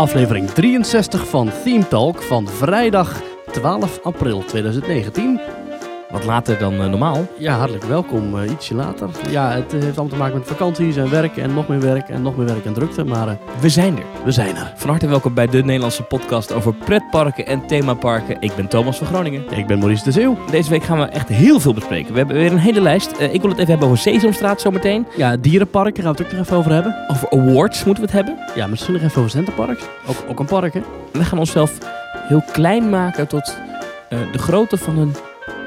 aflevering 63 van Theme Talk van vrijdag 12 april 2019. Wat later dan eh, normaal. Ja, hartelijk welkom. eh, ietsje later. Ja, het eh, heeft allemaal te maken met vakanties en werk en nog meer werk en nog meer werk en drukte. Maar We zijn er. we zijn er. Van harte welkom bij de Nederlandse podcast over pretparken en themaparken. Ik ben Thomas van Groningen. Ik ben Maurice de Zeeuw. Deze week gaan we echt heel veel bespreken. We hebben weer een hele lijst. Ik wil het even hebben over Sesamstraat zometeen. Ja, dierenparken gaan we het ook nog even over hebben. Over awards moeten we het hebben. Ja, misschien nog even over Centerparks. Ook, ook een park, hè? We gaan onszelf heel klein maken tot de grootte van een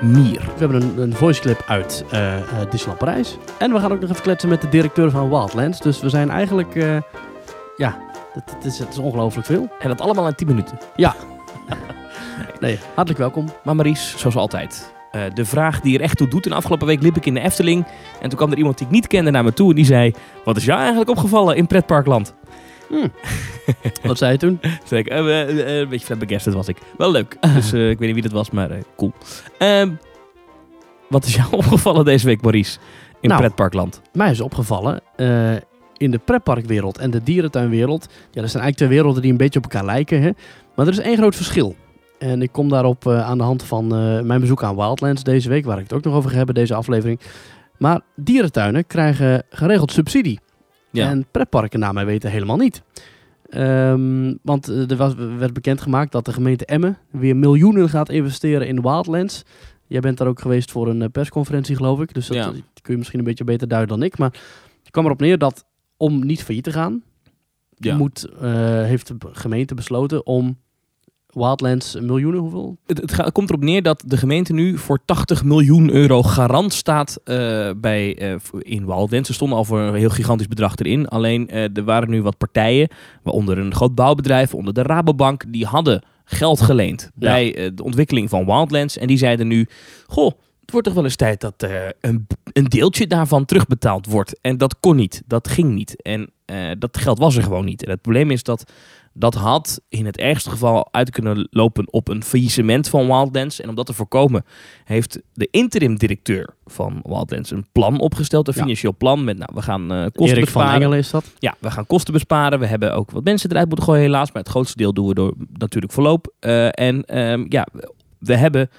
mier. We hebben een, een voice clip uit eh eh, Disneyland Parijs. En we gaan ook nog even kletsen met de directeur van Wildlands. Dus we zijn eigenlijk... eh, ja, het, het is, het is ongelooflijk veel. En dat allemaal in 10 minuten. Nee, hartelijk welkom. Maar Maries, zoals altijd. de vraag die er echt toe doet. En afgelopen week liep ik in de Efteling. En toen kwam er iemand die ik niet kende naar me toe. En die zei, wat is jou eigenlijk opgevallen in pretparkland? Wat zei je toen? Ik, eh, eh, een beetje flabbergasted was ik. Wel leuk. Dus eh, ik weet niet wie dat was, maar cool. Ehm, wat is jou opgevallen deze week, Maurice? In Nou. pretparkland. Mij is opgevallen, in de pretparkwereld en de dierentuinwereld, ja, dat zijn eigenlijk twee werelden die een beetje op elkaar lijken, hè? maar er is één groot verschil. En ik kom daarop aan de hand van mijn bezoek aan Wildlands deze week, waar ik het ook nog over ga hebben, deze aflevering. Maar dierentuinen krijgen geregeld subsidie. Ja. En pretparken, naar mij weten, helemaal niet. Ehm, want eh, er was, werd bekendgemaakt dat de gemeente Emmen weer miljoenen gaat investeren in Wildlands. Jij bent daar ook geweest voor een eh, persconferentie, geloof ik. Dus dat Ja. kun je misschien een beetje beter duiden dan ik. Maar het kwam erop neer dat om niet failliet te gaan, Ja. moet, eh, heeft de gemeente besloten om Wildlands miljoenen, hoeveel? Het, komt erop neer dat de gemeente nu voor 80 miljoen euro garant staat eh, bij, eh, in Wildlands. Er stonden al voor een heel gigantisch bedrag erin. Alleen eh, er waren nu wat partijen, waaronder een groot bouwbedrijf, onder de Rabobank, die hadden geld geleend Ja. bij de ontwikkeling van Wildlands. En die zeiden nu, goh, het wordt toch wel eens tijd dat een, een deeltje daarvan terugbetaald wordt. En dat kon niet, dat ging niet. En dat geld was er gewoon niet. En het probleem is dat dat had in het ergste geval uit kunnen lopen op een faillissement van Wildlands. En om dat te voorkomen heeft de interim directeur van Wildlands een plan opgesteld. Een Ja. financieel plan met, nou, we gaan eh, kosten Erik van besparen. Engelen is dat. Ja, we gaan kosten besparen. We hebben ook wat mensen eruit moeten gooien helaas. Maar het grootste deel doen we door natuurlijk verloop. Eh, en ehm, ja, we hebben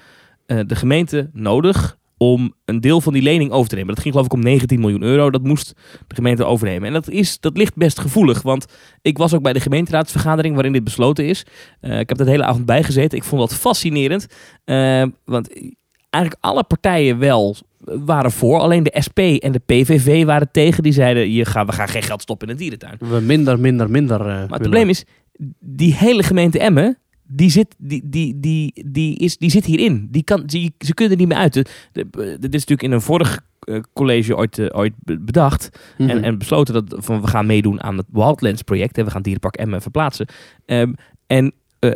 eh, de gemeente nodig om een deel van die lening over te nemen. Dat ging geloof ik om 19 miljoen euro. Dat moest de gemeente overnemen. En dat, is, dat ligt best gevoelig. Want ik was ook bij de gemeenteraadsvergadering waarin dit besloten is. Eh, ik heb de hele avond bij gezeten. Ik vond dat fascinerend. Eh, want eigenlijk alle partijen wel waren voor. Alleen de SP en de PVV waren tegen. Die zeiden, je we gaan geen geld stoppen in een dierentuin. We minder, minder, minder eh, Maar het willen. probleem is, die hele gemeente Emmen, die zit, die, die, die, die is, die zit hierin. Die kan, die, ze kunnen er niet meer uit. Dit is natuurlijk in een vorig eh, college ooit, eh, ooit be- bedacht. Mhm. En, en besloten dat van we gaan meedoen aan het Wildlands project. En we gaan Dierenpark Emmen verplaatsen. Ehm, en eh,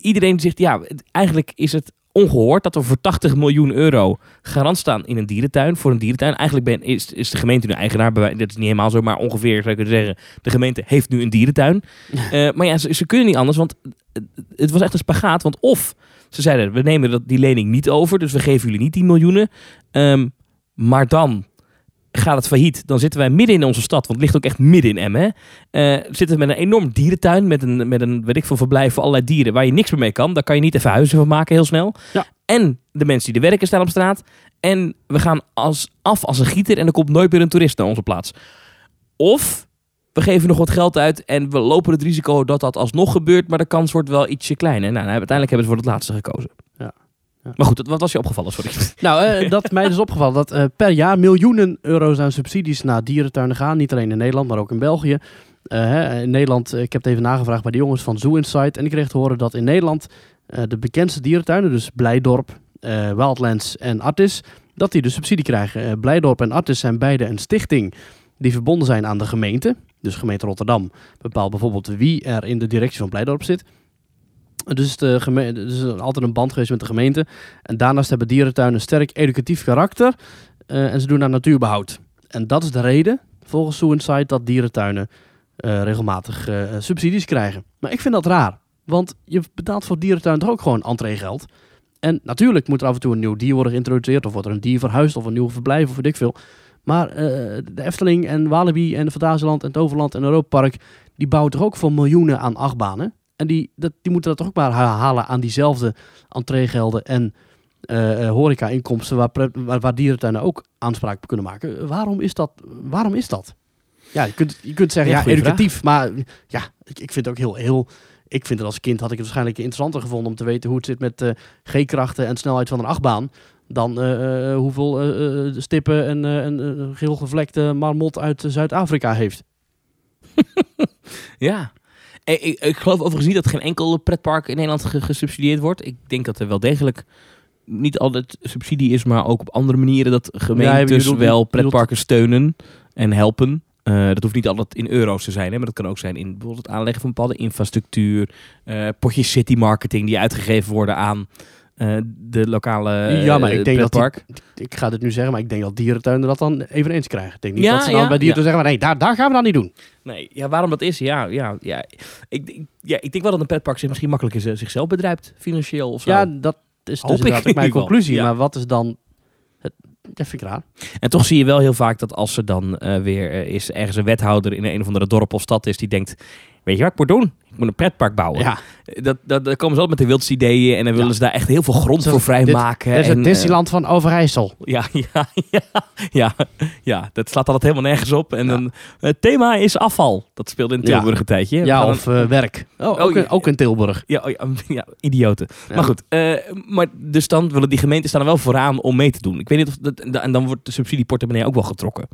iedereen zegt, ja, eigenlijk is het ongehoord dat we voor 80 miljoen euro garant staan in een dierentuin. Voor een dierentuin. Eigenlijk ben, is, is de gemeente nu eigenaar. Dat is niet helemaal zo, maar ongeveer zou je kunnen zeggen. De gemeente heeft nu een dierentuin. Eh, maar ja, ze, ze kunnen niet anders, want het- het was echt een spagaat. Want of ze zeiden, we nemen dat, die lening niet over, dus we geven jullie niet die miljoenen. Ehm, maar dan gaat het failliet. Dan zitten wij midden in onze stad, want het ligt ook echt midden in Emmen. Eh, zitten we met een enorm dierentuin, met een, met een weet ik veel, verblijf voor allerlei dieren, waar je niks meer mee kan. Daar kan je niet even huizen van maken heel snel. Ja. En de mensen die er werken staan op straat. En we gaan als, af als een gieter en er komt nooit meer een toerist naar onze plaats. Of we geven nog wat geld uit en we lopen het risico dat dat alsnog gebeurt, maar de kans wordt wel ietsje kleiner. Nou, uiteindelijk hebben ze voor het laatste gekozen. Ja. Maar goed, wat was je opgevallen? Sorry. Nou, eh, dat mij is dus opgevallen dat eh, per jaar miljoenen euro's aan subsidies naar dierentuinen gaan. Niet alleen in Nederland, maar ook in België. Eh, hè, in Nederland, ik heb het even nagevraagd bij de jongens van Zoo Insight. En ik kreeg te horen dat in Nederland de bekendste dierentuinen, dus Blijdorp, Wildlands en Artis, dat die dus subsidie krijgen. Blijdorp en Artis zijn beide een stichting die verbonden zijn aan de gemeente. Dus gemeente Rotterdam bepaalt bijvoorbeeld wie er in de directie van Blijdorp zit. Dus de is altijd een band geweest met de gemeente. En daarnaast hebben dierentuinen een sterk educatief karakter. eh, en ze doen aan natuurbehoud. En dat is de reden, volgens Insight, dat dierentuinen eh, regelmatig eh, subsidies krijgen. Maar ik vind dat raar. Want je betaalt voor dierentuin toch ook gewoon entreegeld. En natuurlijk moet er af en toe een nieuw dier worden geïntroduceerd. Of wordt er een dier verhuisd of een nieuw verblijf of weet ik veel. Maar de Efteling en Walibi en Fantasieland en Toverland en Europa Park... die bouwen toch ook voor miljoenen aan achtbanen? En die, dat, die moeten dat toch ook maar ha- halen aan diezelfde entreegelden en eh, horeca-inkomsten waar, waar, waar dierentuinen ook aanspraak op kunnen maken. Waarom is dat? Waarom is dat? Ja, je kunt, je kunt zeggen, Ja, educatief, maar ja, ik, ik vind het ook heel, heel... Ik vind het als kind had ik het waarschijnlijk interessanter gevonden om te weten hoe het zit met eh, G-krachten en snelheid van een achtbaan. Dan hoeveel stippen en een geel gevlekte marmot uit Zuid-Afrika heeft. Ja. Ik, ik, ik geloof overigens niet dat geen enkel pretpark in Nederland ge- gesubsidieerd wordt. Ik denk dat er wel degelijk niet altijd subsidie is, maar ook op andere manieren dat gemeentes wel pretparken steunen en helpen. Eh, dat hoeft niet altijd in euro's te zijn, hè, maar dat kan ook zijn in bijvoorbeeld het aanleggen van bepaalde infrastructuur, eh potjes city marketing die uitgegeven worden aan eh, de lokale Ja, maar eh, ik denk dat die-. Ik ga dit nu zeggen, maar ik denk dat dierentuinen dat dan eveneens krijgen. Ik denk niet Ja, dat ze dan ja, bij dierentuinen zeggen, nee, daar, daar gaan we dan niet doen. Nee, ja, waarom dat is? Ja, ja, ja. Ik, ik- ja, ik denk wel dat een pretpark zich misschien makkelijker zichzelf bedrijft, financieel of zo. Ja, dat is Hoop dus ik ook mijn conclusie. Maar wat is dan... Het, dat vind ik raar. En toch zie je wel heel vaak dat als er dan eh, weer is ergens een wethouder in een of andere dorp of stad is die denkt, weet je wat ik moet doen? Ik moet een pretpark bouwen. Ja, Dat, dat, dan komen ze altijd met de wildste ideeën en dan willen Ja. ze daar echt heel veel grond voor vrijmaken. dat is het eh, Disneyland van Overijssel. ja, ja, ja, ja, ja, dat slaat altijd helemaal nergens op. En dan, het thema is afval. Dat speelde in. Tilburg een tijdje. Ja, of eh, werk. Oh, ook, ja. in, ook in Tilburg. Ja, oh ja, idioten. Maar goed, eh, maar dus dan willen die gemeenten staan er wel vooraan om mee te doen. Ik weet niet of dat, en dan wordt de subsidieportemonnee ook wel getrokken.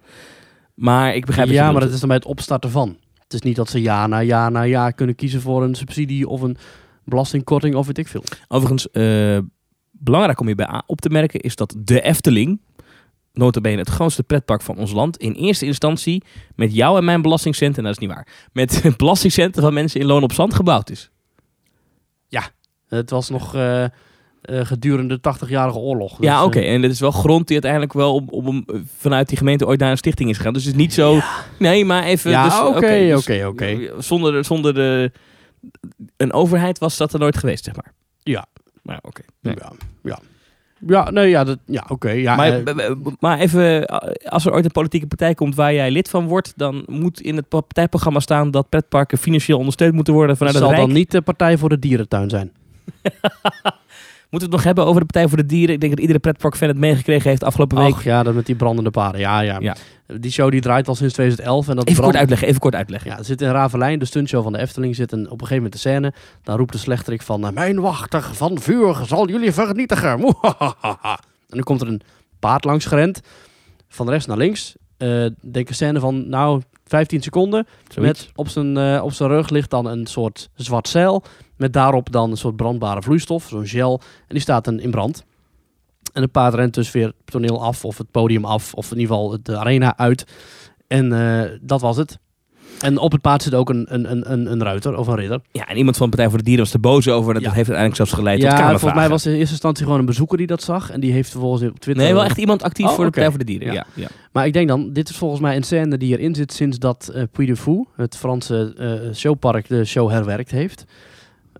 Maar ik begrijp Ja, maar dat is dan bij het opstarten van. Het is niet dat ze jaar na jaar na jaar kunnen kiezen voor een subsidie of een belastingkorting of weet ik veel. Overigens, eh, belangrijk om hierbij op te merken is dat de Efteling, notabene het grootste pretpark van ons land, in eerste instantie met jou en mijn belastingcenten, en dat is niet waar, met belastingcenten van mensen in loon op zand gebouwd is. Het was nog eh, eh, gedurende de 80-jarige oorlog. ja, Dus, oké. eh, En dit is wel grond die uiteindelijk wel om, om, eh, vanuit die gemeente ooit naar een stichting is gegaan. Dus het is niet zo... Nee, maar even... Ja, dus, oké, dus, oké, oké. Zonder, zonder de, een overheid was dat er nooit geweest, zeg maar. Ja. Maar oké. Nee. ja, ja. Ja, nee, ja, dat, ja oké. ja, maar, eh, maar even, als er ooit een politieke partij komt waar jij lid van wordt, dan moet in het partijprogramma staan dat pretparken financieel ondersteund moeten worden vanuit het het zal Rijk. dan niet de Partij voor de Dierentuin zijn. Moeten we het nog hebben over de Partij voor de Dieren? Ik denk dat iedere pretparkfan het meegekregen heeft afgelopen week. Och, ja, dat met die brandende paarden. Ja, ja, Ja. Die show die draait al sinds 2011. En dat Even kort uitleggen, even kort uitleggen. Ja, er zit in Ravelijn, de stuntshow van de Efteling, zit een, op een gegeven moment de scène. Dan roept de slechterik van, eh, mijn wachter van vuur zal jullie vernietigen. En dan komt er een paard langs gerend, van rechts naar links. Eh denk een scène van, nou, 15 seconden. Zoiets. Met op zijn, eh, op zijn rug ligt dan een soort zwart zeil. Met daarop dan een soort brandbare vloeistof, zo'n gel. En die staat dan in brand. En het paard rent dus weer het toneel af, of het podium af, of in ieder geval de arena uit. En eh, dat was het. En op het paard zit ook een, een, een, een, een ruiter of een ridder. Ja, en iemand van de Partij voor de Dieren was er boos over. Dat Ja. heeft uiteindelijk zelfs geleid ja, tot volgens kamervragen. mij was in eerste instantie gewoon een bezoeker die dat zag. En die heeft vervolgens op Twitter... Nee, wel echt iemand actief Oh, voor de. Partij voor de Dieren. Ja. Ja. Ja. Maar ik denk dan, dit is volgens mij een scène die erin zit sinds dat eh Puy de Fou, het Franse eh, showpark, de show herwerkt heeft.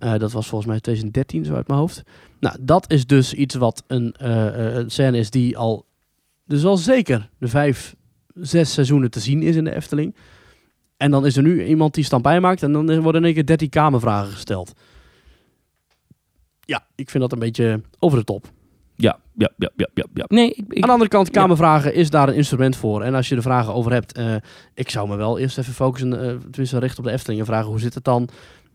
Eh, dat was volgens mij 2013, zo uit mijn hoofd. Nou, dat is dus iets wat een, eh, eh, een scène is die al, dus al zeker de vijf, zes seizoenen te zien is in de Efteling. En dan is er nu iemand die stampij maakt en dan worden in één keer 13 kamervragen gesteld. Ja, ik vind dat een beetje over de top. Ja, ja, ja, ja, ja, ja. Nee, ik, ik- Aan de andere kant, Kamervragen is daar een instrument voor. En als je er vragen over hebt, eh, ik zou me wel eerst even focussen, eh tenminste richten op de Efteling en vragen hoe zit het dan?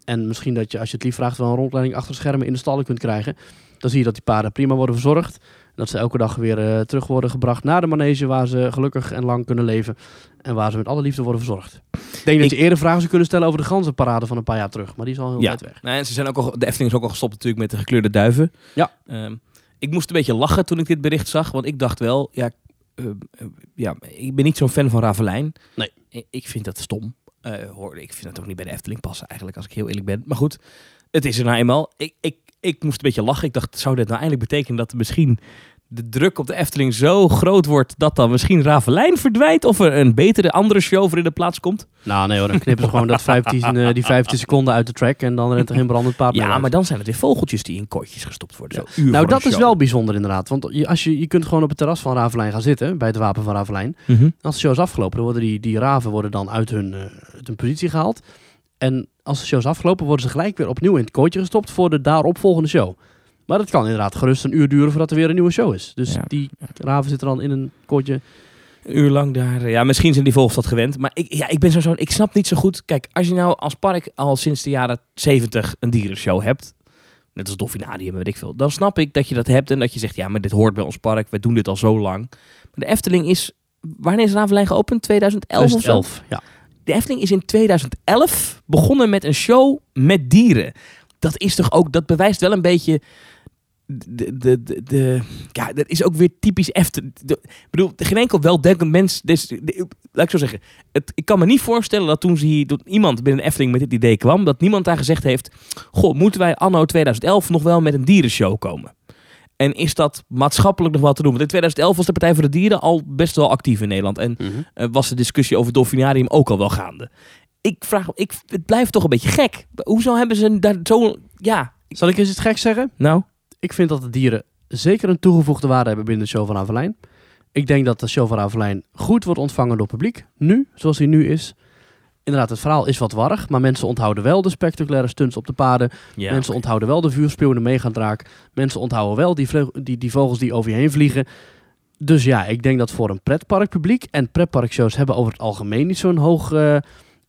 En misschien dat je, als je het lief vraagt, wel een rondleiding achter schermen in de stallen kunt krijgen. Dan zie je dat die paarden prima worden verzorgd. En dat ze elke dag weer eh, terug worden gebracht naar de manege waar ze gelukkig en lang kunnen leven. En waar ze met alle liefde worden verzorgd. Ik denk dat je eerder vragen zou kunnen stellen over de ganzenparade van een paar jaar terug. Maar die is al heel Ja. weit weg. Nou, en ze zijn ook al, de Efteling is ook al gestopt natuurlijk met de gekleurde duiven. Ja. Ehm, ik moest een beetje lachen toen ik dit bericht zag. Want ik dacht wel, ja, eh, eh, ja ik ben niet zo'n fan van Ravelijn. Nee. Ik, ik vind dat stom. Eh, hoor, ik vind het ook niet bij de Efteling passen eigenlijk, als ik heel eerlijk ben. Maar goed, het is er nou eenmaal. Ik, ik, ik moest een beetje lachen. Ik dacht, zou dit nou eindelijk betekenen dat misschien de druk op de Efteling zo groot wordt... dat dan misschien Ravelijn verdwijnt? Of er een betere, andere show voor in de plaats komt? Nou nee hoor, dan knippen ze gewoon dat 15, eh, die 15 seconden uit de track. En dan rent er geen brandend paard Ja, uit. maar dan zijn het weer vogeltjes die in kooitjes gestopt worden. Ja. Nou, dat is wel bijzonder inderdaad. Want je, als je, je kunt gewoon op het terras van Ravelijn gaan zitten, bij het wapen van Ravelijn. Mhm. Als de show is afgelopen, dan worden die, die raven worden dan uit hun, eh, uit hun positie gehaald. En als de show is afgelopen, worden ze gelijk weer opnieuw in het kootje gestopt voor de daaropvolgende show. Maar dat kan inderdaad gerust een uur duren voordat er weer een nieuwe show is. Dus Ja. die raven zit er dan in een kootje. Een uur lang daar. Ja, misschien zijn die volgers dat gewend. Maar ik, ja, ik ben zo, ik snap niet zo goed. Kijk, als je nou als park al sinds de jaren 70 een dierenshow hebt. Net als Dolfinarium, weet ik veel. Dan snap ik dat je dat hebt en dat je zegt, ja, maar dit hoort bij ons park. We doen dit al zo lang. Maar de Efteling is, wanneer is Ravelijn geopend? 2011 of zo? 2011, ja. De Efteling is in 2011 begonnen met een show met dieren. Dat is toch ook, dat bewijst wel een beetje. De, de, de, de- ja, dat is ook weer typisch Efteling. Ik bedoel, geen enkel weldenkend mens. Dus, de- laat ik zo zeggen. Het, ik kan me niet voorstellen dat toen ze hier, dat iemand binnen Efteling met dit idee kwam, dat niemand daar gezegd heeft: Goh, moeten wij anno 2011 nog wel met een dierenshow komen? En is dat maatschappelijk nog wel te doen? Want in 2011 was de Partij voor de Dieren al best wel actief in Nederland. En Mhm. eh, was de discussie over het Dolfinarium ook al wel gaande. Ik vraag, ik, het blijft toch een beetje gek. Hoezo hebben ze daar zo... Ja, Zal ik eens iets geks zeggen? nou, Ik vind dat de dieren zeker een toegevoegde waarde hebben binnen de show van Avelijn. Ik denk dat de show van Avelijn goed wordt ontvangen door publiek. Nu, zoals hij nu is. Inderdaad, het verhaal is wat warrig, maar mensen onthouden wel de spectaculaire stunts op de paden. ja, mensen onthouden wel de vuurspeeuw en de meegaandraak. Mensen onthouden wel die, die, die vogels die over je heen vliegen. Dus ja, ik denk dat voor een pretparkpubliek... en pretparkshows hebben over het algemeen niet zo'n hoog eh,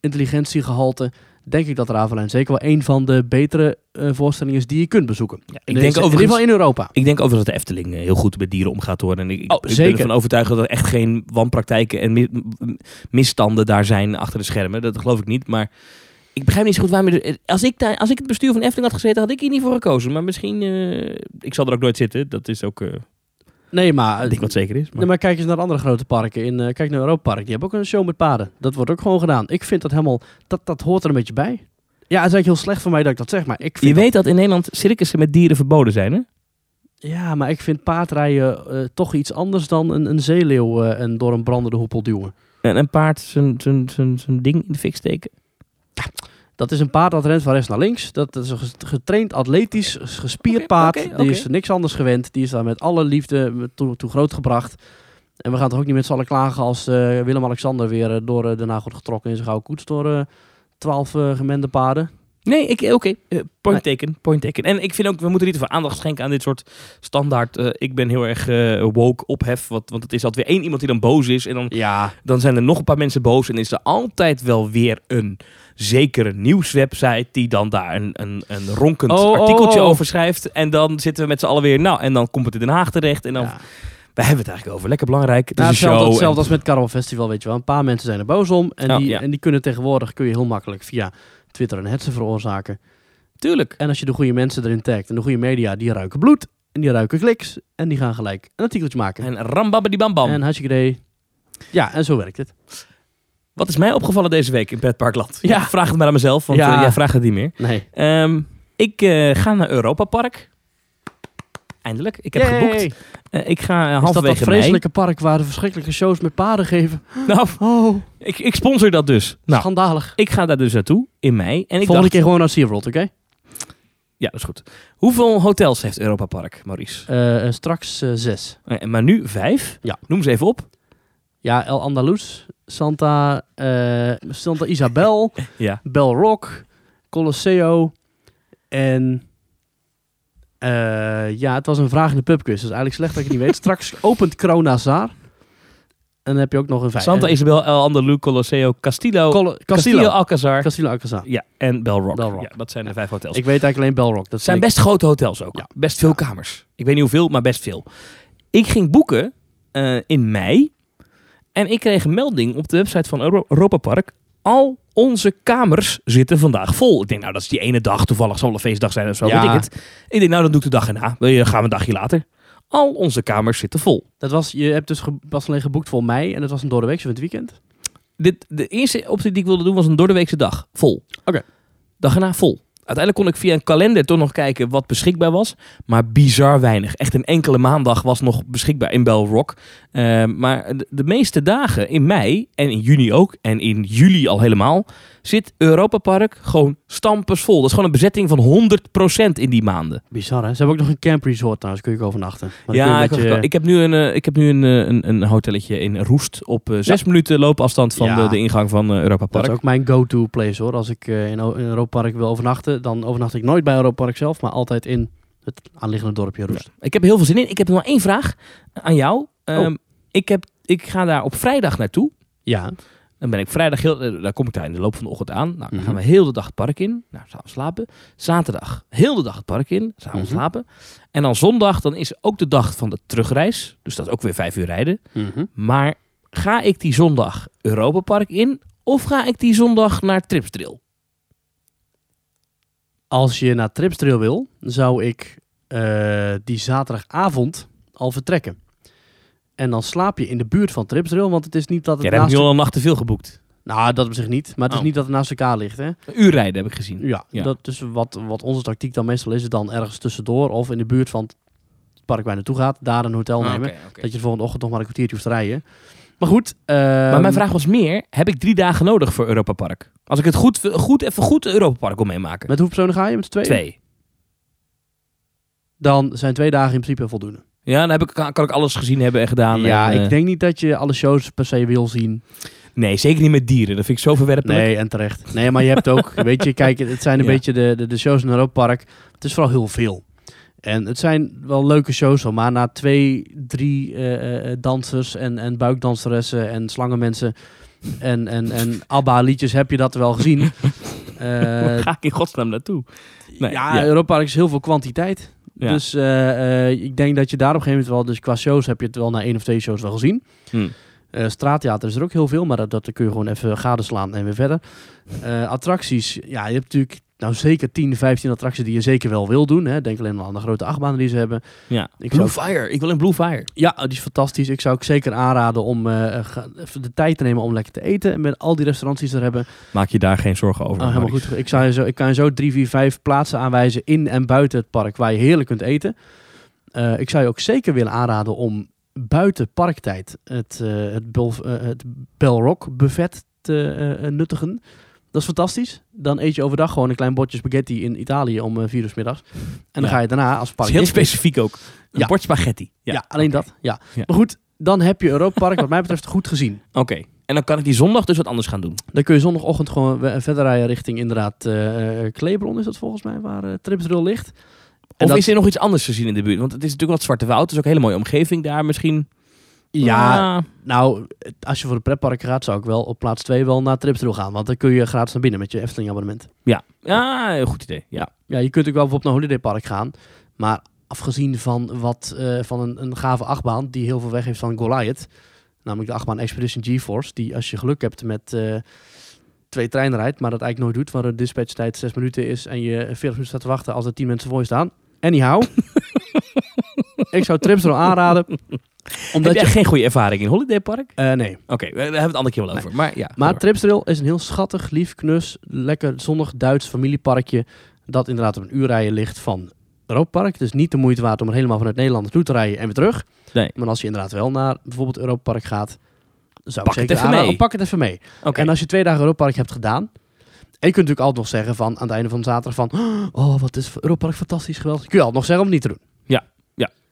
intelligentiegehalte... denk ik dat Ravelijn zeker wel een van de betere eh, voorstellingen is die je kunt bezoeken. Ja, ik In denk in ieder overigens... geval in Europa. Ik denk overigens dat de Efteling eh, heel goed met dieren omgaat hoor. En ik, ik Oh, ben ervan overtuigd dat er echt geen wanpraktijken en misstanden daar zijn achter de schermen. Dat geloof ik niet. Maar ik begrijp niet zo goed waarom... Als ik, daar, als ik het bestuur van Efteling had gezeten, had ik hier niet voor gekozen. Maar misschien... eh, ik zal er ook nooit zitten. Dat is ook... Nee, maar, ik denk wat zeker is. Maar... nee, maar kijk eens naar andere grote parken. In, eh, kijk naar Europa Park. Die hebben ook een show met paden. Dat wordt ook gewoon gedaan. Ik vind dat helemaal... Dat, dat hoort er een beetje bij. Ja, het is eigenlijk heel slecht van mij dat ik dat zeg, maar ik vind Je weet dat in Nederland circussen met dieren verboden zijn, hè? Ja, maar ik vind paardrijden eh, toch iets anders dan een, een zeeleeuw eh, en door een brandende hoepel duwen. En een paard zijn, zijn, zijn, zijn ding in de fik steken. Dat is een paard dat rent van rechts naar links. Dat is een getraind, atletisch, gespierd paard. Die is niks anders gewend. Die is daar met alle liefde toe, toe grootgebracht. En we gaan toch ook niet met z'n allen klagen als eh, Willem-Alexander weer eh, door eh, Haag wordt getrokken in zijn gouden koets door twaalf gemende paarden. Nee, ik, eh, oké. eh, point Nee. taken, point taken. En ik vind ook, we moeten niet te veel aandacht schenken aan dit soort standaard. eh, ik ben heel erg woke ophef. Want, want het is altijd weer één iemand die dan boos is. En dan, Ja, dan zijn er nog een paar mensen boos. En is er altijd wel weer een zekere nieuwswebsite die dan daar een, een, een ronkend Oh, oh, artikeltje oh. over schrijft. En dan zitten we met z'n allen weer, nou, en dan komt het in Den Haag terecht. En dan, ja. wij hebben het eigenlijk over. Lekker belangrijk. Het is Nou, een hetzelfde, show. hetzelfde en- als met Carnaval Festival, weet je wel. Een paar mensen zijn er boos om. En, die, en die kunnen tegenwoordig kun je heel makkelijk via Twitter een hetze veroorzaken. Tuurlijk. En als je de goede mensen erin tagt en de goede media, die ruiken bloed. En die ruiken kliks. En die gaan gelijk een artikeltje maken. En rambabadibambam. En hartstikke idee. Ja, en zo werkt het. Wat is mij opgevallen deze week in Pretparkland? Ja. Ik vraag het maar aan mezelf, want Ja. eh, jij vraagt het niet meer. Nee. Ehm, ik eh, ga naar Europa Park. Eindelijk. Ik heb Yay! geboekt. Eh, ik ga eh, Is dat halverwege dat vreselijke park waar de verschrikkelijke shows met paarden geven? Nou, Oh, ik, ik sponsor dat dus. Nou, schandalig. ik ga daar dus naartoe in mei. En ik Volgende dacht, keer gewoon naar SeaWorld, oké? ja, dat is goed. Hoeveel hotels heeft Europa Park, Maurice? Eh, straks zes. Maar nu vijf. Ja. Noem ze even op. Ja, El Andalus, Santa, Santa Isabel, Ja. Bell Rock, Colosseo en... eh, ja, het was een vraag in de pubquiz. Dus eigenlijk slecht dat ik het niet weet. Straks opent Cronazar. En dan heb je ook nog een vijf. Santa Isabel, El Andalus, Colosseo, Castillo, Colo- Castillo, Castillo. Alcazar. Castillo Alcazar. ja, en Bell Rock. Bell Rock. Ja, dat zijn de vijf hotels. Ik weet eigenlijk alleen Bell Rock. Dat zijn best grote hotels ook. Ja. Best veel kamers. Ik weet niet hoeveel, maar best veel. Ik ging boeken eh, in mei. En ik kreeg een melding op de website van Euro Europa Park. Al onze kamers zitten vandaag vol. Ik denk, nou, dat is die ene dag. Toevallig zal een feestdag zijn of zo. Ja. Weet ik het. Ik denk, nou, dan doe ik de dag erna. Dan gaan we een dagje later. Al onze kamers zitten vol. Dat was, je hebt dus pas alleen geboekt voor mei en dat was een doordeweekse van het weekend. Dit, de eerste optie die ik wilde doen was een doordeweekse dag. Vol. Oké. Dag erna vol. uiteindelijk kon ik via een kalender toch nog kijken wat beschikbaar was. Maar bizar weinig. Echt een enkele maandag was nog beschikbaar in Bell Rock. Eh, maar de, meeste dagen in mei en in juni ook en in juli al helemaal zit Europa Park gewoon stampensvol. Dat is gewoon een bezetting van 100% in die maanden. Bizar hè? Ze hebben ook nog een camp resort trouwens, kun je ook overnachten. Maar Ja, ik, heb nu een, eh, ik heb nu een, eh, een, een hotelletje in Roest op eh, zes minuten loopafstand van Ja. de, de ingang van Europa Dat Park. is ook mijn go-to place hoor. Als ik in, in Europa Park wil overnachten, dan overnacht ik nooit bij Europa Park zelf, maar altijd in het aanliggende dorpje Roest. Ik heb er heel veel zin in. Ik heb nog maar één vraag aan jou. Ehm, Oh. ik, heb, ik ga daar op vrijdag naartoe. Ja, Dan ben ik vrijdag heel, eh, daar kom ik daar in de loop van de ochtend aan. Nou, dan Mhm. gaan we heel de dag het park in. Nou, gaan we slapen. Zaterdag heel de dag het park in. Gaan we Mhm. slapen. En dan zondag, dan is ook de dag van de terugreis. Dus dat is ook weer vijf uur rijden. Mhm. Maar ga ik die zondag Europa Park in? Of ga ik die zondag naar Tripsdrill? Als je naar Tripstrail wil, zou ik eh, die zaterdagavond al vertrekken. En dan slaap je in de buurt van Tripstrail, want het is niet dat het Ja, heb naast... nu al een nacht te veel geboekt. Nou, dat op zich niet, maar het is Oh. niet dat het naast elkaar ligt, hè. Een uur rijden heb ik gezien. Ja, Ja. dat is wat, wat onze tactiek dan meestal is, is dan ergens tussendoor of in de buurt van het park waar je naartoe gaat, daar een hotel Ah, nemen. Dat je de volgende ochtend nog maar een kwartiertje hoeft te rijden. Maar goed. Maar ehm, mijn vraag was meer, heb ik drie dagen nodig voor Europa Park? Als ik het goed, goed, even goed Europa Park wil meemaken. Met hoeveel personen ga je? Met z'n tweeën? Twee. Dan zijn twee dagen in principe voldoende. Ja, dan heb ik, kan, kan ik alles gezien hebben en gedaan. ja, en, eh, ik denk niet dat je alle shows per se wil zien. Nee, zeker niet met dieren. Dat vind ik zo verwerpelijk. Nee, en terecht. Nee, maar je hebt ook, weet je, kijk, het zijn een Ja. beetje de, de, de shows in Europa Park. Het is vooral heel veel. En het zijn wel leuke shows, maar na twee, drie eh, eh, dansers en, en buikdanseressen en slangenmensen en, en, en ABBA-liedjes heb je dat wel gezien. Eh ga ik in godsnaam naartoe? Nee, ja, ja. Europa Park is heel veel kwantiteit. Ja. Dus eh, eh, ik denk dat je daar op een gegeven moment wel, dus qua shows heb je het wel na één of twee shows wel gezien. Hm. Eh, straattheater is er ook heel veel, maar dat, dat kun je gewoon even gadeslaan en weer verder. Eh, attracties, ja, je hebt natuurlijk nou zeker 10, 15 attracties die je zeker wel wil doen. Hè. Denk alleen maar aan de grote achtbanen die ze hebben. ja. Ik Blue zou- Fire. Ik wil in Blue Fire. Ja, die is fantastisch. Ik zou ook zeker aanraden om eh, even de tijd te nemen om lekker te eten. En met al die restaurants die ze er hebben. Maak je daar geen zorgen over. Oh, helemaal goed. Ik, zou je zo, ik kan je zo drie, vier, vijf plaatsen aanwijzen in en buiten het park waar je heerlijk kunt eten. Eh, ik zou je ook zeker willen aanraden om buiten parktijd het, eh het, Bel, eh, het Belrock buffet te eh, eh, nuttigen. Dat is fantastisch. Dan eet je overdag gewoon een klein bordje spaghetti in Italië om eh, vier uur 's middags. En dan Ja. ga je daarna als park heel specifiek ook. Een Ja. bord spaghetti. Ja, alleen dat. Ja. Maar goed, dan heb je Europa Park wat mij betreft goed gezien. Oké. En dan kan ik die zondag dus wat anders gaan doen. Dan kun je zondagochtend gewoon we- verder rijden richting inderdaad eh eh, Kleebron is dat volgens mij, waar uh, Tripsdrill ligt. En Of dat- is er nog iets anders te zien in de buurt? Want het is natuurlijk wat Zwarte Woud. Het is ook een hele mooie omgeving daar misschien. Ja, Ah, nou, als je voor een pretpark gaat, zou ik wel op plaats 2 wel naar Tripsdrill gaan. Want dan kun je gratis naar binnen met je Efteling abonnement. ja. ja, heel goed idee. Ja. Ja, je kunt ook wel bijvoorbeeld naar Holiday Park gaan. Maar afgezien van, wat, eh, van een, een gave achtbaan die heel veel weg heeft van Goliath. Namelijk de achtbaan Expedition GeForce. Die als je geluk hebt met eh, twee treinen rijdt, maar dat eigenlijk nooit doet. Waar de dispatchtijd 6 minuten is en je 40 minuten staat te wachten als er 10 mensen voor je staan. Anyhow. ik zou Tripsdrill aanraden. Omdat je... geen goede ervaring in Holiday Park? Eh, nee. Oké, daar hebben we het andere keer wel over. Maar ja. Maar. Tripsdrill is een heel schattig, lief, knus, lekker zonnig Duits familieparkje. Dat inderdaad op een uur rijden ligt van Europa Park. Het is niet de moeite waard om er helemaal vanuit Nederland naartoe te rijden en weer terug. Nee. Maar als je inderdaad wel naar bijvoorbeeld Europa Park gaat, zou Pak ik het zeker even aanraden, mee. Pak het even mee. Oké. En als je twee dagen Europa Park hebt gedaan. En je kunt natuurlijk altijd nog zeggen van aan het einde van zaterdag van... Oh, wat is Europa Park fantastisch, geweldig. Kun je altijd nog zeggen om het niet te doen.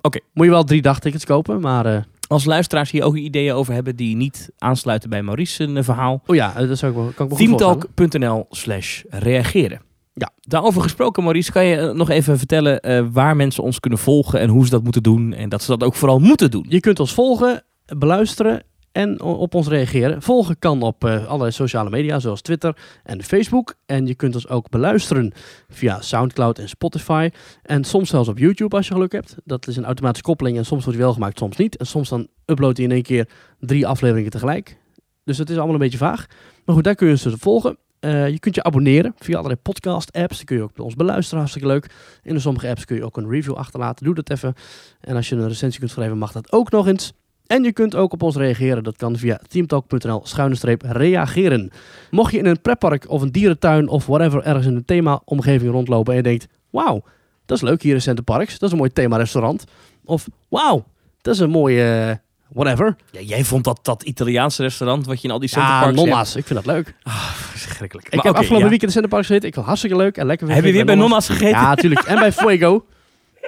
Oké. Moet je wel drie dagtickets kopen, maar... eh, Als luisteraars hier ook ideeën over hebben die niet aansluiten bij Maurice een verhaal. oh ja, dat zou ik wel, kan ik me goed voorstellen. Teamtalk.nl slash reageren. Ja. Daarover gesproken, Maurice, kan je eh, nog even vertellen eh, waar mensen ons kunnen volgen en hoe ze dat moeten doen. En dat ze dat ook vooral moeten doen. Je kunt ons volgen, beluisteren en op ons reageren. Volgen kan op eh, allerlei sociale media, zoals Twitter en Facebook. En je kunt ons ook beluisteren via Soundcloud en Spotify. En soms zelfs op YouTube als je geluk hebt. Dat is een automatische koppeling en soms wordt die wel gemaakt, soms niet. En soms dan upload je in één keer drie afleveringen tegelijk. Dus het is allemaal een beetje vaag. Maar goed, daar kun je ons dus volgen. Eh, je kunt je abonneren via allerlei podcast-apps. Dan kun je ook ons beluisteren, hartstikke leuk. In sommige apps kun je ook een review achterlaten. Doe dat even. En als je een recensie kunt schrijven, mag dat ook nog eens. En je kunt ook op ons reageren. Dat kan via teamtalk.nl schuine reageren. Mocht je in een pretpark of een dierentuin of whatever ergens in een thema-omgeving rondlopen en je denkt... Wauw, dat is leuk hier in Center Parks. Dat is een mooi thema-restaurant. Of wauw, dat is een mooie... eh, whatever. Ja, jij vond dat, dat Italiaanse restaurant wat je in al die Ja, centerparks nonna's. Ik vind dat leuk. hebt- Ah, verschrikkelijk. Ik Maar heb afgelopen ja. weekend in Center Parks gezeten. Ik vond het hartstikke leuk en lekker. Heb je weer bij nonna's gegeten? Ja, natuurlijk. En bij Fuego.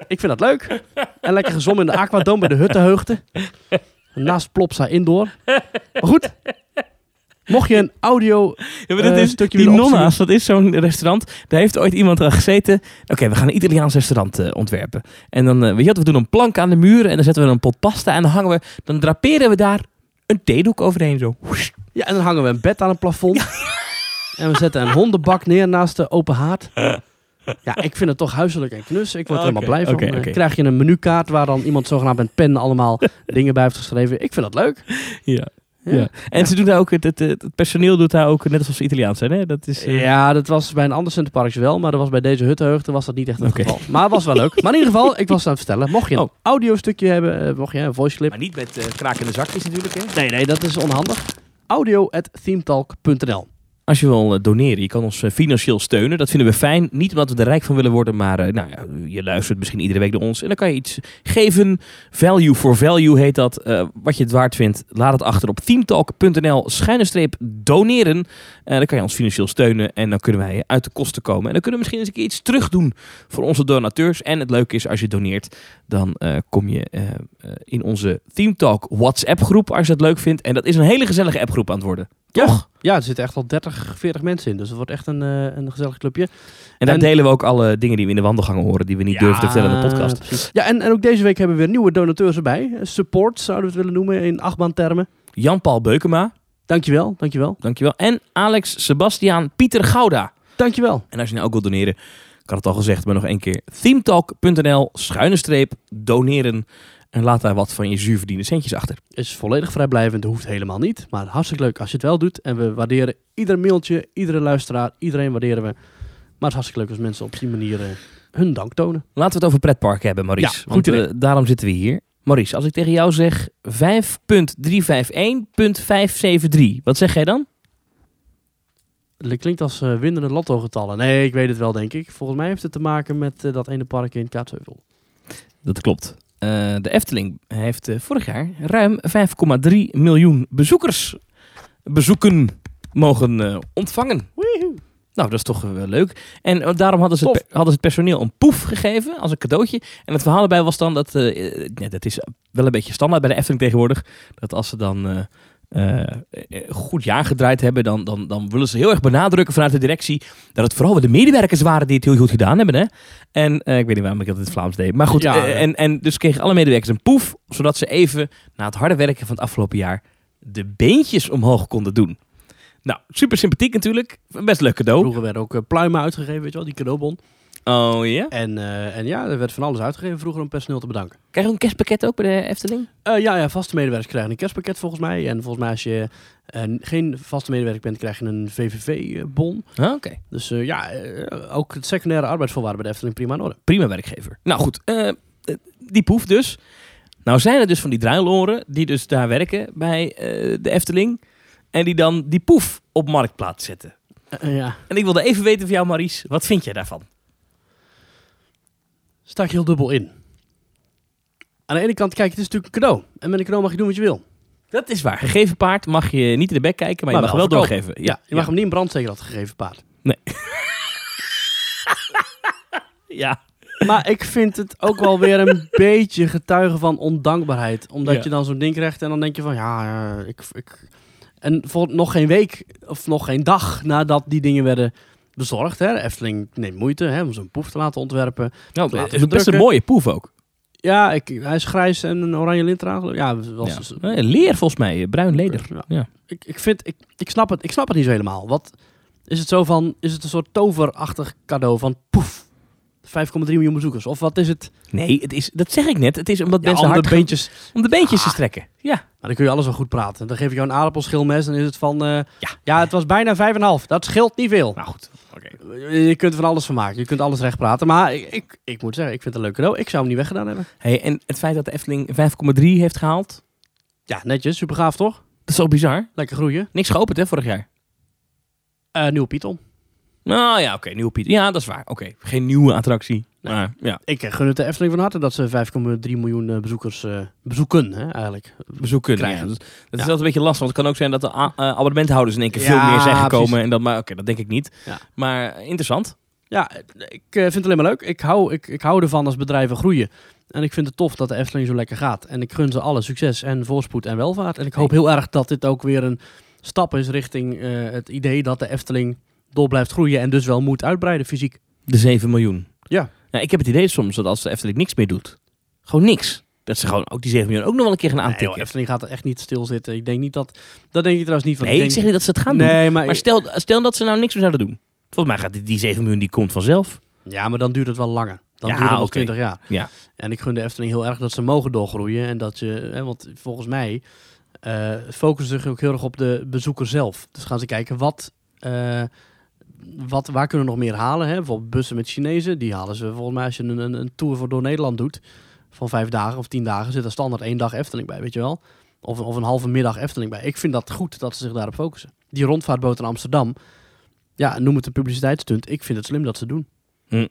Ik vind dat leuk. En lekker gezond in de Aquadome bij de Huttenheugde. Naast Plopsa Indoor. Maar goed. Mocht je een audio... Ja, maar dat eh, is, stukje die Nonna's, dat is zo'n restaurant. Daar heeft ooit iemand aan gezeten. Oké, we gaan een Italiaans restaurant eh, ontwerpen. En dan, eh, weet je wat, we doen een plank aan de muur. En dan zetten we een pot pasta. En dan hangen we, dan draperen we daar een theedoek overheen. Zo. Ja, en dan hangen we een bed aan het plafond. En we zetten een hondenbak neer naast de open haard. Ja, ik vind het toch huiselijk en knus. Ik word er helemaal blij van. Eh. Krijg je een menukaart waar dan iemand zogenaamd met pen allemaal dingen bij heeft geschreven. Ik vind dat leuk. Ja. Ja. Ja. En ze doen daar ook, het, het, het personeel doet daar ook net alsof ze Italiaans zijn. Hè? Dat is, eh, Ja, dat was bij een ander Centerparks wel, maar dat was bij deze huttenheugde was dat niet echt het Oké. geval. Maar het was wel leuk. Maar in ieder geval, ik was aan het vertellen, mocht je een Oh. audiostukje hebben, eh, mocht je een voice clip. Maar niet met eh krakende zakjes natuurlijk. Hè? Nee, nee, dat is onhandig. Audio at themetalk.nl Als je wil eh, doneren, je kan ons eh, financieel steunen. Dat vinden we fijn. Niet omdat we er rijk van willen worden, maar eh, nou ja, je luistert misschien iedere week naar ons. En dan kan je iets geven. Value for value heet dat. Wat je het waard vindt, laat het achter op themetalk.nl schuine streep doneren. Eh, dan kan je ons financieel steunen en dan kunnen wij uit de kosten komen. En dan kunnen we misschien eens een keer iets terug doen voor onze donateurs. En het leuke is, als je doneert, dan kom je in onze Themetalk WhatsApp groep als je het leuk vindt. En dat is een hele gezellige appgroep aan het worden. Toch? Ja, er zitten echt al 30, 40 mensen in, dus het wordt echt een, eh, een gezellig clubje. En daar En- delen we ook alle dingen die we in de wandelgangen horen, die we niet durven te vertellen in de podcast. precies. Ja, en, en ook deze week hebben we weer nieuwe donateurs erbij. Support zouden we het willen noemen in achtbaantermen. Jan-Paul Beukema, Dankjewel, dankjewel. dankjewel. En Alex Sebastiaan Pieter Gouda. Dankjewel. En als je nou ook wilt doneren, kan het al gezegd, maar nog één keer. themetalk.nl, schuine streep, doneren. En laat daar wat van je zuurverdiende centjes achter. Is volledig vrijblijvend, hoeft helemaal niet. Maar hartstikke leuk als je het wel doet. En we waarderen ieder mailtje, iedere luisteraar, iedereen waarderen we. Maar het is hartstikke leuk als mensen op die manier eh, hun dank tonen. Laten we het over pretparken hebben, Maurice. Ja, goed Want eh, daarom zitten we hier. Maurice, als ik tegen jou zeg 5.351.573, wat zeg jij dan? Het klinkt als eh winnende lotto-getallen. Nee, ik weet het wel, denk ik. Volgens mij heeft het te maken met dat ene park in Kaatsheuvel. Dat klopt. Eh, de Efteling heeft eh, vorig jaar ruim 5,3 miljoen bezoekers bezoeken mogen eh, ontvangen. Nou, dat is toch wel leuk. En daarom hadden ze, het, hadden ze het personeel een poef gegeven als een cadeautje. En het verhaal erbij was dan dat, nee, dat is wel een beetje standaard bij de Efteling tegenwoordig, dat als ze dan eh, eh, goed jaar gedraaid hebben, dan, dan, dan willen ze heel erg benadrukken vanuit de directie dat het vooral de medewerkers waren die het heel goed gedaan hebben. Hè? En eh, ik weet niet waarom ik dat in het Vlaams deed. Maar goed, Ja, en, en dus kregen alle medewerkers een poef, zodat ze even na het harde werken van het afgelopen jaar de beentjes omhoog konden doen. Nou, super sympathiek natuurlijk. Best leuk cadeau. Vroeger werden ook pluimen uitgegeven, weet je wel, die cadeaubon. Oh ja? En, eh, en ja, er werd van alles uitgegeven vroeger om personeel te bedanken. Krijg je een kerstpakket ook bij de Efteling? Eh, ja, ja, vaste medewerkers krijgen een kerstpakket volgens mij. En volgens mij als je eh, geen vaste medewerker bent, krijg je een VVV-bon. Ah, Oké, Dus eh, ja, ook het secundaire arbeidsvoorwaarden bij de Efteling prima in orde. prima werkgever. Nou goed, die poef dus. Nou zijn er dus van die druiloren die dus daar werken bij eh, de Efteling. En die dan die poef op marktplaats zetten. Ja, En ik wilde even weten van jou, Maurice, wat vind jij daarvan? Sta ik heel dubbel in. Aan de ene kant, kijk, het is natuurlijk een cadeau. En met een cadeau mag je doen wat je wil. Dat is waar. Gegeven paard mag je niet in de bek kijken, maar, Maar je mag wel doorgeven. Ja, je mag hem niet in brand steken, dat gegeven paard. Ja. Maar ik vind het ook wel weer een beetje getuigen van ondankbaarheid. Omdat Ja. je dan zo'n ding krijgt en dan denk je van, ja, ik, ik... En voor nog geen week of nog geen dag nadat die dingen werden bezorgd, hè, de Efteling neemt moeite hè, om zo'n poef te laten ontwerpen. Nou, het is best een mooie poef ook. Ja, ik, hij is grijs en een oranje lint eraan. Ja, was, Ja. Eh, Leer volgens mij, eh, bruin leder. Ja. Ja. Ik, ik, vind, ik, ik, snap het, ik snap het niet zo helemaal. Wat is het zo van, is het een soort toverachtig cadeau van poef, 5,3 miljoen bezoekers? Of wat is het? Nee, het is, dat zeg ik net. Het is omdat Ja, mensen om de gaan- beentjes. om de beentjes te Ah. strekken. Ja. Maar dan kun je alles wel goed praten. Dan geef ik jou een aardappelschilmes en is het van... eh, Ja. ja, het was bijna 5,5. Dat scheelt niet veel. Nou goed. Je kunt er van alles van maken. Je kunt alles recht praten. Maar ik, ik, ik moet zeggen, ik vind het een leuk cadeau. Ik zou hem niet weggedaan hebben. Hey, en het feit dat de Efteling 5,3 heeft gehaald, Ja, netjes. Super gaaf, toch? Dat is toch bizar? Lekker groeien. Niks geopend hè, vorig jaar? Eh nieuwe Python. Nou ja, oké, nieuwe Piet. Ja, dat is waar. Oké, geen nieuwe attractie. Maar ja, Ik gun het de Efteling van harte dat ze 5,3 miljoen eh, bezoekers eh, bezoeken, hè, eigenlijk. bezoeken. Krijgen. Ja, dat, dat is altijd een beetje lastig, want het kan ook zijn dat de eh, abonnementhouders in één keer veel meer zijn gekomen. precies. En dat, maar oké, dat denk ik niet. Maar interessant. Ja, ik vind het alleen maar leuk. Ik hou, ik, ik hou ervan als bedrijven groeien. En ik vind het tof dat de Efteling zo lekker gaat. En ik gun ze alle succes en voorspoed en welvaart. En ik hoop heel erg dat dit ook weer een stap is richting het idee dat de Efteling door blijft groeien. En dus wel moet uitbreiden fysiek. De 7 miljoen. Ja. Ja. Ik heb het idee soms dat als de Efteling niks meer doet, gewoon niks. Dat ze gewoon ook die 7 miljoen ook nog wel een keer gaan Nee, joh, aantikken. Efteling gaat er echt niet stilzitten. Ik denk niet dat... Dat denk ik trouwens niet van. Nee, ik denk, zeg niet dat ze het gaan doen. Nee, maar... Maar stel, stel dat ze nou niks meer zouden doen. Volgens mij gaat die, die 7 miljoen die komt vanzelf. Ja, maar dan duurt het wel langer. Dan Ja, duurt het wel oké. 20 jaar. Ja. En ik gun de Efteling heel erg dat ze mogen doorgroeien. En dat je, hè, want volgens mij eh focussen zich ook heel erg op de bezoeker zelf. Dus gaan ze kijken wat, eh, wat waar kunnen we nog meer halen. Hè? Bijvoorbeeld bussen met Chinezen. Die halen ze volgens mij als je een, een, een tour voor door Nederland doet. Van vijf dagen of tien dagen zit er standaard één dag Efteling bij, weet je wel. Of, of een halve middag Efteling bij. Ik vind dat goed dat ze zich daarop focussen. Die rondvaartboot in Amsterdam. Ja, noem het een publiciteitsstunt. Ik vind het slim dat ze doen. Hm.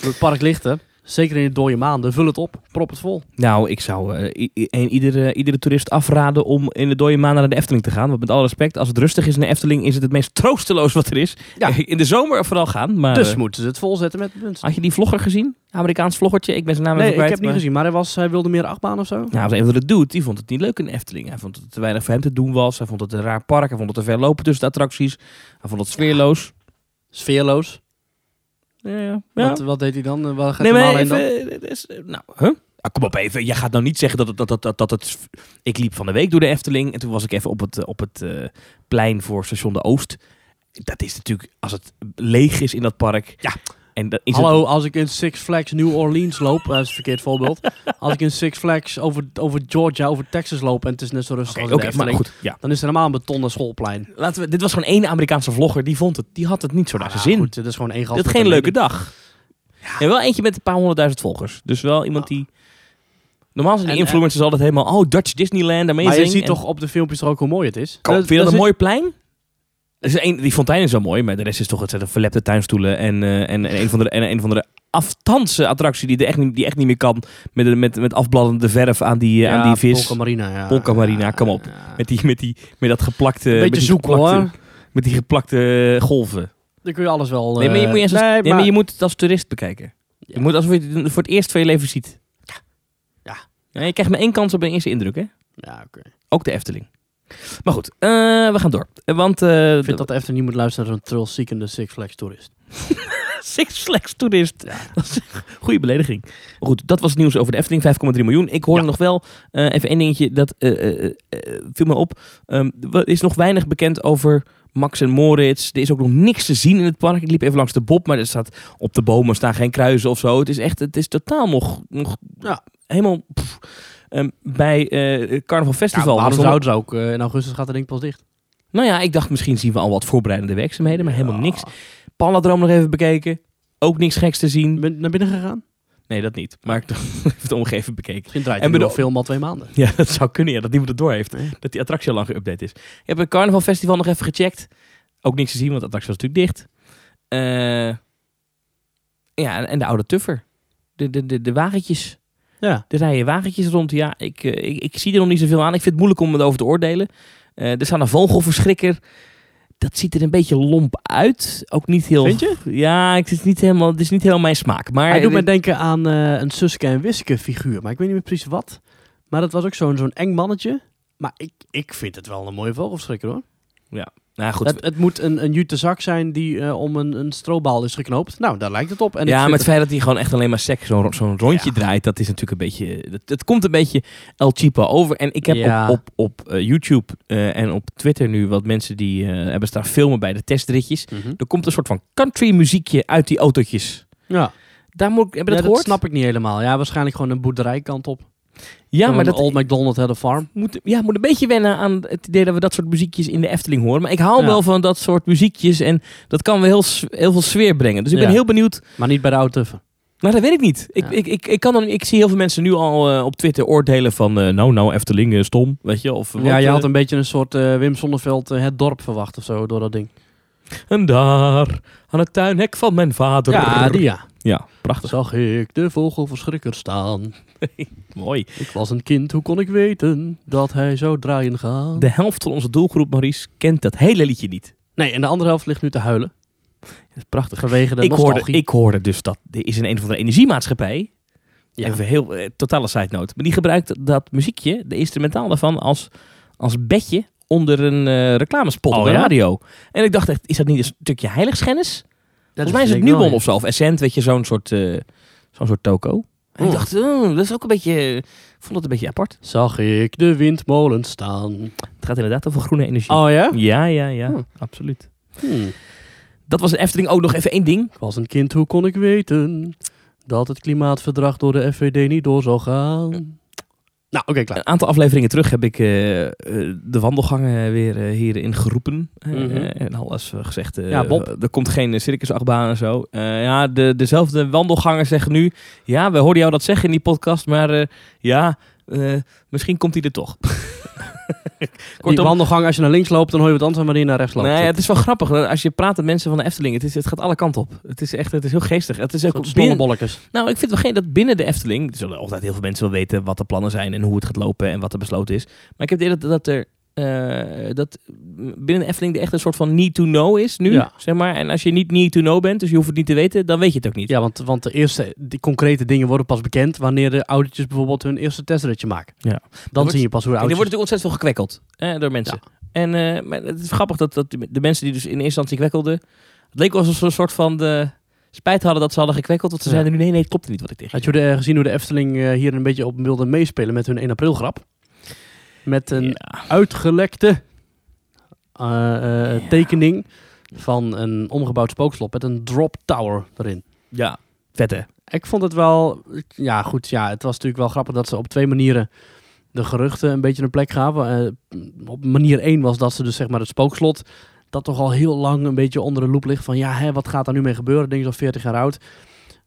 Het park ligt er. Zeker in de dode maanden. Vul het op. Prop het vol. Nou, ik zou eh, iedere, iedere toerist afraden om in de dode maanden naar de Efteling te gaan. Want met alle respect, als het rustig is in de Efteling, is het het meest troosteloos wat er is. Ja. In de zomer vooral gaan. Maar, Dus eh, moeten ze het volzetten met mensen. had je die vlogger gezien? Amerikaans vloggertje? Ik ben zijn naam Nee, even ik heb niet gezien. Maar hij, was, hij wilde meer achtbaan of zo? Nou, was een van de dude, die vond het niet leuk in de Efteling. Hij vond dat het te weinig voor hem te doen was. Hij vond het een raar park. Hij vond het te ver lopen tussen de attracties. Hij vond het sfeerloos. Sfeerloos. Ja, ja. Wat, wat deed hij dan? Eh, Waar gaat Nee, hij maar even... eh, dit is, eh, nou, huh? Ah, kom op even. Jij gaat nou niet zeggen dat het, dat, dat, dat, dat het... Ik liep van de week door de Efteling. En toen was ik even op het, eh, op het eh, plein voor station De Oost. Dat is natuurlijk... Als het leeg is in dat park... Ja. En dat is Hallo, als ik in Six Flags New Orleans loop, dat is een verkeerd voorbeeld. als ik in Six Flags over, over Georgia, over Texas loop en het is net zo rustig Oké, als maar goed. Ja. dan is er helemaal een betonnen schoolplein. Laten we, dit was gewoon één Amerikaanse vlogger. Die vond het... Die had het niet zo naar Ah, zijn zin. Goed, het is gewoon één gast. Dat geen een leuke dag. Ja. wel eentje met een paar honderdduizend volgers. Dus wel iemand die... Normaal zijn die En- influencers altijd helemaal... Oh, Dutch Disneyland, amazing. Maar je ziet En- toch op de filmpjes er ook hoe mooi het is? Eh, vind je dat een mooi plein? Die fontein is wel mooi, maar de rest is toch het verlepte tuinstoelen en, eh, en, en een van de en een van de aftanse attractie die, er echt niet, die echt niet meer kan met, met, met afbladdende verf aan die, eh, aan die vis. Polka Marina, ja. Polka Marina, kom op. Ja. Met, die, met, die, met dat geplakte... Een met beetje die zoeken geplakte- hoor. Met die geplakte golven. Dan kun je alles wel... Nee, maar je eh, moet, je, als- nee, nee, maar maar- je moet het als toerist bekijken. Ja. Je moet alsof je het voor het eerst van je leven ziet. Ja. Ja, je krijgt maar één kans op een eerste indruk, hè? Ja, oké. Ook de Efteling. Maar goed, eh, we gaan door. Want eh, Ik vind dat de Efteling niet moet luisteren naar een thrillseekende Six Flags toerist. Six Flags toerist. Ja. Dat is een goede belediging. Maar goed, dat was het nieuws over de Efteling, 5,3 miljoen. Ik hoorde Ja. nog wel eh, even één dingetje, dat eh, viel me op. Ehm, er is nog weinig bekend over Max en Moritz. Er is ook nog niks te zien in het park. Ik liep even langs de Bob, maar er staat op de bomen staan geen kruisen of zo. Het is echt, het is totaal nog, nog Ja. helemaal pff, ehm, bij eh, het Carnaval Ja, Festival. er- zouden ze ook? eh, in augustus gaat de ding pas dicht. nou ja, ik dacht misschien zien we al wat voorbereidende werkzaamheden, maar helemaal Ja. niks. Palladroom nog even bekeken. Ook niks geks te zien. Ben naar binnen gegaan? Nee, dat niet. Maar ik heb het omgeven bekeken. Misschien draait En nog film al twee maanden. Ja, dat zou kunnen. Ja, dat niemand het door heeft. Nee. Dat die attractie al lang geüpdate is. Ik heb het Carnaval Festival nog even gecheckt. Ook niks te zien, want de attractie was natuurlijk dicht. Eh, ja, en- en de oude tuffer. De, de, de, de wagentjes. Ja. Er rijden wagentjes rond. Ja, ik, eh, ik, ik zie er nog niet zoveel aan. Ik vind het moeilijk om erover te oordelen. Eh, er staat een vogelverschrikker. Dat ziet er een beetje lomp uit. Ook niet heel... Vind je? Ja, het is niet helemaal, het is niet helemaal mijn smaak. Maar Hij doet me denken aan eh, een Suske en Wiske figuur. Maar ik weet niet meer precies wat. Maar dat was ook zo'n zo'n eng mannetje. Maar ik, ik vind het wel een mooie vogelverschrikker hoor. Nou goed, Het, het moet een, een jute zak zijn die eh, om een, een stroobal is geknoopt. Nou, daar lijkt het op. En ja, maar het het- feit dat hij gewoon echt alleen maar seks zo'n zo'n rondje Ja. draait, dat is natuurlijk een beetje. Dat, het komt een beetje El Chipo over. En ik heb Ja. op, op, op eh, YouTube eh, en op Twitter nu wat mensen die hebben staan filmen bij de testritjes. Mhm. Er komt een soort van country muziekje uit die autootjes. Ja, Daar moet ik, heb je Ja, dat dat gehoord? snap ik niet helemaal. Ja, waarschijnlijk gewoon een boerderijkant op. Ja, maar dat Old McDonald had a farm. moet, ja, moet een beetje wennen aan het idee dat we dat soort muziekjes in de Efteling horen. Maar ik hou Ja. wel van dat soort muziekjes en dat kan wel heel, heel veel sfeer brengen. Dus ik ben Ja. heel benieuwd Maar niet bij de oude tuffen. Nou, dat weet ik niet. Ik, Ja. ik, ik, ik, kan dan, ik zie heel veel mensen nu al eh, op Twitter oordelen van... eh, nou, nou, Efteling is stom, weet je. Of, ja, je eh, had een beetje een soort eh, Wim Sonneveld eh, het dorp verwacht of zo door dat ding. En daar, aan het tuinhek van mijn vader. Ja, die ja. Ja, prachtig. Zag ik de vogelverschrikker staan. Mooi. Ik was een kind, hoe kon ik weten dat hij zou draaien gaan? De helft van onze doelgroep, Maurice, kent dat hele liedje niet. Nee, en de andere helft ligt nu te huilen. Dat is prachtig. Vanwege de Ik hoorde, ik hoorde dus dat er is een een of andere energiemaatschappij. Ja. Even heel eh, totale side note. Maar die gebruikt dat muziekje, de instrumentaal daarvan, als, als bedje onder een eh, reclamespot Oh, op de ja? radio. En ik dacht echt, is dat niet een stukje heiligschennis? Dat Volgens mij is het ja. of zo, of Essent, weet je, zo'n soort, eh, zo'n soort toko. En ik dacht, oh, dat is ook een beetje, ik vond het een beetje apart. Zag ik de windmolen staan. Het gaat inderdaad over groene energie. Oh ja? Ja, ja, ja, Oh. absoluut. Hmm. Dat was een Efteling. Ook nog even één ding. Ik was een kind, hoe kon ik weten dat het klimaatverdrag door de FVD niet door zou gaan? Nou, oké, klaar. Een aantal afleveringen terug heb ik eh, eh, de wandelgangen weer eh, hierin geroepen. Eh, Mhm. en alles gezegd, eh, Ja, Bob. er komt geen circusachtbaan en zo. Eh, ja, de, dezelfde wandelgangers zeggen nu... Ja, we hoorden jou dat zeggen in die podcast, maar eh, ja, eh, misschien komt hij er toch. Die Kortom, wandelgang, als je naar links loopt, dan hoor je wat anders dan wanneer je naar rechts loopt. Nee, het is wel grappig. Als je praat met mensen van de Efteling, het, is, het gaat alle kanten op. Het is echt het is heel geestig. Het is ook binnen, nou, ik vind wel geen dat binnen de Efteling, er zullen altijd heel veel mensen wel weten wat de plannen zijn en hoe het gaat lopen en wat er besloten is. Maar ik heb het idee dat, dat er dat binnen Efteling er echt een soort van need to know is nu, Ja. zeg maar. En als je niet need to know bent, dus je hoeft het niet te weten, dan weet je het ook niet. Ja, want, want de eerste die concrete dingen worden pas bekend wanneer de autootjes bijvoorbeeld hun eerste testritje maken. Ja. Dan wordt- zie je pas hoe de En er wordt autootjes... natuurlijk ontzettend veel gekwekkeld door mensen. En eh, maar het is grappig dat, dat de mensen die dus in eerste instantie kwekkelden, het leek alsof ze een soort van de spijt hadden dat ze hadden gekwekkeld. Want ze Ja. zeiden nu, nee, nee, het klopt niet wat ik tegen Had je gezien hoe de Efteling eh, hier een beetje op wilde meespelen met hun 1 april grap? Met een Ja. uitgelekte eh, eh, Ja. tekening van een omgebouwd spookslot met een drop tower erin. ja, vet hè? Ik vond het wel, ja goed, ja, het was natuurlijk wel grappig dat ze op twee manieren de geruchten een beetje een plek gaven. Eh, op manier één was dat ze dus zeg maar het spookslot, dat toch al heel lang een beetje onder de loep ligt van ja, hè, wat gaat er nu mee gebeuren? Ding is al 40 jaar oud.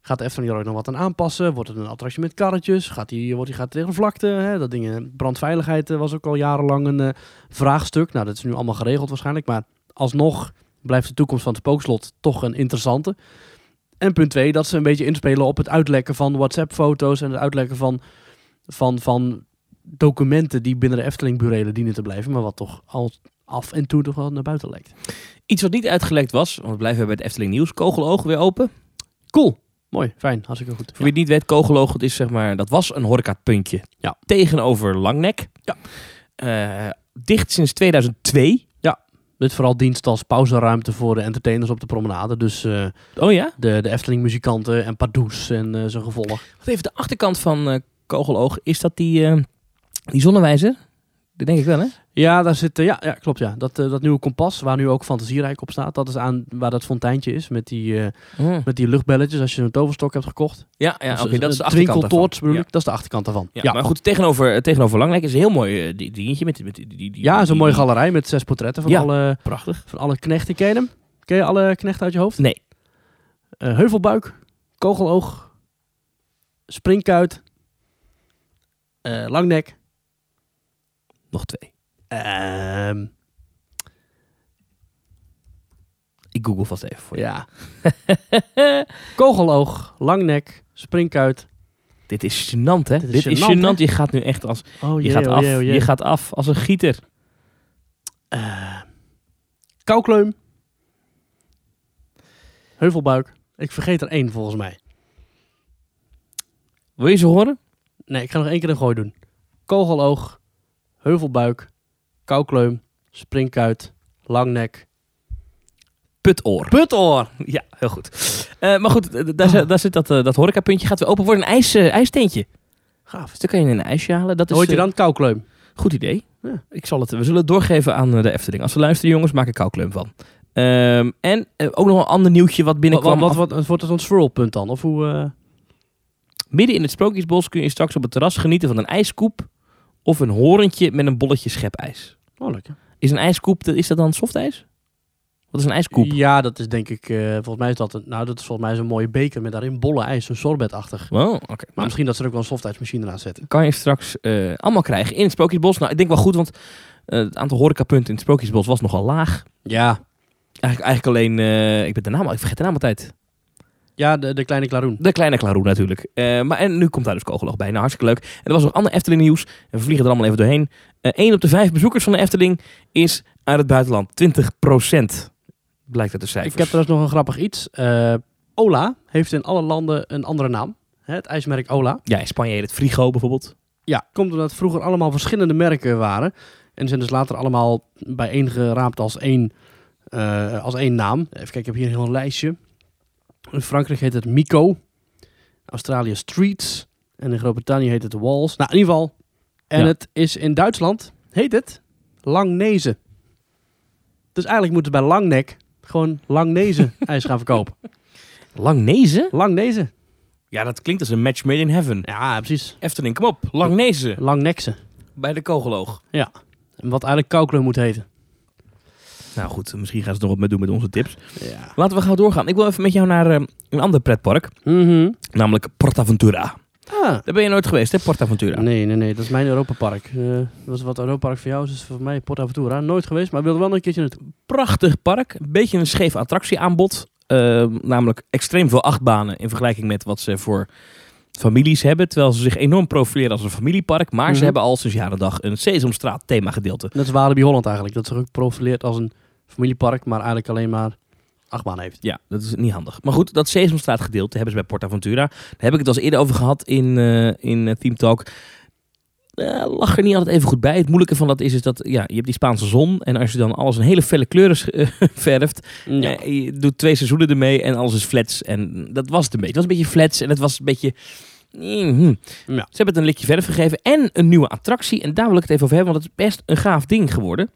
Gaat de Efteling er ook nog wat aan aanpassen? Wordt het een attractie met karretjes? Gaat die, wordt die gaat tegen de vlakte? Hè? Dat dingen, brandveiligheid eh, was ook al jarenlang een eh, vraagstuk. Nou, dat is nu allemaal geregeld waarschijnlijk, maar alsnog blijft de toekomst van het spookslot toch een interessante. En punt twee, dat ze een beetje inspelen op het uitlekken van WhatsApp-foto's en het uitlekken van, van, van documenten die binnen de Efteling-burelen dienen te blijven, maar wat toch al af en toe toch wel naar buiten lekt. Iets wat niet uitgelekt was, want we blijven bij het Efteling Nieuws. Kogeloog weer open. Cool. Mooi, fijn, hartstikke goed. Voor wie het niet weet, Kogeloog, het is zeg maar, dat was een horecapuntje. Ja. Tegenover Langnek. Ja. Eh, dicht sinds 2002. Dit vooral dienst als pauzeruimte voor de entertainers op de promenade. Dus eh, Oh ja? de, de Efteling-muzikanten en Pardoes en eh zijn gevolg. Wat even de achterkant van Kogeloog, is dat die, die zonnewijzer? Dat denk ik wel, hè? Ja, daar zit, eh, ja, ja, klopt ja. Dat, eh, dat nieuwe kompas, waar nu ook Fantasierijk op staat, dat is aan waar dat fonteintje is met die, eh, met die luchtbelletjes als je een toverstok hebt gekocht. Ja, ja Dus, oké, dat is de achterkant bedoel Ja. ik, dat is de achterkant daarvan. Ja, Ja, maar goed, tegenover, tegenover Langnek is een heel mooi die- dingetje met, met die, die, die, ja zo'n mooie galerij met zes portretten van, alle, Prachtig. van alle knechten. Ken je hem? Ken je alle knechten uit je hoofd? Nee. Heuvelbuik, kogeloog, springkuit, langnek, Nog twee. ehm, Ik google vast even voor je. ja. kogeloog, langnek, springkuit. Dit is gênant, hè? Dit Dit is gênant, hè? Je gaat nu echt als... Oh Je gaat oh af. oh. Je gaat af als een gieter. Eh, koukleum. Heuvelbuik. Ik vergeet er één volgens mij. Wil je ze horen? Nee, ik ga nog één keer een gooi doen. Kogeloog. Heuvelbuik. Koukleum. Springkuit. Langnek. Putoor. Putoor. Ja, heel goed. Eh, maar goed, d- daar, zit- daar zit dat, eh, dat horecapuntje. Gaat weer open worden. Een ijs, eh, ijsteentje. Gaaf. Dus dan kan je een ijsje halen. Dat is Hoort je dan koukleum? Goed idee. Ja. Ik zal het, we zullen het doorgeven aan de Efteling. Als ze luisteren, jongens, maak een koukleum van. Ehm, en ook nog een ander nieuwtje wat binnenkwam. wat, wat, wat wordt het een swirlpunt dan? Of hoe... Midden in het Sprookjesbos kun je straks op het terras genieten van een ijskoep of een horentje met een bolletje schepijs. Oh, lekker. Is een ijskoep, is dat dan softijs? Wat is een ijskoep? Ja, dat is denk ik, eh, volgens mij is dat, een, nou dat is volgens mij zo'n mooie beker met daarin bolle ijs, een sorbetachtig. Oh, oké. Maar Nou, misschien dat ze er ook wel een softijsmachine naast zetten. kan je straks eh, allemaal krijgen in het Sprookjesbos. Nou, ik denk wel goed, want eh, het aantal horecapunten in het Sprookjesbos was nogal laag. Ja, Eigenlijk, eigenlijk alleen, ik ben de naam ik vergeet de naam altijd. Ja de, de kleine klaroen. De kleine Klaroen natuurlijk. Eh, maar en nu komt daar dus Kogeloog bij. Nou, hartstikke leuk. En er was nog ander Efteling nieuws. En we vliegen er allemaal even doorheen. Eén op de vijf bezoekers van de Efteling is uit het buitenland. 20% Blijkt uit de cijfers. Ik heb trouwens nog een grappig iets. Eh, Ola heeft in alle landen een andere naam. Het ijsmerk Ola. Ja, in Spanje heet het Frigo bijvoorbeeld. Ja, komt omdat het vroeger allemaal verschillende merken waren. En zijn dus later allemaal bijeengeraapt als één, eh, als één naam. Even kijken, ik heb hier een heel lijstje. In Frankrijk heet het Mico. Australië Streets. En in Groot-Brittannië heet het Walls. Nou, in ieder geval. En Ja. het is in Duitsland, heet het Langnezen. Dus eigenlijk moeten ze bij Langnek gewoon Langnezen ijs gaan verkopen. Langnezen? Langnezen. Ja, dat klinkt als een match made in heaven. Ja, precies. Efteling, kom op. Langnezen. Langnekse. Bij de Kogeloog. Ja. Wat eigenlijk Koukler moet heten. Nou goed, misschien gaan ze er nog wat mee doen met onze tips. Ja. Laten we gaan doorgaan. Ik wil even met jou naar eh, een ander pretpark. Mhm. Namelijk PortAventura. Ah. Daar ben je nooit geweest, hè? PortAventura. Nee, nee, nee. Dat is mijn Europapark. Eh dat was wat Europapark voor jou is, is voor mij PortAventura. Nooit geweest, maar ik wilde wel een keertje naartoe. prachtig park. Een beetje een scheef attractieaanbod. Eh, namelijk extreem veel achtbanen in vergelijking met wat ze voor families hebben. Terwijl ze zich enorm profileren als een familiepark. Maar Mhm. ze hebben al sinds jaren dag een Sesamstraat thema gedeelte. Net als Walibi Holland eigenlijk. Dat zich ook profileert als een familiepark, maar eigenlijk alleen maar achtbaan heeft. Ja, dat is niet handig. Maar goed, dat Sesamstraat gedeelte hebben ze bij PortAventura. Daar heb ik het al eens eerder over gehad in, eh in eh, Team Talk. Eh, lag er niet altijd even goed bij. Het moeilijke van dat is, is dat ja, je hebt die Spaanse zon. En als je dan alles in hele felle kleuren verft, Ja. Je doet twee seizoenen ermee en alles is flats. En dat was het een beetje. Het was een beetje flats en het was een beetje... Mhm. Ja. Ze hebben het een likje verf gegeven en een nieuwe attractie. En daar wil ik het even over hebben, want het is best een gaaf ding geworden.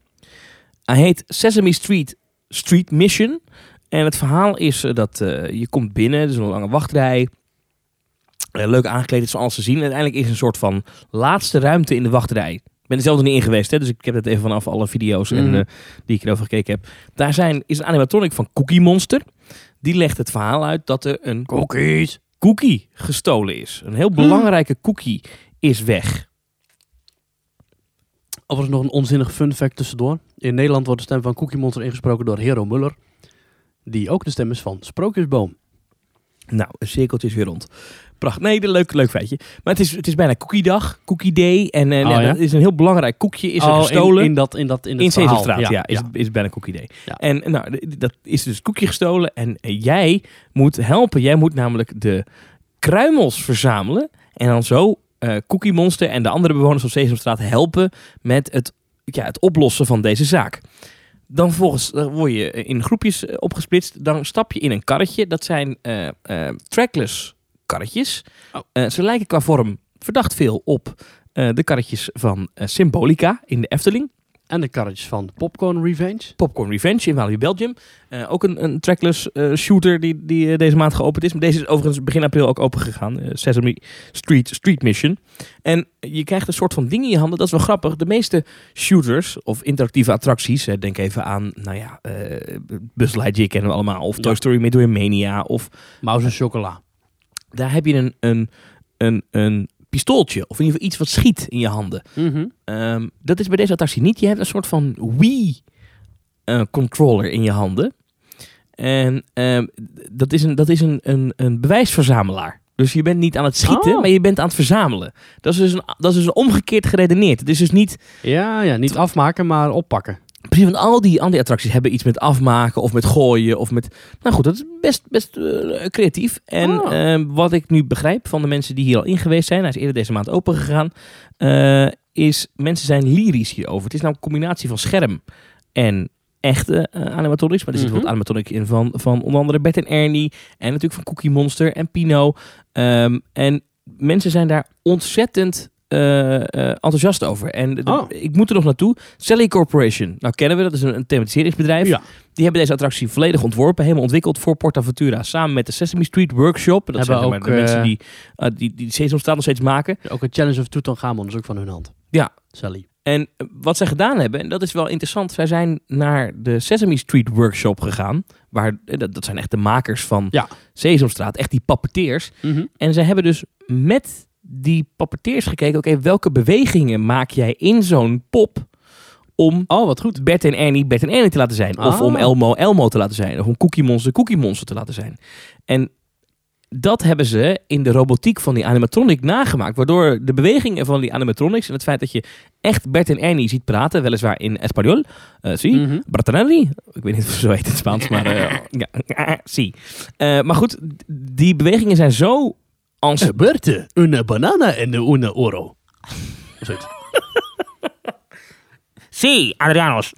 Hij heet Sesame Street Street Mission. En het verhaal is eh, dat eh, je komt binnen, er is een lange wachtrij. Eh, leuk aangekleed, is van alles te zien. En uiteindelijk is een soort van laatste ruimte in de wachtrij. Ik ben er zelf nog niet in geweest, hè, dus ik heb het even vanaf alle video's en, Mhm. die ik erover gekeken heb. Daar zijn, is een animatronic van Cookie Monster. Die legt het verhaal uit dat er een Cookies. cookie gestolen is. Een heel belangrijke cookie is weg. Overigens nog een onzinnig fun fact tussendoor. In Nederland wordt de stem van Cookie Monster ingesproken door Hero Muller. Die ook de stem is van Sprookjesboom. Nou, een cirkeltje is weer rond. Prachtig. Nee, een leuk, leuk feitje. Maar het is, het is bijna Cookie-dag, Cookie Day. En Oh, ja? dat is een heel belangrijk koekje is er Oh, in- gestolen. In, dat, in, dat, in, het In verhaal. Ja, is, is bijna Cookie Day. Ja. En nou, dat is dus koekje gestolen. En jij moet helpen. Jij moet namelijk de kruimels verzamelen. En dan zo eh Cookie Monster en de andere bewoners van Sesamstraat helpen met het, ja, het oplossen van deze zaak. Dan vervolgens word je in groepjes eh, opgesplitst. Dan stap je in een karretje. Dat zijn eh, trackless karretjes. Oh. Ze lijken qua vorm verdacht veel op de karretjes van Symbolica in de Efteling. En de karretjes van Popcorn Revenge. Popcorn Revenge in Walibi Belgium. Eh, ook een, een trackless eh, shooter die, die eh, deze maand geopend is. Maar deze is overigens begin april ook open gegaan. Sesame Street Street Mission. En je krijgt een soort van ding in je handen. Dat is wel grappig. De meeste shooters of interactieve attracties. denk even aan, nou ja, Buzz Lightyear kennen we allemaal. Of. Toy Story Midway Mania. Of Mouse en chocola. daar heb je een, een, een, een pistooltje. Of in ieder geval iets wat schiet in je handen. Mhm. Ehm, dat is bij deze attractie niet. Je hebt een soort van Wii-controller in je handen. En ehm, dat is, een, dat is een, een, een bewijsverzamelaar. Dus je bent niet aan het schieten, Oh. maar je bent aan het verzamelen. Dat is dus, een, dat is dus omgekeerd geredeneerd. Het is dus niet... Ja, ja, niet afmaken, maar oppakken. Precies, want al die, al die attracties hebben iets met afmaken of met gooien of met... Nou goed, dat is best, best eh, creatief. En Oh. ehm, wat ik nu begrijp van de mensen die hier al in geweest zijn... Hij is eerder deze maand open gegaan... eh, is mensen zijn lyrisch hierover. Het is nou een combinatie van scherm en echte eh, animatronics. Maar er zit Mhm. wat animatronic in van, van onder andere Bert en Ernie. En natuurlijk van Cookie Monster en Pino. Ehm, en mensen zijn daar ontzettend eh, eh, enthousiast over. En de- Oh. ik moet er nog naartoe. Sally Corporation. Nou kennen we dat. Is een, een thematiseringsbedrijf. Ja. Die hebben deze attractie volledig ontworpen. Helemaal ontwikkeld voor PortAventura. Samen met de Sesame Street Workshop. Dat Hebben zijn maar ook, de mensen eh, die, die, die Sesamstraat nog steeds maken. Ook een Challenge of Tutankhamon is ook van hun hand. Ja. Sally. En wat zij gedaan hebben, en dat is wel interessant, zij zijn naar de Sesame Street Workshop gegaan. Waar, dat, dat zijn echt de makers van Ja. Sesamstraat, echt die puppeteers. Mhm. En zij hebben dus met die puppeteers gekeken, oké, welke bewegingen maak jij in zo'n pop om Oh, wat goed. Bert en Ernie Bert en Ernie te laten zijn. Of Ah. om Elmo Elmo te laten zijn. Of om Cookie Monster Cookie Monster te laten zijn. En dat hebben ze in de robotiek van die animatronic nagemaakt. Waardoor de bewegingen van die animatronics en het feit dat je echt Bert en Ernie ziet praten, weliswaar in Espanol. eh zie, Ernie. Ik weet niet of zo heet in het Spaans, maar eh, ja, zie. Eh, maar goed, die bewegingen zijn zo als Eh, Berte, een banana en een euro. Zoiets. Sí, Adrianos.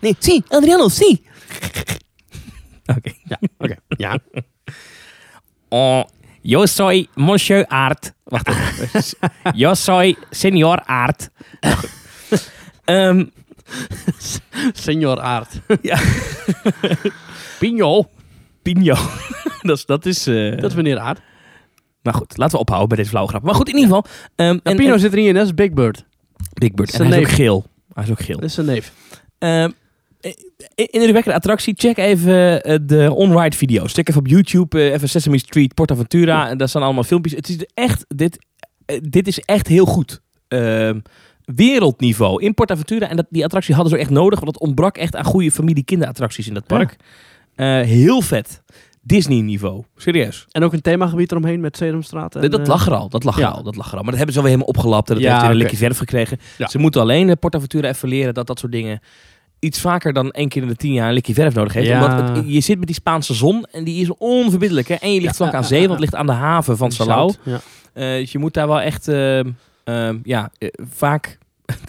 nee, sí, Adrianos, sí. Oké. Ja, oké. Ja. Oh, yo soy Monsieur Aard. Wacht even. yo soy Senior Aard. Ehm, Senior Aard. Ja. Pino. Pino. dat is... Dat is eh, Dat is meneer Aard. Nou goed, laten we ophouden bij deze flauwe grap. Maar goed, in ieder geval. ehm, En, Pino en- zit er niet in, dat is Big Bird. Big Bird. En hij is ook geel. Hij is ook geel. Dat is zijn neef. Ehm, in in de wekkende attractie, check even eh, de on-ride video's. Check even op YouTube, eh, even Sesame Street, Portaventura. En daar staan allemaal filmpjes. Het is echt, dit, eh, dit is echt heel goed. Ehm, wereldniveau in Portaventura. En dat, die attractie hadden ze echt nodig, want het ontbrak echt aan goede familie-kinderattracties in dat park. Eh, heel vet. Disney-niveau. Serieus. En ook een themagebied eromheen met Sesamstraat. En, dat eh, lag er al. Dat lag ja. er al. Dat lag er al. Maar dat hebben ze wel weer helemaal opgelapt. En dat Ja, heeft een likje verf gekregen. Ja. Ze moeten alleen de Portaventura even leren dat dat soort dingen iets vaker dan één keer in de tien jaar een likje verf nodig heeft. Ja. Omdat het- je zit met die Spaanse zon en die is onverbiddelijk. Hè? En je ligt vlak aan zee, want het ligt aan de haven van. Salau. Eh, dus je moet daar wel echt ja, eh, vaak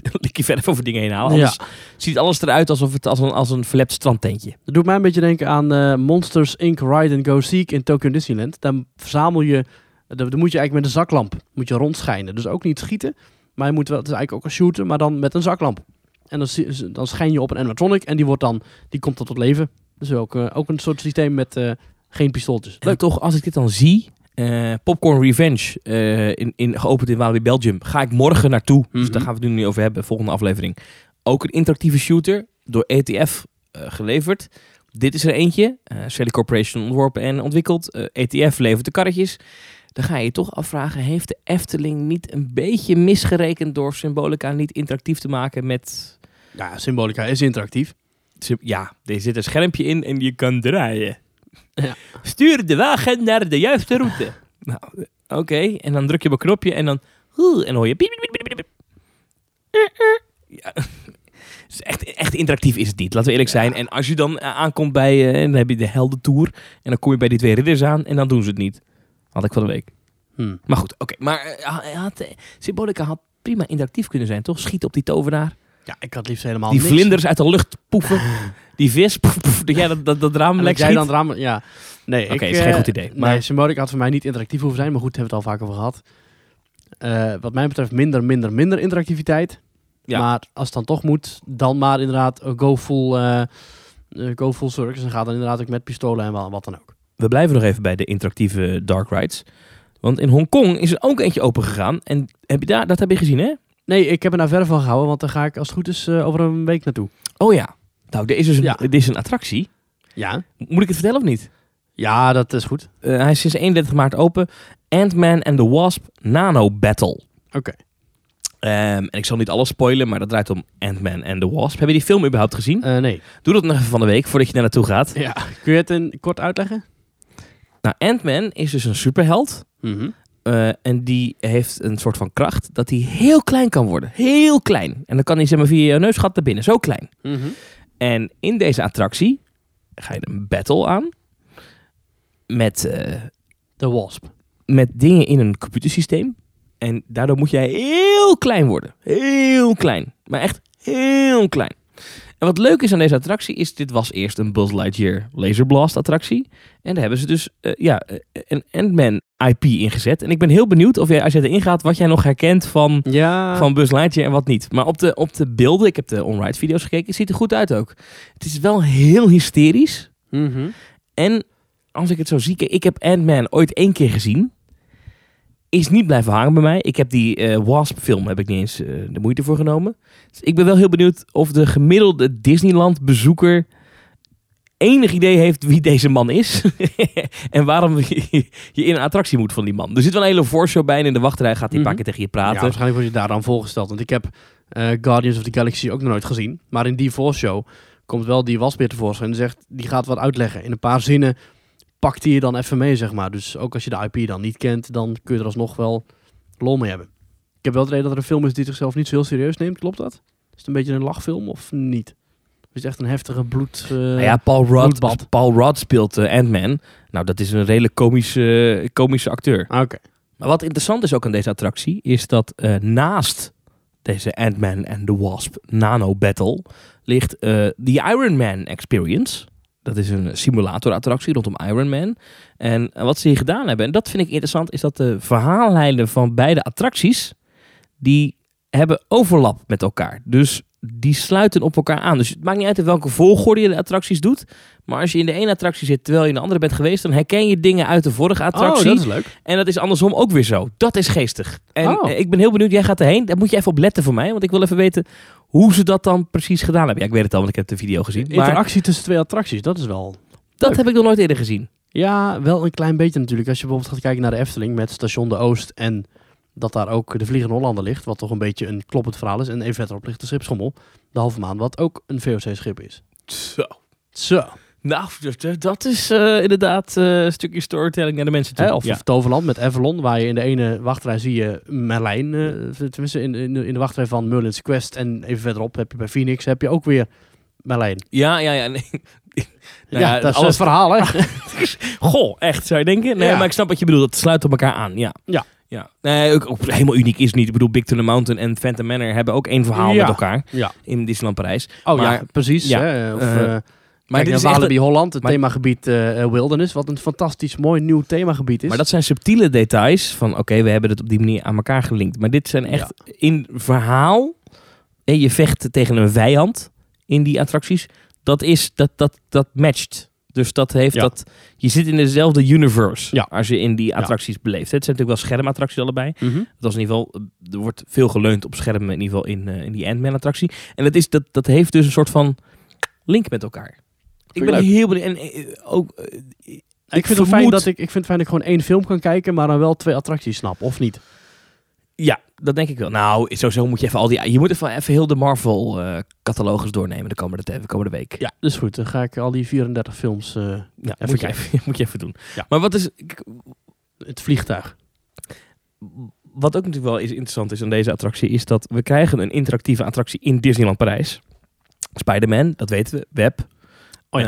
een likje verf over dingen heen halen. Anders ziet alles eruit alsof het als een, als een verlept strandtentje. Dat doet mij een beetje denken aan eh, Monsters Inc. Ride and Go Seek in Tokyo Disneyland. Dan verzamel je, dan dan moet je eigenlijk met een zaklamp moet je rondschijnen. Dus ook niet schieten, maar je moet wel, het is eigenlijk ook een shooter, maar dan met een zaklamp. En dan, dan schijn je op een animatronic en die wordt dan, die komt dan tot leven. Dus ook, eh, ook een soort systeem met eh, geen pistooltjes. En toch, als ik dit dan zie, eh, Popcorn Revenge, eh, in, in, geopend in Walibi Belgium, ga ik morgen naartoe. Dus Mhm. daar gaan we het nu niet over hebben, volgende aflevering. Ook een interactieve shooter, door ETF eh, geleverd. Dit is er eentje, Sally Corporation ontworpen en ontwikkeld. ETF levert de karretjes. Dan ga je je toch afvragen, heeft de Efteling niet een beetje misgerekend door Symbolica niet interactief te maken met... Ja, Symbolica is interactief. Ja, er zit een schermpje in en je kan draaien. Ja. Stuur de wagen naar de juiste route. nou, oké. En dan druk je op een knopje en dan... En hoor je... piep, piep, piep, piep, piep. Ja. Dus echt, echt interactief is het niet, laten we eerlijk zijn. En als je dan eh, aankomt bij... eh, dan heb je de heldentour. En dan kom je bij die twee ridders aan en dan doen ze het niet. Had ik van de week. Hm. Maar goed, oké. Maar eh, had, Symbolica had prima interactief kunnen zijn, toch? Schieten op die tovenaar. Ja, ik had liefst helemaal Die niks. vlinders uit de lucht poeven. Die vis. Poef, poef, dat jij dat, dat, dat raam En lek dat jij dan ramen, ja. Nee, Oké, ik, is geen eh, goed idee. Maar Maar- Symbolica had voor mij niet interactief hoeven zijn, maar goed, hebben we het al vaak over gehad. Eh, wat mij betreft minder, minder, minder interactiviteit. Ja. Maar als het dan toch moet, dan maar inderdaad eh, go full, go full circus. En ga dan inderdaad ook met pistolen en wa- wat dan ook. We blijven nog even bij de interactieve dark rides. Want in Hongkong is er ook eentje open gegaan. En heb je daar, dat heb je gezien, hè? Nee, ik heb er nou verder van gehouden, want daar ga ik als het goed is eh, over een week naartoe. Oh ja. Nou, er is dus een, Ja. dit is een attractie. Ja? Moet ik het vertellen of niet? Ja, dat is goed. Eh, hij is sinds 31 maart open. Ant-Man and the Wasp Nano Battle. Oké. Ehm, en ik zal niet alles spoilen, maar dat draait om Ant-Man and the Wasp. Heb je die film überhaupt gezien? Eh, nee. Doe dat nog even van de week, voordat je daar naartoe gaat. Ja. Kun je het in kort uitleggen? Nou, Ant-Man is dus een superheld. Mhm. Eh, en die heeft een soort van kracht dat hij heel klein kan worden. Heel klein. En dan kan hij zeg maar via je neusgat naar binnen. Zo klein. Mhm. En in deze attractie ga je een battle aan. Met, eh, De Wasp. met dingen in een computersysteem. En daardoor moet jij heel klein worden. Heel klein. Maar echt heel klein. En wat leuk is aan deze attractie is, dit was eerst een Buzz Lightyear Laser Blast attractie. En daar hebben ze dus eh, ja, eh, een Ant-Man IP ingezet. En ik ben heel benieuwd of jij, als jij erin gaat, wat jij nog herkent van, Ja. van Buzz Lightyear en wat niet. Maar op de, op de beelden, ik heb de on-ride video's gekeken, het ziet er goed uit ook. Het is wel heel hysterisch. Mhm. En als ik het zo zie, ik heb Ant-Man ooit één keer gezien. Is niet blijven hangen bij mij. Ik heb die eh, Wasp film heb ik niet eens eh, de moeite voor genomen. Dus ik ben wel heel benieuwd of de gemiddelde Disneyland bezoeker enig idee heeft wie deze man is. en waarom je, in een attractie moet van die man. Er zit wel een hele voorshow bij en in de wachtrij gaat hij een paar keer tegen je Ja, praten. waarschijnlijk word je daar dan voorgesteld. Want ik heb eh, Guardians of the Galaxy ook nog nooit gezien. Maar in die voorshow komt wel die wasbeer tevoorschijn. En zegt, die gaat wat uitleggen. In een paar zinnen pakt hij je dan even mee, zeg maar. Dus ook als je de IP dan niet kent, dan kun je er alsnog wel lol mee hebben. Ik heb wel het idee dat er een film is die zichzelf niet zo heel serieus neemt. Klopt dat? Is het een beetje een lachfilm of niet? Of is het echt een heftige bloed... eh, Nou ja, Paul Rudd. Paul Rudd speelt eh, Ant-Man. Nou, dat is een redelijk komische, komische acteur. ah, Oké. Maar wat interessant is ook aan deze attractie, is dat eh, naast deze Ant-Man and the Wasp Nano Battle ligt de Iron Man Experience. Dat is een simulatorattractie rondom Iron Man. En wat ze hier gedaan hebben, en dat vind ik interessant, is dat de verhaallijnen van beide attracties, die hebben overlap met elkaar. Dus die sluiten op elkaar aan. Dus het maakt niet uit in welke volgorde je de attracties doet. Maar als je in de ene attractie zit terwijl je in de andere bent geweest, dan herken je dingen uit de vorige Oh, attractie. dat is leuk. En dat is andersom ook weer zo. Dat is geestig. En Oh. ik ben heel benieuwd, jij gaat erheen. Daar moet je even op letten voor mij. Want ik wil even weten hoe ze dat dan precies gedaan hebben. Ja, ik weet het al, want ik heb de video gezien. Maar Interactie tussen twee attracties, dat is wel... dat leuk. heb ik nog nooit eerder gezien. Ja, wel een klein beetje natuurlijk. Als je bijvoorbeeld gaat kijken naar de Efteling met station de Oost en dat daar ook de Vliegende Hollander ligt, wat toch een beetje een kloppend verhaal is. En even verderop ligt de Schipschommel, de halve maan, wat ook een VOC-schip is. Zo. Zo. Nou, dat- is eh, inderdaad eh, een stukje storytelling naar de mensen toe. Hè, of ja. Toverland met Avalon, waar je in de ene wachtrij zie je Merlijn, eh, tenminste in, in, de- in de wachtrij van Merlin's Quest. En even verderop heb je bij Phoenix heb je ook weer Merlijn. ja, ja, ja. Nee. Nou ja, dat is alles- het verhaal, hè? Goh, echt, zou je denken? Nee, Ja. maar ik snap wat je bedoelt. Dat sluit op elkaar aan, ja. Ja. ja. Nee, ook, ook helemaal uniek is het niet. Ik bedoel, Big Thunder Mountain en Phantom Manor hebben ook één verhaal met elkaar. Ja. In Disneyland Parijs. Oh Maar- ja, precies. ja, hè, Of, Maar Kijk dit is echt Walibi Holland, het maar- themagebied eh, eh, Wilderness, wat een fantastisch mooi nieuw themagebied is. Maar dat zijn subtiele details van oké, we hebben het op die manier aan elkaar gelinkt. Maar dit zijn echt in verhaal. En je vecht tegen een vijand in die attracties. Dat is dat dat dat matcht. Dus dat heeft Ja. dat. Je zit in dezelfde universe Ja. als je in die attracties beleeft. Het zijn natuurlijk wel schermattracties allebei. Mhm. Dat is in ieder geval. Er wordt veel geleund op schermen in ieder geval in, eh, in die Ant-Man attractie. En dat is dat dat heeft dus een soort van link met elkaar. Ik ben leuk. heel benieuwd. En eh, ook. eh, Ik, vind het fijn vermoed- dat ik, ik vind het fijn dat ik gewoon één film kan kijken, maar dan wel twee attracties snap, of niet? Ja, dat denk ik wel. Nou, sowieso moet je even al die. Je moet even, even heel de Marvel-catalogus doornemen de komende, de komende week. Ja, dus goed. Dan ga ik al die 34 films, eh, Ja, Even moet, je kijken. even, moet je even doen. Ja. Maar wat, is, het vliegtuig. wat ook natuurlijk wel is interessant is aan deze attractie, is dat we krijgen een interactieve attractie in Disneyland Parijs. Spider-Man, dat weten we. Web. Oh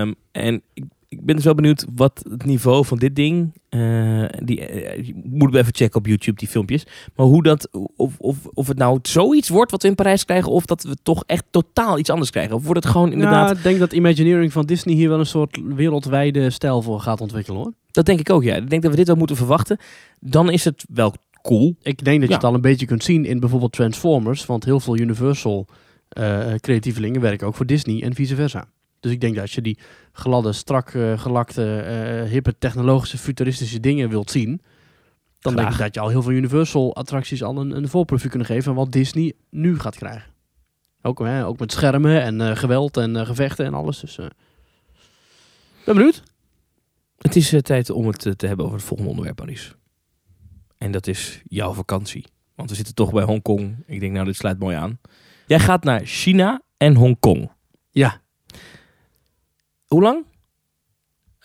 Ehm, en ik, ik ben dus wel benieuwd wat het niveau van dit ding. eh die je moet we even checken op YouTube die filmpjes. Maar hoe dat, of, of, of het nou zoiets wordt wat we in Parijs krijgen, of dat we toch echt totaal iets anders krijgen. Of wordt het gewoon inderdaad. Ja, ik denk dat Imagineering van Disney hier wel een soort wereldwijde stijl voor gaat ontwikkelen hoor. Dat denk ik ook, ja. Ik denk dat we dit wel moeten verwachten. Dan is het wel cool. Ik denk dat je Ja. het al een beetje kunt zien in bijvoorbeeld Transformers, want heel veel Universal eh, creatievelingen werken ook voor Disney en vice versa. Dus ik denk dat als je die gladde, strak eh, gelakte, eh, hippe, technologische, futuristische dingen wilt zien, dan denk Graag. ik dat je al heel veel Universal attracties al een, een voorproefje kunnen geven van wat Disney nu gaat krijgen. Ook, hè, ook met schermen en eh, geweld en gevechten en alles. Dus, ben benieuwd. Het is tijd om het te hebben over het volgende onderwerp, Maurice. En dat is jouw vakantie. Want we zitten toch bij Hongkong. Ik denk, nou, dit sluit mooi aan. Jij gaat naar China en Hongkong. Ja, Hoe lang?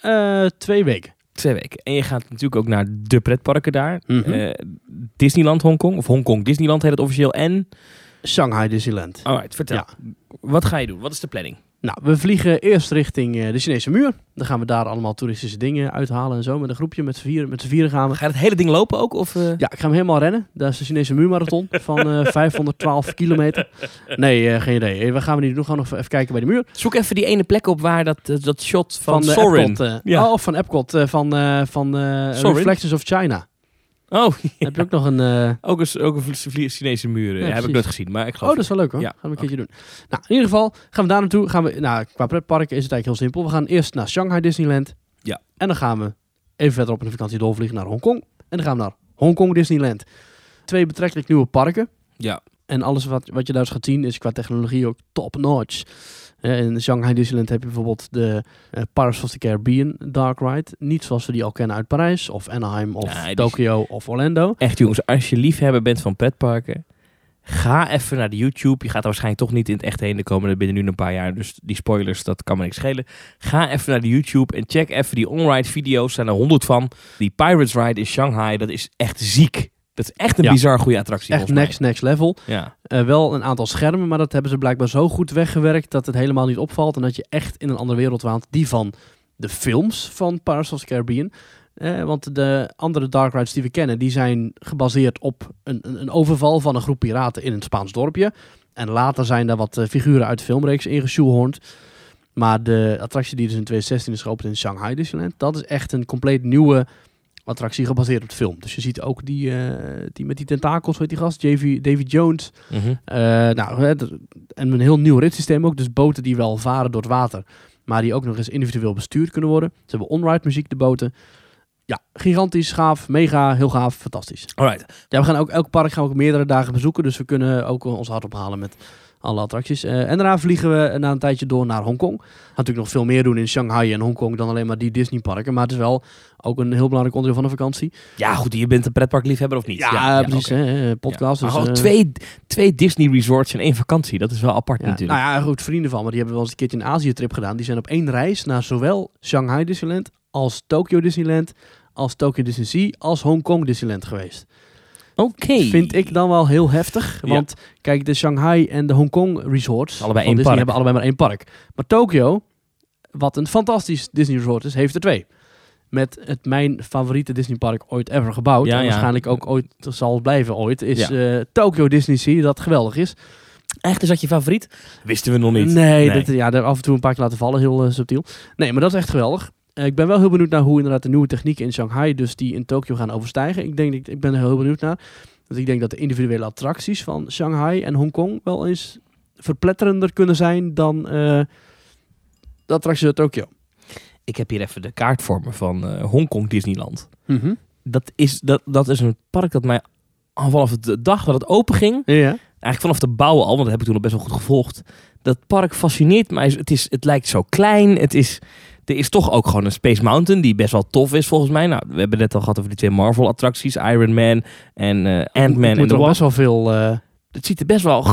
eh, twee weken. Twee weken. En je gaat natuurlijk ook naar de pretparken daar. Mhm. Eh, Disneyland Hongkong. Of Hongkong Disneyland heet het officieel. En, Shanghai Disneyland. alright, vertel. Ja. Wat ga je doen? Wat is de planning? Nou, we vliegen eerst richting eh, de Chinese muur. Dan gaan we daar allemaal toeristische dingen uithalen en zo. Met een groepje, met z'n vieren, met vieren gaan we. Ga je het hele ding lopen ook? Of, eh? Ja, ik ga hem helemaal rennen. Dat is de Chinese muurmarathon van eh 512 kilometer. Nee, geen idee. Wat gaan we niet doen? We gaan nog even kijken bij de muur. Zoek even die ene plek op waar dat, dat shot van, de Sorin. Epcot. eh, Ja. Oh, of van Epcot. van van? Reflections of China. Oh, Heb je ook nog een... eh, ook een, ook een Chinese muur. Ja, Ja, heb ik nooit gezien, maar ik Oh, dat is wel leuk hoor. Ja, Gaan we een keertje doen. Nou, in ieder geval gaan we daar naartoe. Gaan we, nou, qua pretparken is het eigenlijk heel simpel. We gaan eerst naar Shanghai Disneyland. Ja. En dan gaan we even verderop in de vakantie doorvliegen naar Hongkong. En dan gaan we naar Hongkong Disneyland. Twee betrekkelijk nieuwe parken. Ja. En alles wat, wat je daar dus gaat zien is qua technologie ook top-notch. Eh, in Shanghai Disneyland heb je bijvoorbeeld de eh, Pirates of the Caribbean Dark Ride. Niet zoals we die al kennen uit Parijs, of Anaheim, of Ja, Tokio, of Orlando. Echt jongens, als je liefhebber bent van pretparken, ga even naar de YouTube. Je gaat er waarschijnlijk toch niet in het echt heen de komende binnen nu een paar jaar. Dus die spoilers, dat kan me niks schelen. Ga even naar de YouTube en check even die on-ride video's. Er zijn er honderd van. Die Pirates Ride in Shanghai, dat is echt ziek. Dat is echt een Ja. bizar goede attractie Echt next, next level. Ja. Eh, wel een aantal schermen, maar dat hebben ze blijkbaar zo goed weggewerkt dat het helemaal niet opvalt. En dat je echt in een andere wereld waant. Die van de films van Pirates of the Caribbean. Eh, want de andere dark rides die we kennen, die zijn gebaseerd op een, een, een overval van een groep piraten in een Spaans dorpje. En later zijn daar wat eh, figuren uit de filmreeks ingeshoehorned. Maar de attractie die dus in 2016 is geopend in Shanghai Disneyland, dat is echt een compleet nieuwe attractie gebaseerd op de film. Dus je ziet ook die, eh, die met die tentakels, weet die gast, JV, Davy Jones. Mhm. Eh, nou, en een heel nieuw ritssysteem ook. Dus boten die wel varen door het water. Maar die ook nog eens individueel bestuurd kunnen worden. Ze hebben on-ride muziek, de boten. Ja, gigantisch, gaaf, mega, heel gaaf, fantastisch. Alright. Ja, we gaan ook, elk park gaan we ook meerdere dagen bezoeken. Dus we kunnen ook ons hart ophalen met alle attracties. Eh, en daarna vliegen we na een tijdje door naar Hongkong. Gaan natuurlijk nog veel meer doen in Shanghai en Hongkong dan alleen maar die Disney parken. Maar het is wel ook een heel belangrijk onderdeel van de vakantie. Ja, goed, je bent een pretparkliefhebber of niet? Ja, precies. Hè, podcast. Dus, eh, twee, twee Disney resorts in één vakantie. Dat is wel apart natuurlijk. nou ja, goed, vrienden van me, die hebben wel eens een keertje een Azië-trip gedaan. Die zijn op één reis naar zowel Shanghai Disneyland als Tokyo Disneyland, als Tokyo Disney Sea, als Hongkong Disneyland geweest. Oké. Vind ik dan wel heel heftig. Ja. Want kijk, de Shanghai en de Hongkong resorts Allebei van één Disney park. hebben allebei maar één park. Maar Tokyo, wat een fantastisch Disney resort is, heeft er twee. Met het mijn favoriete Disney park ooit ever gebouwd. Ja, en ja. waarschijnlijk ook ooit zal blijven ooit. Is Ja. eh, Tokyo Disney Sea, dat geweldig is. Echt, is dat je favoriet? Wisten we nog niet. Nee, Nee. Dat, ja, daar af en toe een paar keer laten vallen, heel eh, subtiel. Nee, maar dat is echt geweldig. Eh, ik ben wel heel benieuwd naar hoe inderdaad de nieuwe technieken in Shanghai, dus die in Tokio gaan overstijgen. Ik, denk, ik, ik ben er heel benieuwd naar. Want ik denk dat de individuele attracties van Shanghai en Hongkong wel eens verpletterender kunnen zijn dan eh, de attracties uit Tokio. Ik heb hier even de kaart voor me van eh Hongkong Disneyland. Mhm. Dat is, dat, dat is een park dat mij al vanaf de dag dat het open ging, Ja. eigenlijk vanaf de bouw al, want dat heb ik toen nog best wel goed gevolgd. Dat park fascineert mij. Het, is, het lijkt zo klein. Het is, er is toch ook gewoon een Space Mountain die best wel tof is volgens mij. Nou, we hebben net al gehad over die twee Marvel attracties, Iron Man en eh Ant-Man er best wel veel... eh, het ziet er best wel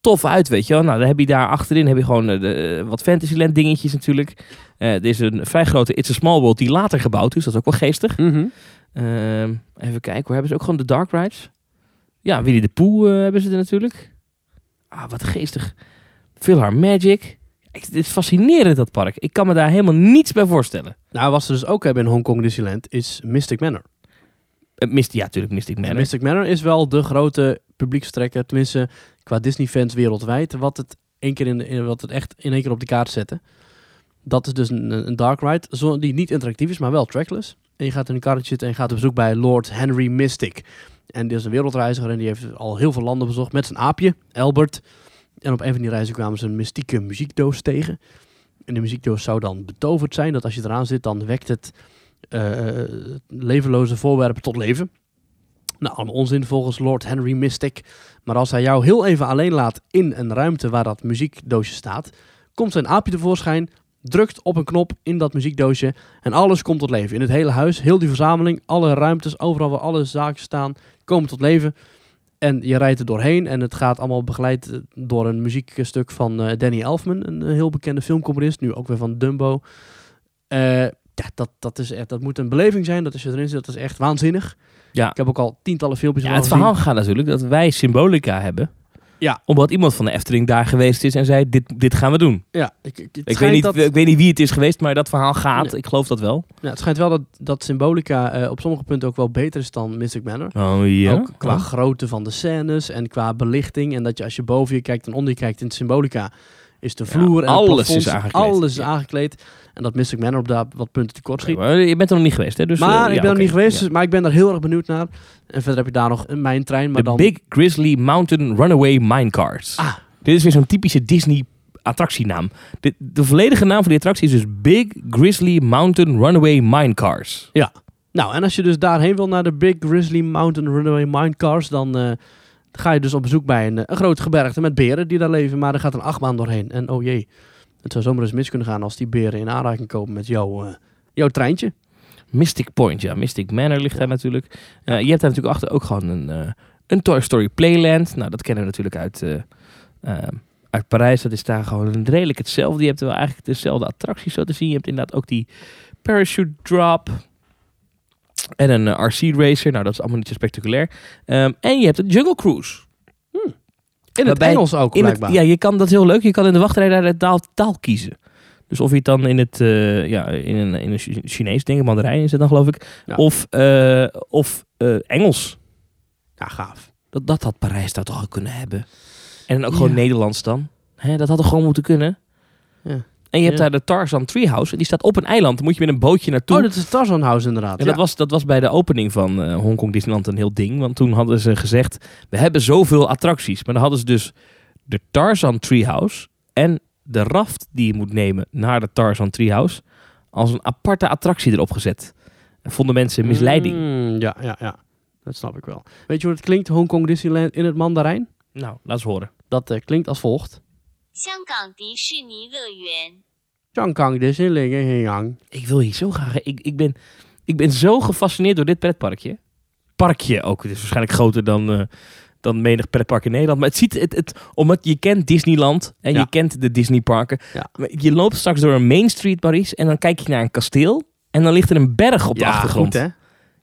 tof uit, weet je wel. Nou, dan heb je daar achterin heb je gewoon eh, de, wat Fantasyland dingetjes natuurlijk. Er is een vrij grote It's a Small World die later gebouwd is. Dat is ook wel geestig. mhm. Ehm, even kijken, hoe hebben ze ook gewoon de Dark Rides? Ja, Winnie de Pooh hebben ze er natuurlijk. Ah, wat geestig. Philhar Magic. Dit is fascinerend, dat park. Ik kan me daar helemaal niets bij voorstellen. Nou, wat ze dus ook hebben in Hongkong Disneyland is Mystic Manor. Uh, Mist, ja, natuurlijk Mystic Manor. Mystic Manor is wel de grote publiekstrekker, tenminste qua Disney-fans wereldwijd, wat het, één keer in, de- in- wat het echt in één keer op de kaart zetten. Dat is dus een, een dark ride, zo, die niet interactief is, maar wel trackless. En je gaat in een karretje zitten en je gaat op bezoek bij Lord Henry Mystic. En die is een wereldreiziger en die heeft al heel veel landen bezocht met zijn aapje, Albert. En op een van die reizen kwamen ze een mystieke muziekdoos tegen. En de muziekdoos zou dan betoverd zijn, dat als je eraan zit, dan wekt het eh, levenloze voorwerpen tot leven. Nou, allemaal onzin volgens Lord Henry Mystic. Maar als hij jou heel even alleen laat in een ruimte waar dat muziekdoosje staat, komt zijn aapje tevoorschijn, drukt op een knop in dat muziekdoosje en alles komt tot leven. In het hele huis, heel die verzameling, alle ruimtes, overal waar alle zaken staan, komen tot leven. En je rijdt er doorheen en het gaat allemaal begeleid eh, door een muziekstuk van eh, Danny Elfman, een eh, heel bekende filmcomponist, nu ook weer van Dumbo. Ja, dat, dat, is echt, dat moet een beleving zijn, dat je erin zit, dat is echt waanzinnig. Ja. Ik heb ook al tientallen filmpjes Ja, het verhaal gaat natuurlijk dat wij symbolica hebben. Ja. Omdat iemand van de Efteling daar geweest is en zei, dit, dit gaan we doen. Ja, ik, ik, Ik weet, niet, dat, ik weet niet wie het is geweest, maar dat verhaal gaat. Ik geloof dat wel. ja, het schijnt wel dat, dat Symbolica eh, op sommige punten ook wel beter is dan Mystic Manor. Oh ja? Ook qua Oh. grootte van de scènes en qua belichting. En dat je als je boven je kijkt en onder je kijkt in Symbolica, is de Ja, vloer en alles plafonds, is aangekleed. Alles is aangekleed. En dat Mystic Manor op daar wat punten tekort schiet. Je bent er nog niet geweest, hè? Dus, maar eh, ik ben er oké. niet geweest, Ja. maar ik ben daar heel erg benieuwd naar. En verder heb je daar nog een mijntrein, maar De dan... Big Grizzly Mountain Runaway Minecars. Ah. Dit is weer zo'n typische Disney attractienaam. De, de volledige naam van die attractie is dus Big Grizzly Mountain Runaway Minecars. Ja. Nou, en als je dus daarheen wil naar de Big Grizzly Mountain Runaway Minecars, dan eh, ga je dus op bezoek bij een, eh, een groot gebergte met beren die daar leven, maar er gaat een achtbaan doorheen. En oh jee, het zou zomaar eens mis kunnen gaan als die beren in aanraking komen met jouw, eh, jouw treintje. Mystic Point, ja. Mystic Manor ligt daar natuurlijk. Eh, je hebt daar natuurlijk achter ook gewoon een, eh, een Toy Story Playland. Nou, dat kennen we natuurlijk uit, uit Parijs. Dat is daar gewoon redelijk hetzelfde. Je hebt wel eigenlijk dezelfde attracties zo te zien. Je hebt inderdaad ook die parachute drop. En een RC racer. Nou, dat is allemaal niet zo spectaculair. Ehm, en je hebt een Jungle Cruise. In het Waarbij- Engels ook, In het, blijkbaar. ja, je kan, dat is heel leuk. Je kan in de wachtrij daar de taal, taal kiezen. Dus of je het dan in het, eh, ja, in een, in een Chi- Chinees, ik, Mandarijn is het dan geloof ik. Ja. Of, eh, of eh, Engels. Ja, gaaf. Dat, dat had Parijs daar toch ook kunnen hebben. En ook gewoon. Nederlands dan. Hè, dat had er gewoon moeten kunnen. Ja. En je hebt Ja. daar de Tarzan Treehouse. En die staat op een eiland. Dan moet je met een bootje naartoe. Oh, dat is Tarzan House inderdaad. En ja. dat, was, dat was bij de opening van eh Hongkong Disneyland een heel ding. Want toen hadden ze gezegd, we hebben zoveel attracties. Maar dan hadden ze dus de Tarzan Treehouse en de raft die je moet nemen naar de Tarzan Treehouse als een aparte attractie erop gezet. En vonden mensen misleiding. Mm, ja, ja, ja. Dat snap ik wel. Weet je hoe het klinkt, Hongkong Disneyland in het Mandarijn? Nou, laat eens horen. Dat eh, klinkt als volgt. 香港迪士尼乐园。 Changkang Disneyland in Yang. Ik wil hier zo graag... Ik, ik, ben, ik ben zo gefascineerd door dit pretparkje. Parkje ook. Het is waarschijnlijk groter dan, eh, dan menig pretpark in Nederland. Maar het ziet... Het, het, omdat je kent Disneyland en Ja. je kent de Disneyparken. Ja. Maar Je loopt straks door een Main Street Parijs en dan kijk je naar een kasteel. En dan ligt er een berg op de achtergrond. goed hè?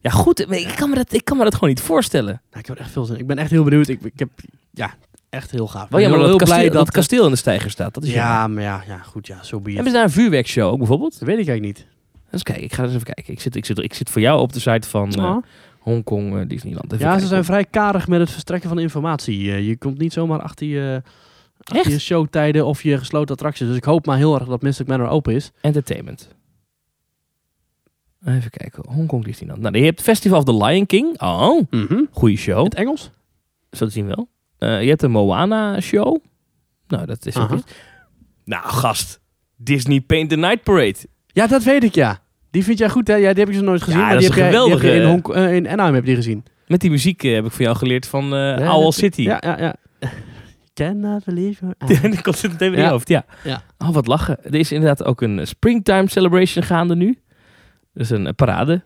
Ja, goed. maar Ik kan, me dat, ik kan me dat gewoon niet voorstellen. Nou, ik heb er echt veel zin in. Ik ben echt heel benieuwd. Ik, ik heb, ja, echt heel gaaf. Wel jammer heel, dat, heel kasteel, blij dat het kasteel in de stijger staat. Dat is jammer. ja, maar ja, ja, goed, ja, zo be it. Hebben ze daar een vuurwerkshow ook bijvoorbeeld? Dat weet ik eigenlijk niet. Dus kijk, ik ga eens even kijken. Ik zit, ik zit, ik zit voor jou op de site van eh. Hongkong eh, Disneyland. Even Ja, ze kijken. zijn vrij karig met het verstrekken van informatie. Eh, je komt niet zomaar achter je, achter je showtijden of je gesloten attracties. Dus ik hoop maar heel erg dat Mystic Manor open is. Entertainment. Even kijken. Hongkong Disneyland. Nou, je hebt Festival of the Lion King. Oh, Mhm. goede show. In het Engels? Zo te zien wel. Eh, je hebt de Moana show. Nou, dat is ook iets. Nou, gast. Disney Paint the Night Parade. Ja, dat weet ik, ja. Die vind jij goed, hè? Ja, die heb ik zo nooit gezien. Ja, maar dat die is heb een jij- die heb je geweldige- in, Hong, eh, in Anaheim heb je die gezien. Met die muziek eh, heb ik van jou geleerd van Owl City. Ja, ja, ja. Cannot believe eyes. dat komt het meteen in je hoofd, ja. Ja. Oh, wat lachen. Er is inderdaad ook een Springtime Celebration gaande nu. Dus een parade.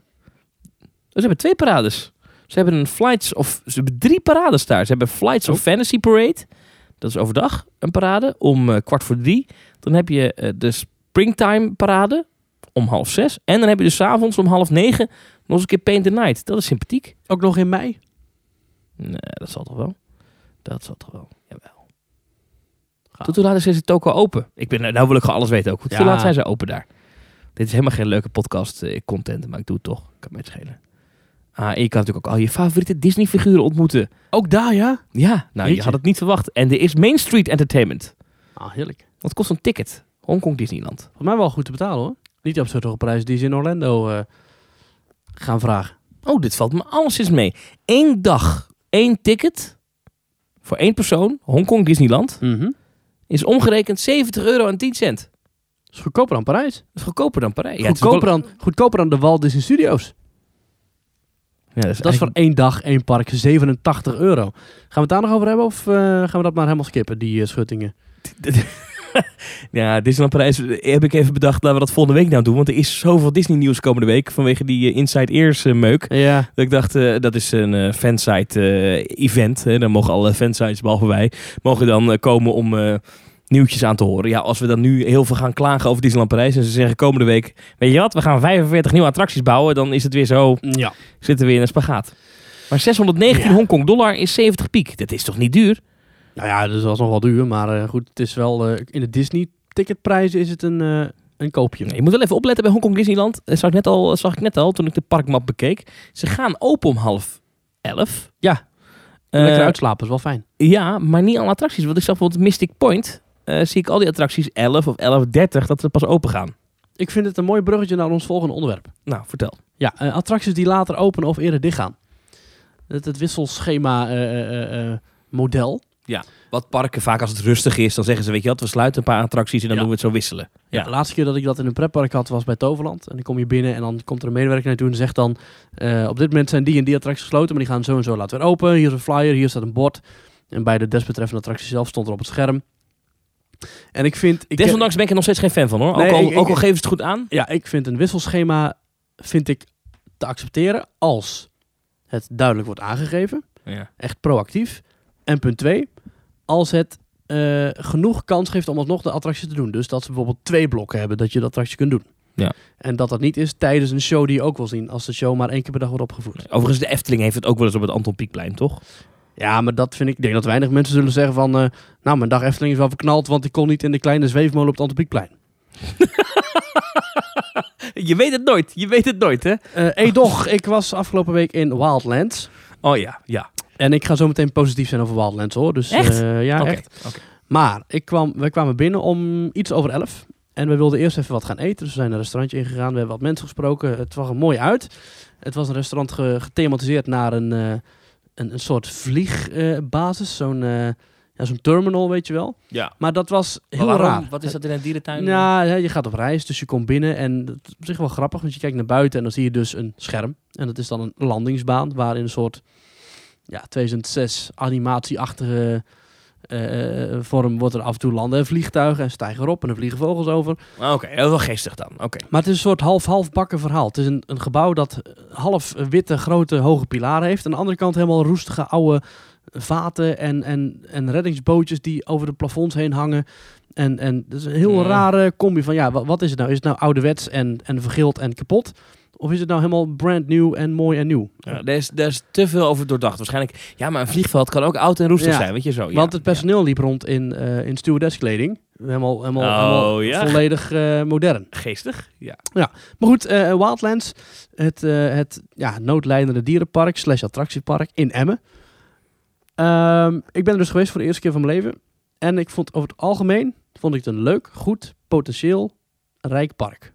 Ze hebben twee parades. Ze hebben een Flights of... Ze hebben drie parades daar. Ze hebben Flights of Oh. Fantasy Parade. Dat is overdag een parade om eh, kwart voor drie. Dan heb je eh, de Springtime parade om half zes. En dan heb je dus avonds om half negen nog eens een keer Paint the Night. Dat is sympathiek. Ook nog in mei? Nee, dat zal toch wel. Dat zal toch wel. Jawel. Tot hoe laat is deze toko open? Ik ben, nou wil ik gewoon alles weten ook. Tot hoe Ja. laat zijn ze open daar? Dit is helemaal geen leuke podcast eh, content, maar ik doe het toch. Kan mij het schelen. Ah, en je kan natuurlijk ook al je favoriete Disney figuren ontmoeten. Ook daar, ja? Ja, nou je had het niet verwacht. En er is Main Street Entertainment. Ah, heerlijk. Wat kost een ticket? Hongkong Disneyland. Volgens mij wel goed te betalen, hoor. Niet op zo'n hoge prijs die ze in Orlando eh, gaan vragen. Oh, dit valt me alleszins mee. Eén dag, één ticket voor één persoon, Hongkong Disneyland, Mhm. is omgerekend 70 euro en 10 cent. Dat is goedkoper dan Parijs. Dat is goedkoper dan Parijs. Ja, goedkoper, dan, goedkoper dan de Walt Disney Studios. Ja, dat is, Dat is voor één dag, één park, 87 euro. Gaan we het daar nog over hebben of eh, gaan we dat maar helemaal skippen, die eh, schuttingen? Ja, Disneyland Parijs eh, heb ik even bedacht, laten we dat volgende week nou doen. Want er is zoveel Disney nieuws komende week vanwege die Inside Ears meuk. Ja, Dat ik dacht, dat is een eh, fansite eh, event. Hè. Dan mogen alle fansites, behalve wij, mogen dan komen om nieuwtjes aan te horen. Ja, als we dan nu heel veel gaan klagen over Disneyland Parijs en ze zeggen komende week, weet je wat, we gaan 45 nieuwe attracties bouwen, dan is het weer zo, ja. zitten we weer in een spagaat. Maar 619 Ja. Hongkong dollar is 70 piek. Dat is toch niet duur? Nou ja, dat is alsnog wel duur, maar eh, goed, het is wel, eh, in de Disney ticketprijzen is het een, eh, een koopje. Nee, je moet wel even opletten bij Hongkong Disneyland. Dat zag ik, net al, zag ik net al toen ik de parkmap bekeek. Ze gaan open om half elf. Ja. Lekker uitslapen is wel fijn. ja, maar niet alle attracties. Want ik zag bijvoorbeeld Mystic Point. Eh, zie ik al die attracties 11 of 11.30 dat ze pas open gaan. Ik vind het een mooi bruggetje naar ons volgende onderwerp. Nou, vertel. Ja, eh, attracties die later openen of eerder dichtgaan. Het, het wisselschema eh, model Wat parken vaak als het rustig is, dan zeggen ze, weet je wat, we sluiten een paar attracties en dan Ja. doen we het zo wisselen. Ja. Ja. de laatste keer dat ik dat in een pretpark had was bij Toverland. En dan kom je binnen en dan komt er een medewerker naartoe en zegt dan... op dit moment zijn die en die attracties gesloten, maar die gaan zo en zo laten weer open. Hier is een flyer, hier staat een bord. En bij de desbetreffende attractie zelf stond er op het scherm. En ik vind... Ik, Desondanks ben ik er nog steeds geen fan van hoor. Nee, ook, al, ik- ook al geven ze het goed aan. Ja, ik vind een wisselschema vind ik te accepteren als het duidelijk wordt aangegeven. Ja. Echt proactief. En punt twee, als het eh, genoeg kans geeft om alsnog de attractie te doen. Dus dat ze bijvoorbeeld twee blokken hebben dat je de attractie kunt doen. Ja. En dat dat niet is tijdens een show die je ook wil zien. Als de show maar één keer per dag wordt opgevoerd. Overigens, de Efteling heeft het ook wel eens op het Anton Pieckplein, toch? Ja, maar dat vind ik... Ik denk dat weinig mensen zullen zeggen van... eh, nou, mijn dag Efteling is wel verknald, want ik kon niet in de kleine zweefmolen op het Antropiekplein. Je weet het nooit, je weet het nooit hè? Eh hey, doch, ik was afgelopen week in Wildlands. Oh ja, ja. En ik ga zo meteen positief zijn over Wildlands hoor. Dus, Echt? eh, ja, echt. Maar ik kwam, wij kwamen binnen om iets over elf. En we wilden eerst even wat gaan eten. Dus we zijn een restaurantje ingegaan. We hebben wat mensen gesproken. Het zag er mooi uit. Het was een restaurant ge- gethematiseerd naar een, eh, een, een soort vliegbasis. zo'n eh, ja, zo'n terminal, weet je wel. Ja. Maar dat was heel Waarom? raar. Wat is dat in een dierentuin? Nou, ja, je gaat op reis, dus je komt binnen en dat is op zich wel grappig, want je kijkt naar buiten en dan zie je dus een scherm. En dat is dan een landingsbaan waarin een soort ja, 2006 animatieachtige eh, vorm wordt er af en toe landen en vliegtuigen en stijgen erop en er vliegen vogels over. Ah, Oké, heel wel geestig dan. Oké. Maar het is een soort half-half bakken verhaal. Het is een, een gebouw dat eh, half witte, grote, hoge pilaren heeft. Aan de andere kant helemaal roestige, oude vaten en, en, en reddingsbootjes die over de plafonds heen hangen. En, en dat is een heel Ja. rare combi van, ja, wat, wat is het nou? Is het nou ouderwets en, en vergild en kapot? Of is het nou helemaal brand new en mooi en nieuw? Ja, daar, is, daar is te veel over doordacht. Waarschijnlijk, ja, maar een vliegveld kan ook oud en roestig Ja. zijn, weet je zo. Ja, Want het personeel liep rond in, eh in stewardesskleding. Helemaal, helemaal, Oh, helemaal ja? volledig eh, modern. ja. Geestig? Ja. Maar goed, eh, Wildlands, het, het ja, noodlijdende dierenpark slash attractiepark in Emmen. Ehm, ik ben er dus geweest voor de eerste keer van mijn leven. En ik vond over het algemeen vond ik het een leuk, goed, potentieel rijk park.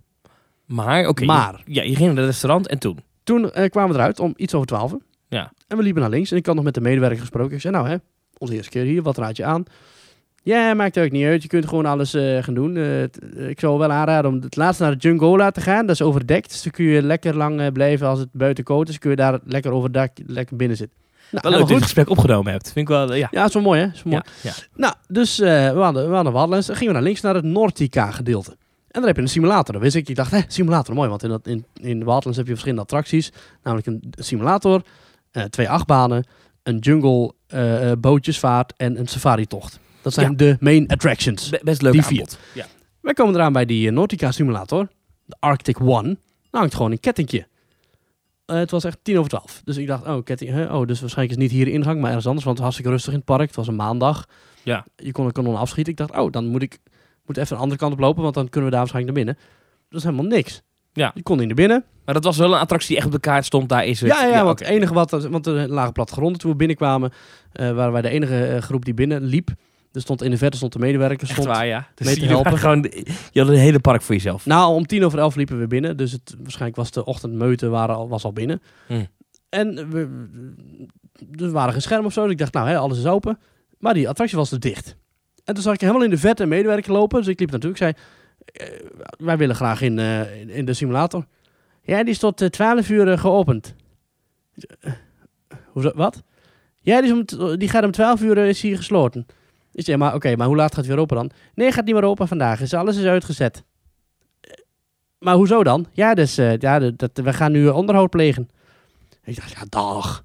Maar, oké. Maar- Je, ja, je ging naar het restaurant en toen? Toen eh, kwamen we eruit om iets over twaalf. Ja. En we liepen naar links en ik had nog met de medewerker gesproken. Ik zei, nou hè, onze eerste keer hier, wat raad je aan? Ja, maakt ook niet uit. Je kunt gewoon alles eh, gaan doen. Eh, ik zou wel aanraden om het laatst naar de Jungola te gaan. Dat is overdekt. Dus dan kun je lekker lang blijven als het buiten koud is. Kun je daar lekker overdak, lekker binnen zitten. Nou, Wel leuk dat je het gesprek opgenomen hebt. Vind ik wel, ja. Ja, dat is wel mooi hè. Is wel mooi. Ja, ja. Nou, dus we hadden, we hadden Wildlands. Dan gingen we naar links naar het Nortica gedeelte. En daar heb je een simulator. Dat wist ik. Ik dacht, hé, simulator, mooi. Want in, dat, in, in Wildlands heb je verschillende attracties. Namelijk een simulator, eh, twee achtbanen, een jungle eh, eh, bootjesvaart en een safari-tocht. Dat zijn Ja. de main attractions. Be- best leuk Die aanbod. Ja. Wij komen eraan bij die Nortica simulator. De Arctic One. Nou hangt gewoon een kettingje. Het was echt tien over twaalf. Dus ik dacht, oh, ketting, hè? oh, dus waarschijnlijk is het niet hier de ingang, maar ergens anders. Want het was hartstikke rustig in het park. Het was een maandag. Ja. Je kon een kanon afschieten. Ik dacht, oh, dan moet ik moet even de andere kant op lopen, want dan kunnen we daar waarschijnlijk naar binnen. Dat is helemaal niks. Ja. Je kon niet naar binnen. Maar dat was wel een attractie die echt op de kaart stond. Daar is het. Ja, ja, want oké. het enige wat, want er lagen plattegronden toen we binnenkwamen, eh, waren wij de enige eh, groep die binnen liep. Er stond in de verte stond de medewerker. Stond, waar, ja. Dus mee te helpen. gewoon, je had een hele park voor jezelf. Nou, om tien over elf liepen we binnen. Dus het, waarschijnlijk was de ochtendmeute waren al, was al binnen. Hm. En we, dus we waren geen scherm of zo. Dus ik dacht, nou, hè, alles is open. Maar die attractie was dus dicht. En toen zag ik helemaal in de verte een medewerker lopen. Dus ik liep naartoe. Ik zei, eh, wij willen graag in, eh, in- in de simulator. Ja, die is tot eh, 12 uur eh, geopend. Eh, Hoezo, wat? Ja, die, gaat om 12 uur is hier gesloten. Ik zei, maar oké, maar hoe laat gaat het weer open dan? Nee, gaat niet meer open vandaag. Dus alles is uitgezet. Maar hoezo dan? Ja, dus ja, dat- we gaan nu onderhoud plegen. Ik dacht, ja, dag.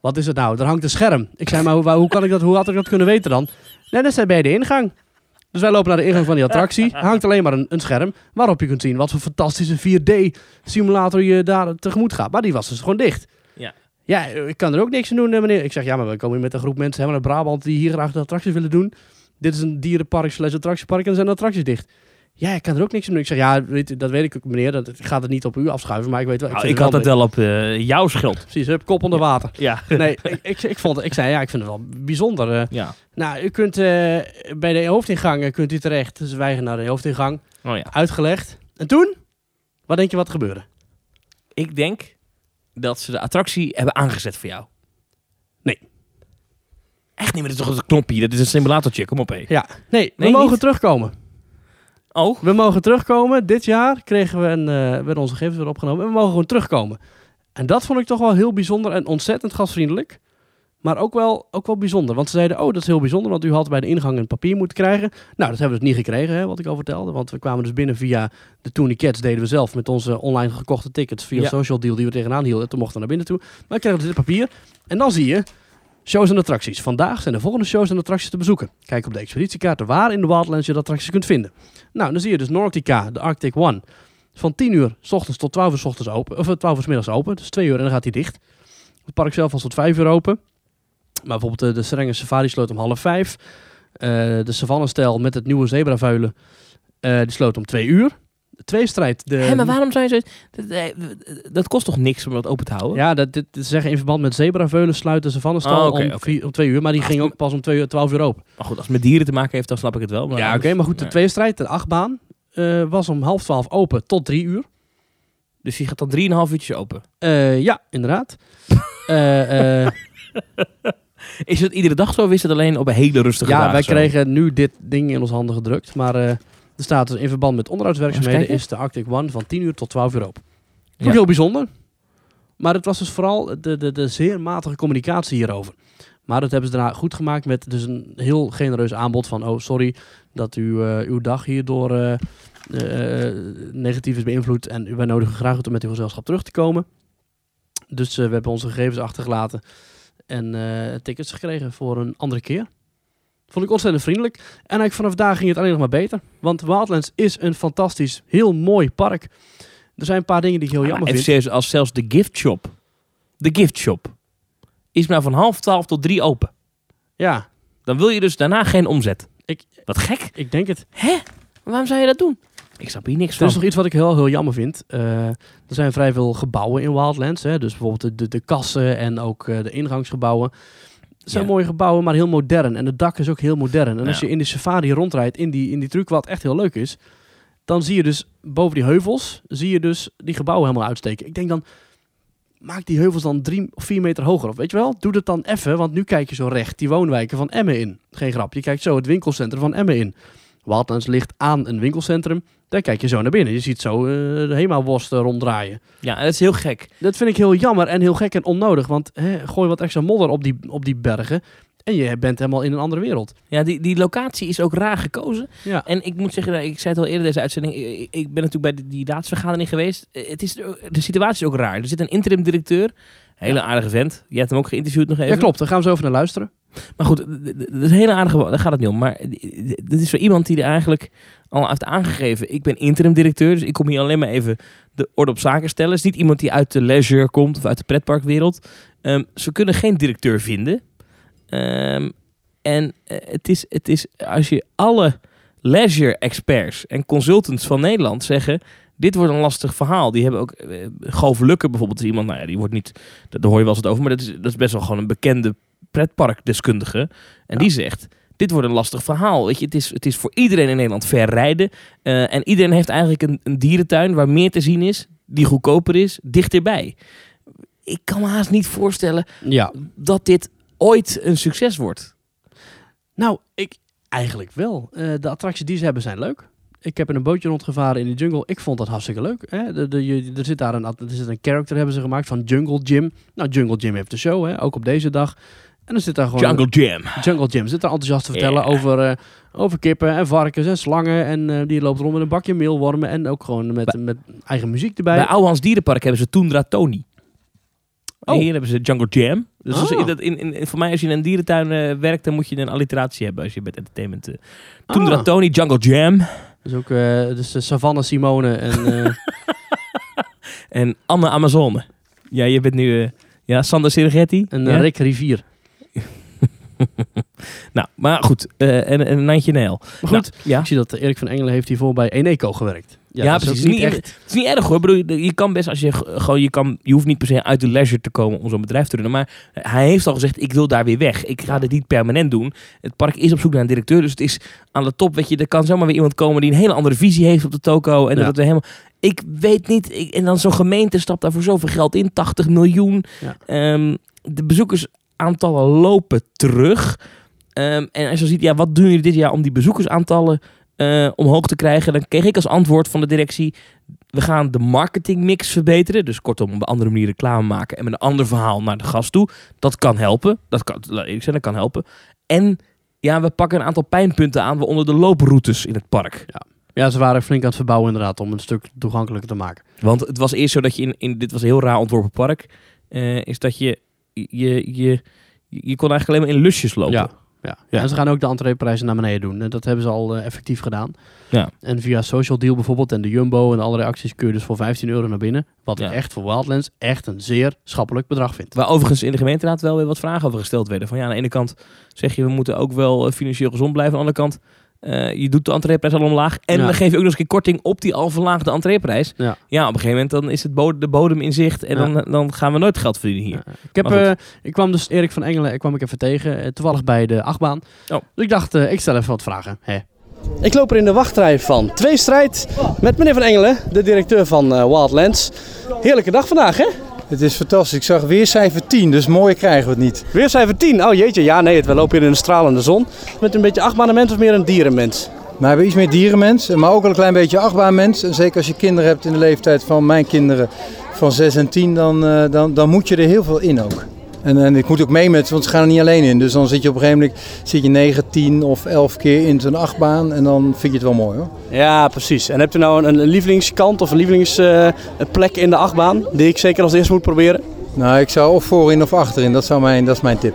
Wat is het nou? Er hangt een scherm. Ik zei, maar hoe, hoe, kan ik dat, hoe had ik dat kunnen weten dan? Nee, dat is bij de ingang. Dus wij lopen naar de ingang van die attractie. Er hangt alleen maar een, een scherm waarop je kunt zien wat voor fantastische 4D-simulator je daar tegemoet gaat. Maar die was dus gewoon dicht. Ja. Ja, ik kan er ook niks aan doen, eh, meneer. Ik zeg, ja, maar we komen hier met een groep mensen helemaal uit Brabant die hier graag de attracties willen doen. Dit is een dierenpark slash attractiepark en er zijn attracties dicht. Ja, ik kan er ook niks aan doen. Ik zeg, ja, weet, dat weet ik ook, meneer. Dat, ik ga het niet op u afschuiven, maar ik weet wel. Nou, ik had het wel op eh, jouw schuld. Precies, hup, kop onder water. Ja. Nee, ik, ik, ik, vond, ik zei, ja, ik vind het wel bijzonder. eh. ja. nou, u kunt eh, bij de hoofdingang kunt u terecht. Dus wij naar de hoofdingang. Oh ja. Uitgelegd. En toen? Wat denk je wat gebeurde? Ik denk dat ze de attractie hebben aangezet voor jou. Nee. Echt niet meer, dat is toch een knopje, dat is een simulatortje, kom op hé. Ja, nee, we mogen niet? terugkomen. Oh, We mogen terugkomen. Dit jaar kregen we een, eh werden onze gegevens weer opgenomen. En we mogen gewoon terugkomen. En dat vond ik toch wel heel bijzonder en ontzettend gastvriendelijk. Maar ook wel, ook wel bijzonder. Want ze zeiden, oh, dat is heel bijzonder. Want u had bij de ingang een papier moeten krijgen. Nou, dat hebben we dus niet gekregen, hè, wat ik al vertelde. Want we kwamen dus binnen via de Tourniquets. Deden we zelf met onze online gekochte tickets. Via Ja. social deal die we tegenaan hielden. Toen mochten we naar binnen toe. Maar we kregen dus dit papier. En dan zie je shows en attracties. Vandaag zijn de volgende shows en attracties te bezoeken. Kijk op de expeditiekaarten waar in de Wildlands je de attracties kunt vinden. Nou, dan zie je dus Nordica, de Arctic One. Van 10 uur s ochtends tot 12 uur s ochtends open. Of eh, 12 uur s middags open. Dus 2 uur en dan gaat hij dicht. Het park zelf was tot 5 uur open. Maar bijvoorbeeld de, de Serenge Safari sloot om half 5. Eh, de Savannah-stijl met het nieuwe zebravuilen. eh die sloot om 2 uur. De tweestrijd. De, Hé, maar waarom zijn ze... Dat, eh, dat kost toch niks om dat open te houden? Ja, dat, dit, zeggen in verband met zebraveulen sluiten ze van de stal Oh, oké, om, vier- om twee uur. Maar die ging ook pas om twee uur, 12 uur open. Maar goed, als het met dieren te maken heeft, dan snap ik het wel. Maar ja, oké. maar goed, de nee. tweestrijd, de achtbaan, eh was om half 12 open tot 3 uur. Dus die gaat dan 3,5 uurtjes open. Eh, ja, inderdaad. Eh, eh, Is het iedere dag zo of is het alleen op een hele rustige ja, dagen wij zo? kregen nu dit ding in onze handen gedrukt. Maar eh er staat dus in verband met onderhoudswerkzaamheden is de Arctic One van 10 uur tot 12 uur open. Vond ik Ja. heel bijzonder. Maar het was dus vooral de, de, de zeer matige communicatie hierover. Maar dat hebben ze daarna goed gemaakt met dus een heel genereus aanbod van... oh, sorry dat u, eh, uw dag hierdoor eh, eh, negatief is beïnvloed... en wij nodigen graag uit om met uw gezelschap terug te komen. Dus we hebben onze gegevens achtergelaten en tickets gekregen voor een andere keer. Vond ik ontzettend vriendelijk. En eigenlijk vanaf daar ging het alleen nog maar beter. Want Wildlands is een fantastisch, heel mooi park. Er zijn een paar dingen die ik heel Ja, jammer vind. serieus, als zelfs de gift shop, de gift shop, is maar van half 12 tot 3 open. Ja, Dan wil je dus daarna geen omzet. Ik- Wat gek. ik denk het. Hè? Waarom zou je dat doen? Ik snap hier niks Er van. is nog iets wat ik heel, heel jammer vind. Eh, er zijn vrij veel gebouwen in Wildlands. Hè? Dus bijvoorbeeld de, de, de kassen en ook eh, de ingangsgebouwen. Het zijn Ja. mooie gebouwen, maar heel modern. En het dak is ook heel modern. En als je in de safari rondrijdt, in die, in die truc, wat echt heel leuk is... dan zie je dus boven die heuvels, zie je dus die gebouwen helemaal uitsteken. Ik denk dan, maak die heuvels dan drie of vier meter hoger. Of weet je wel, doe dat dan even, want nu kijk je zo recht die woonwijken van Emmen in. Geen grap, je kijkt zo het winkelcentrum van Emmen in. Wildlands ligt aan een winkelcentrum. Daar kijk je zo naar binnen. Je ziet zo eh, de Hema-worst eh, ronddraaien. Ja, dat is heel gek. Dat vind ik heel jammer en heel gek en onnodig. Want hè, gooi wat extra modder op die, op die bergen. En je bent helemaal in een andere wereld. Ja, die, die locatie is ook raar gekozen. Ja, En ik moet zeggen, ik zei het al eerder deze uitzending, ik, ik ben natuurlijk bij die, die raadsvergadering geweest. Eh, Het is, de situatie is ook raar. Er zit een interim directeur, hele aardige vent. Je hebt hem ook geïnterviewd nog even. ja klopt. Daar gaan we zo over naar luisteren. Maar goed, dat is een hele aardige, daar gaat het niet om. Maar dit is voor iemand die er eigenlijk al heeft aangegeven. Ik ben interim directeur, dus ik kom hier alleen maar even de orde op zaken stellen. Het is niet iemand die uit de leisure komt of uit de pretparkwereld. Ehm, ze kunnen geen directeur vinden. Ehm, en eh, het, is, het is, als je alle leisure experts en consultants van Nederland zeggen... Dit wordt een lastig verhaal. Die hebben ook... Uh, Goof Lukke bijvoorbeeld is iemand... Nou ja, die wordt niet... Daar hoor je wel eens wat over. Maar dat is, dat is best wel gewoon een bekende pretparkdeskundige. En die zegt, dit wordt een lastig verhaal. Weet je, het, is, het is voor iedereen in Nederland ver rijden. Eh, en iedereen heeft eigenlijk een, een dierentuin waar meer te zien is. Die goedkoper is, dichterbij. Ik kan me haast niet voorstellen Ja. dat dit ooit een succes wordt. Nou, ik eigenlijk wel. Eh, de attracties die ze hebben zijn leuk. Ik heb in een bootje rondgevaren in de jungle. Ik vond dat hartstikke leuk. Hè? De, de, je- er zit daar een, er zit een character hebben ze gemaakt van Jungle Jim. Nou, Jungle Jim heeft de show, hè? ook op deze dag. En dan zit daar gewoon... Jungle Jam. Jungle Jim zit daar enthousiast te vertellen over, eh, over kippen en varkens en slangen. En eh, die loopt rond met een bakje meelwormen. En ook gewoon met, met eigen muziek erbij. Bij Ouwehans Dierenpark hebben ze Toendra Tony. Oh. Hier hebben ze Jungle Jam. Dus als Ah. dat- in, in, voor mij, als je in een dierentuin eh, werkt, dan moet je een alliteratie hebben als je met entertainment. eh Toendra Ah. Tony, Jungle Jam. Dus ook dus Savannah Simone en... En Anne Amazone. Ja, je bent nu... ja, Sander Sergetti. en ja? Rick Rivier. Nou, maar goed. eh, en, en een Nantje Nijl. Maar goed, Nou, ja. ik zie dat Erik van Engelen heeft hiervoor bij Eneco gewerkt. Ja, precies. Niet echt-. Het is niet erg hoor. Bedoel, je, kan best als je gewoon, je, kan, je hoeft niet per se uit de leisure te komen om zo'n bedrijf te runnen. Maar hij heeft al gezegd, ik wil daar weer weg. Ik ga dit niet permanent doen. Het park is op zoek naar een directeur, dus het is aan de top. Weet je, er kan zomaar weer iemand komen die een hele andere visie heeft op de toko. En dat Ja. er helemaal. Ik weet niet. Ik, en dan zo'n gemeente stapt daar voor zoveel geld in, 80 miljoen. Ja. Ehm, de bezoekers bezoekersaantallen lopen terug. Ehm, en als je ziet, ja, wat doen jullie dit jaar om die bezoekersaantallen eh, omhoog te krijgen? Dan kreeg ik als antwoord van de directie, we gaan de marketingmix verbeteren. Dus kortom, op een andere manier reclame maken en met een ander verhaal naar de gast toe. Dat kan helpen. Dat kan, ik zeggen, dat kan helpen. En ja, we pakken een aantal pijnpunten aan, waaronder de looproutes in het park. Ja, ze waren flink aan het verbouwen inderdaad om een stuk toegankelijker te maken. Want het was eerst zo dat je in, in dit was een heel raar ontworpen park, eh, is dat je, je, je, je kon eigenlijk alleen maar in lusjes lopen. Ja. Ja. ja, en ze gaan ook de entreeprijzen naar beneden doen. En dat hebben ze al eh, effectief gedaan. Ja. En via Social Deal bijvoorbeeld en de Jumbo en alle acties kun je dus voor 15 euro naar binnen. Wat Ja. ik echt voor Wildlands echt een zeer schappelijk bedrag vind. Waar overigens in de gemeenteraad wel weer wat vragen over gesteld werden. Van ja, aan de ene kant zeg je we moeten ook wel eh, financieel gezond blijven. Aan de andere kant, eh, je doet de entreeprijs al omlaag. En Ja. dan geef je ook nog eens een keer korting op die al verlaagde entreeprijs. Ja. ja, op een gegeven moment dan is het de bodem in zicht. En Ja. dan, dan gaan we nooit geld verdienen hier. Ja. Ik, heb, eh, ik kwam dus Erik van Engelen ik kwam ik even tegen, eh, toevallig bij de achtbaan. Oh. Dus ik dacht, eh, ik stel even wat vragen. Hè. Ik loop er in de wachtrij van Twee Strijd met meneer van Engelen, de directeur van eh, Wildlands. Heerlijke dag vandaag, hè? Het is fantastisch. Ik zag weer cijfer 10, dus mooier krijgen we het niet. Weer cijfer 10. Oh jeetje, ja nee, we lopen hier in de stralende zon. Met een beetje achtbaanenmens of meer een dierenmens? Maar we hebben iets meer dierenmens, maar ook al een klein beetje achtbaanmens. En zeker als je kinderen hebt in de leeftijd van mijn kinderen van 6 en 10, dan, eh, dan, dan moet je er heel veel in ook. En, en ik moet ook mee met ze, want ze gaan er niet alleen in. Dus dan zit je op een gegeven moment zit je 9, 10 of 11 keer in zo'n achtbaan. En dan vind je het wel mooi hoor. Ja, precies. En hebt u nou een, een lievelingskant of een lievelingsplek in de achtbaan die ik zeker als eerste moet proberen? Nou, ik zou of voorin of achterin. Dat, zou mijn, dat is mijn tip.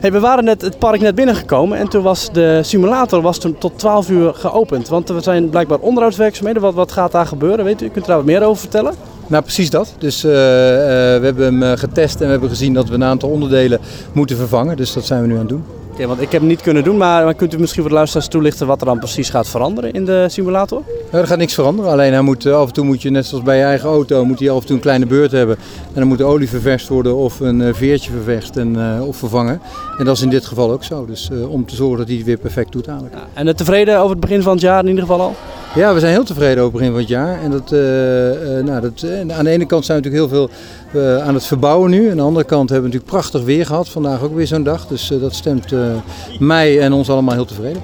Hey, we waren net het park net binnengekomen en toen was de simulator was toen tot 12 uur geopend. Want er zijn blijkbaar onderhoudswerkzaamheden. Wat, wat gaat daar gebeuren? Weet u, kunt u daar wat meer over vertellen? Nou, precies dat. Dus eh, eh, we hebben hem eh, getest en we hebben gezien dat we een aantal onderdelen moeten vervangen. Dus dat zijn we nu aan het doen. Oké, want ik heb het niet kunnen doen, maar, maar kunt u misschien voor de luisteraars toelichten wat er dan precies gaat veranderen in de simulator? Ja, er gaat niks veranderen. Alleen hij moet, af en toe moet je, net zoals bij je eigen auto, moet hij af en toe een kleine beurt hebben. En dan moet de olie ververst worden of een veertje ververst en, of vervangen. En dat is in dit geval ook zo. Dus om te zorgen dat hij het weer perfect doet. Ja, en tevreden over het begin van het jaar in ieder geval al? Ja, we zijn heel tevreden over het begin van het jaar. En dat, eh, eh, nou, dat, eh, aan de ene kant zijn we natuurlijk heel veel eh, aan het verbouwen nu. Aan de andere kant hebben we natuurlijk prachtig weer gehad. Vandaag ook weer zo'n dag. Dus dat stemt eh, mij en ons allemaal heel tevreden.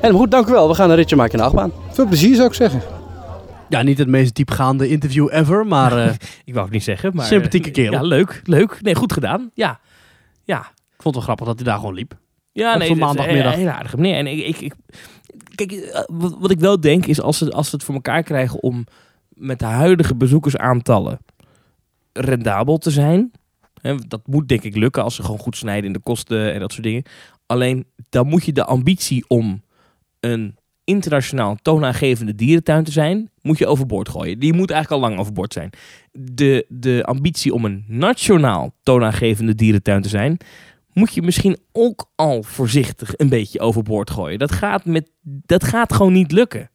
En goed, dank u wel. We gaan een ritje maken in de achtbaan. Veel plezier zou ik zeggen. Ja, niet het meest diepgaande interview ever, maar eh, Ik wou het niet zeggen, maar... Sympathieke kerel. Ja, leuk, leuk. Nee, goed gedaan. Ja, ja. ik vond het wel grappig dat hij daar gewoon liep. Ja, Op nee, maandagmiddag. Een hele aardige meneer. En ik, ik, ik, kijk, eh, wat, wat ik wel denk is als ze, als ze het voor elkaar krijgen om met de huidige bezoekersaantallen rendabel te zijn. Hè, dat moet denk ik lukken als ze gewoon goed snijden in de kosten en dat soort dingen. Alleen dan moet je de ambitie om een internationaal toonaangevende dierentuin te zijn, moet je overboord gooien. Die moet eigenlijk al lang overboord zijn. De, de ambitie om een nationaal toonaangevende dierentuin te zijn, moet je misschien ook al voorzichtig een beetje overboord gooien. Dat gaat, met, dat gaat gewoon niet lukken.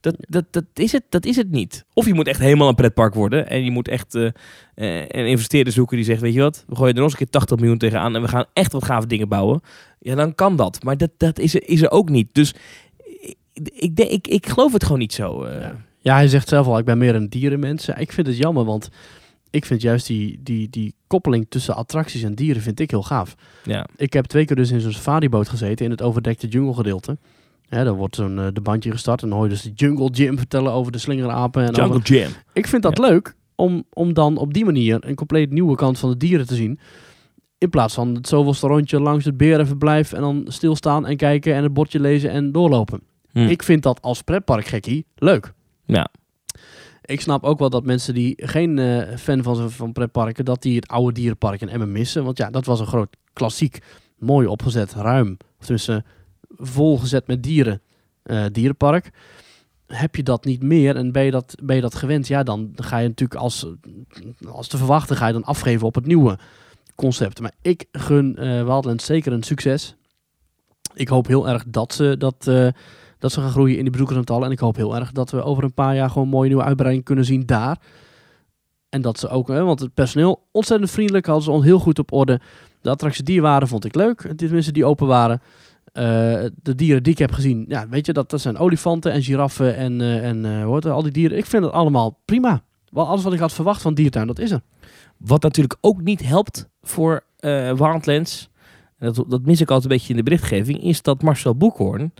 Dat, dat, dat, is het, dat is het niet. Of je moet echt helemaal een pretpark worden. En je moet echt eh, een investeerder zoeken die zegt... weet je wat, we gooien er nog eens een keer 80 miljoen tegenaan... en we gaan echt wat gave dingen bouwen. Ja, dan kan dat. Maar dat, dat is, er, is er ook niet. Dus ik, ik, ik, ik geloof het gewoon niet zo. eh. Ja. Ja, hij zegt zelf al, ik ben meer een dierenmens. Ik vind het jammer, want ik vind juist die, die, die koppeling tussen attracties en dieren vind ik heel gaaf. ja. Ik heb twee keer dus in zo'n safariboot gezeten in het overdekte jungle gedeelte. Hè, dan wordt zo'n eh, de bandje gestart en dan hoor je dus de jungle gym vertellen over de slingerapen. En Jungle over... Jam. Ik vind dat leuk om, om dan op die manier een compleet nieuwe kant van de dieren te zien. In plaats van het zoveelste rondje langs het berenverblijf en dan stilstaan en kijken en het bordje lezen en doorlopen. Hm. Ik vind dat als pretparkgekkie leuk. Ja. Ik snap ook wel dat mensen die geen eh, fan van, van pretparken, dat die het oude dierenpark in Emmen missen. Want ja, dat was een groot klassiek, mooi opgezet, ruim, tenminste volgezet met dieren, eh, dierenpark. Heb je dat niet meer en ben je dat, ben je dat gewend, ja, dan ga je natuurlijk als, als te verwachten, ga je dan afgeven op het nieuwe concept. Maar ik gun Wildlands zeker een succes. Ik hoop heel erg dat ze dat, dat ze gaan groeien in die bezoekersaantallen. En ik hoop heel erg dat we over een paar jaar gewoon een mooie nieuwe uitbreiding kunnen zien daar. En dat ze ook, hè, want het personeel ontzettend vriendelijk, hadden ze ons heel goed op orde. De attracties die waren, vond ik leuk. Tenminste, die open waren. Eh, de dieren die ik heb gezien, ja, weet je, dat, dat zijn olifanten en giraffen en, eh en eh, hoe heet het, al die dieren. Ik vind het allemaal prima. Wel, alles wat ik had verwacht van diertuin, dat is er. Wat natuurlijk ook niet helpt voor eh en dat, dat mis ik altijd een beetje in de berichtgeving, is dat Marcel Boekhoorn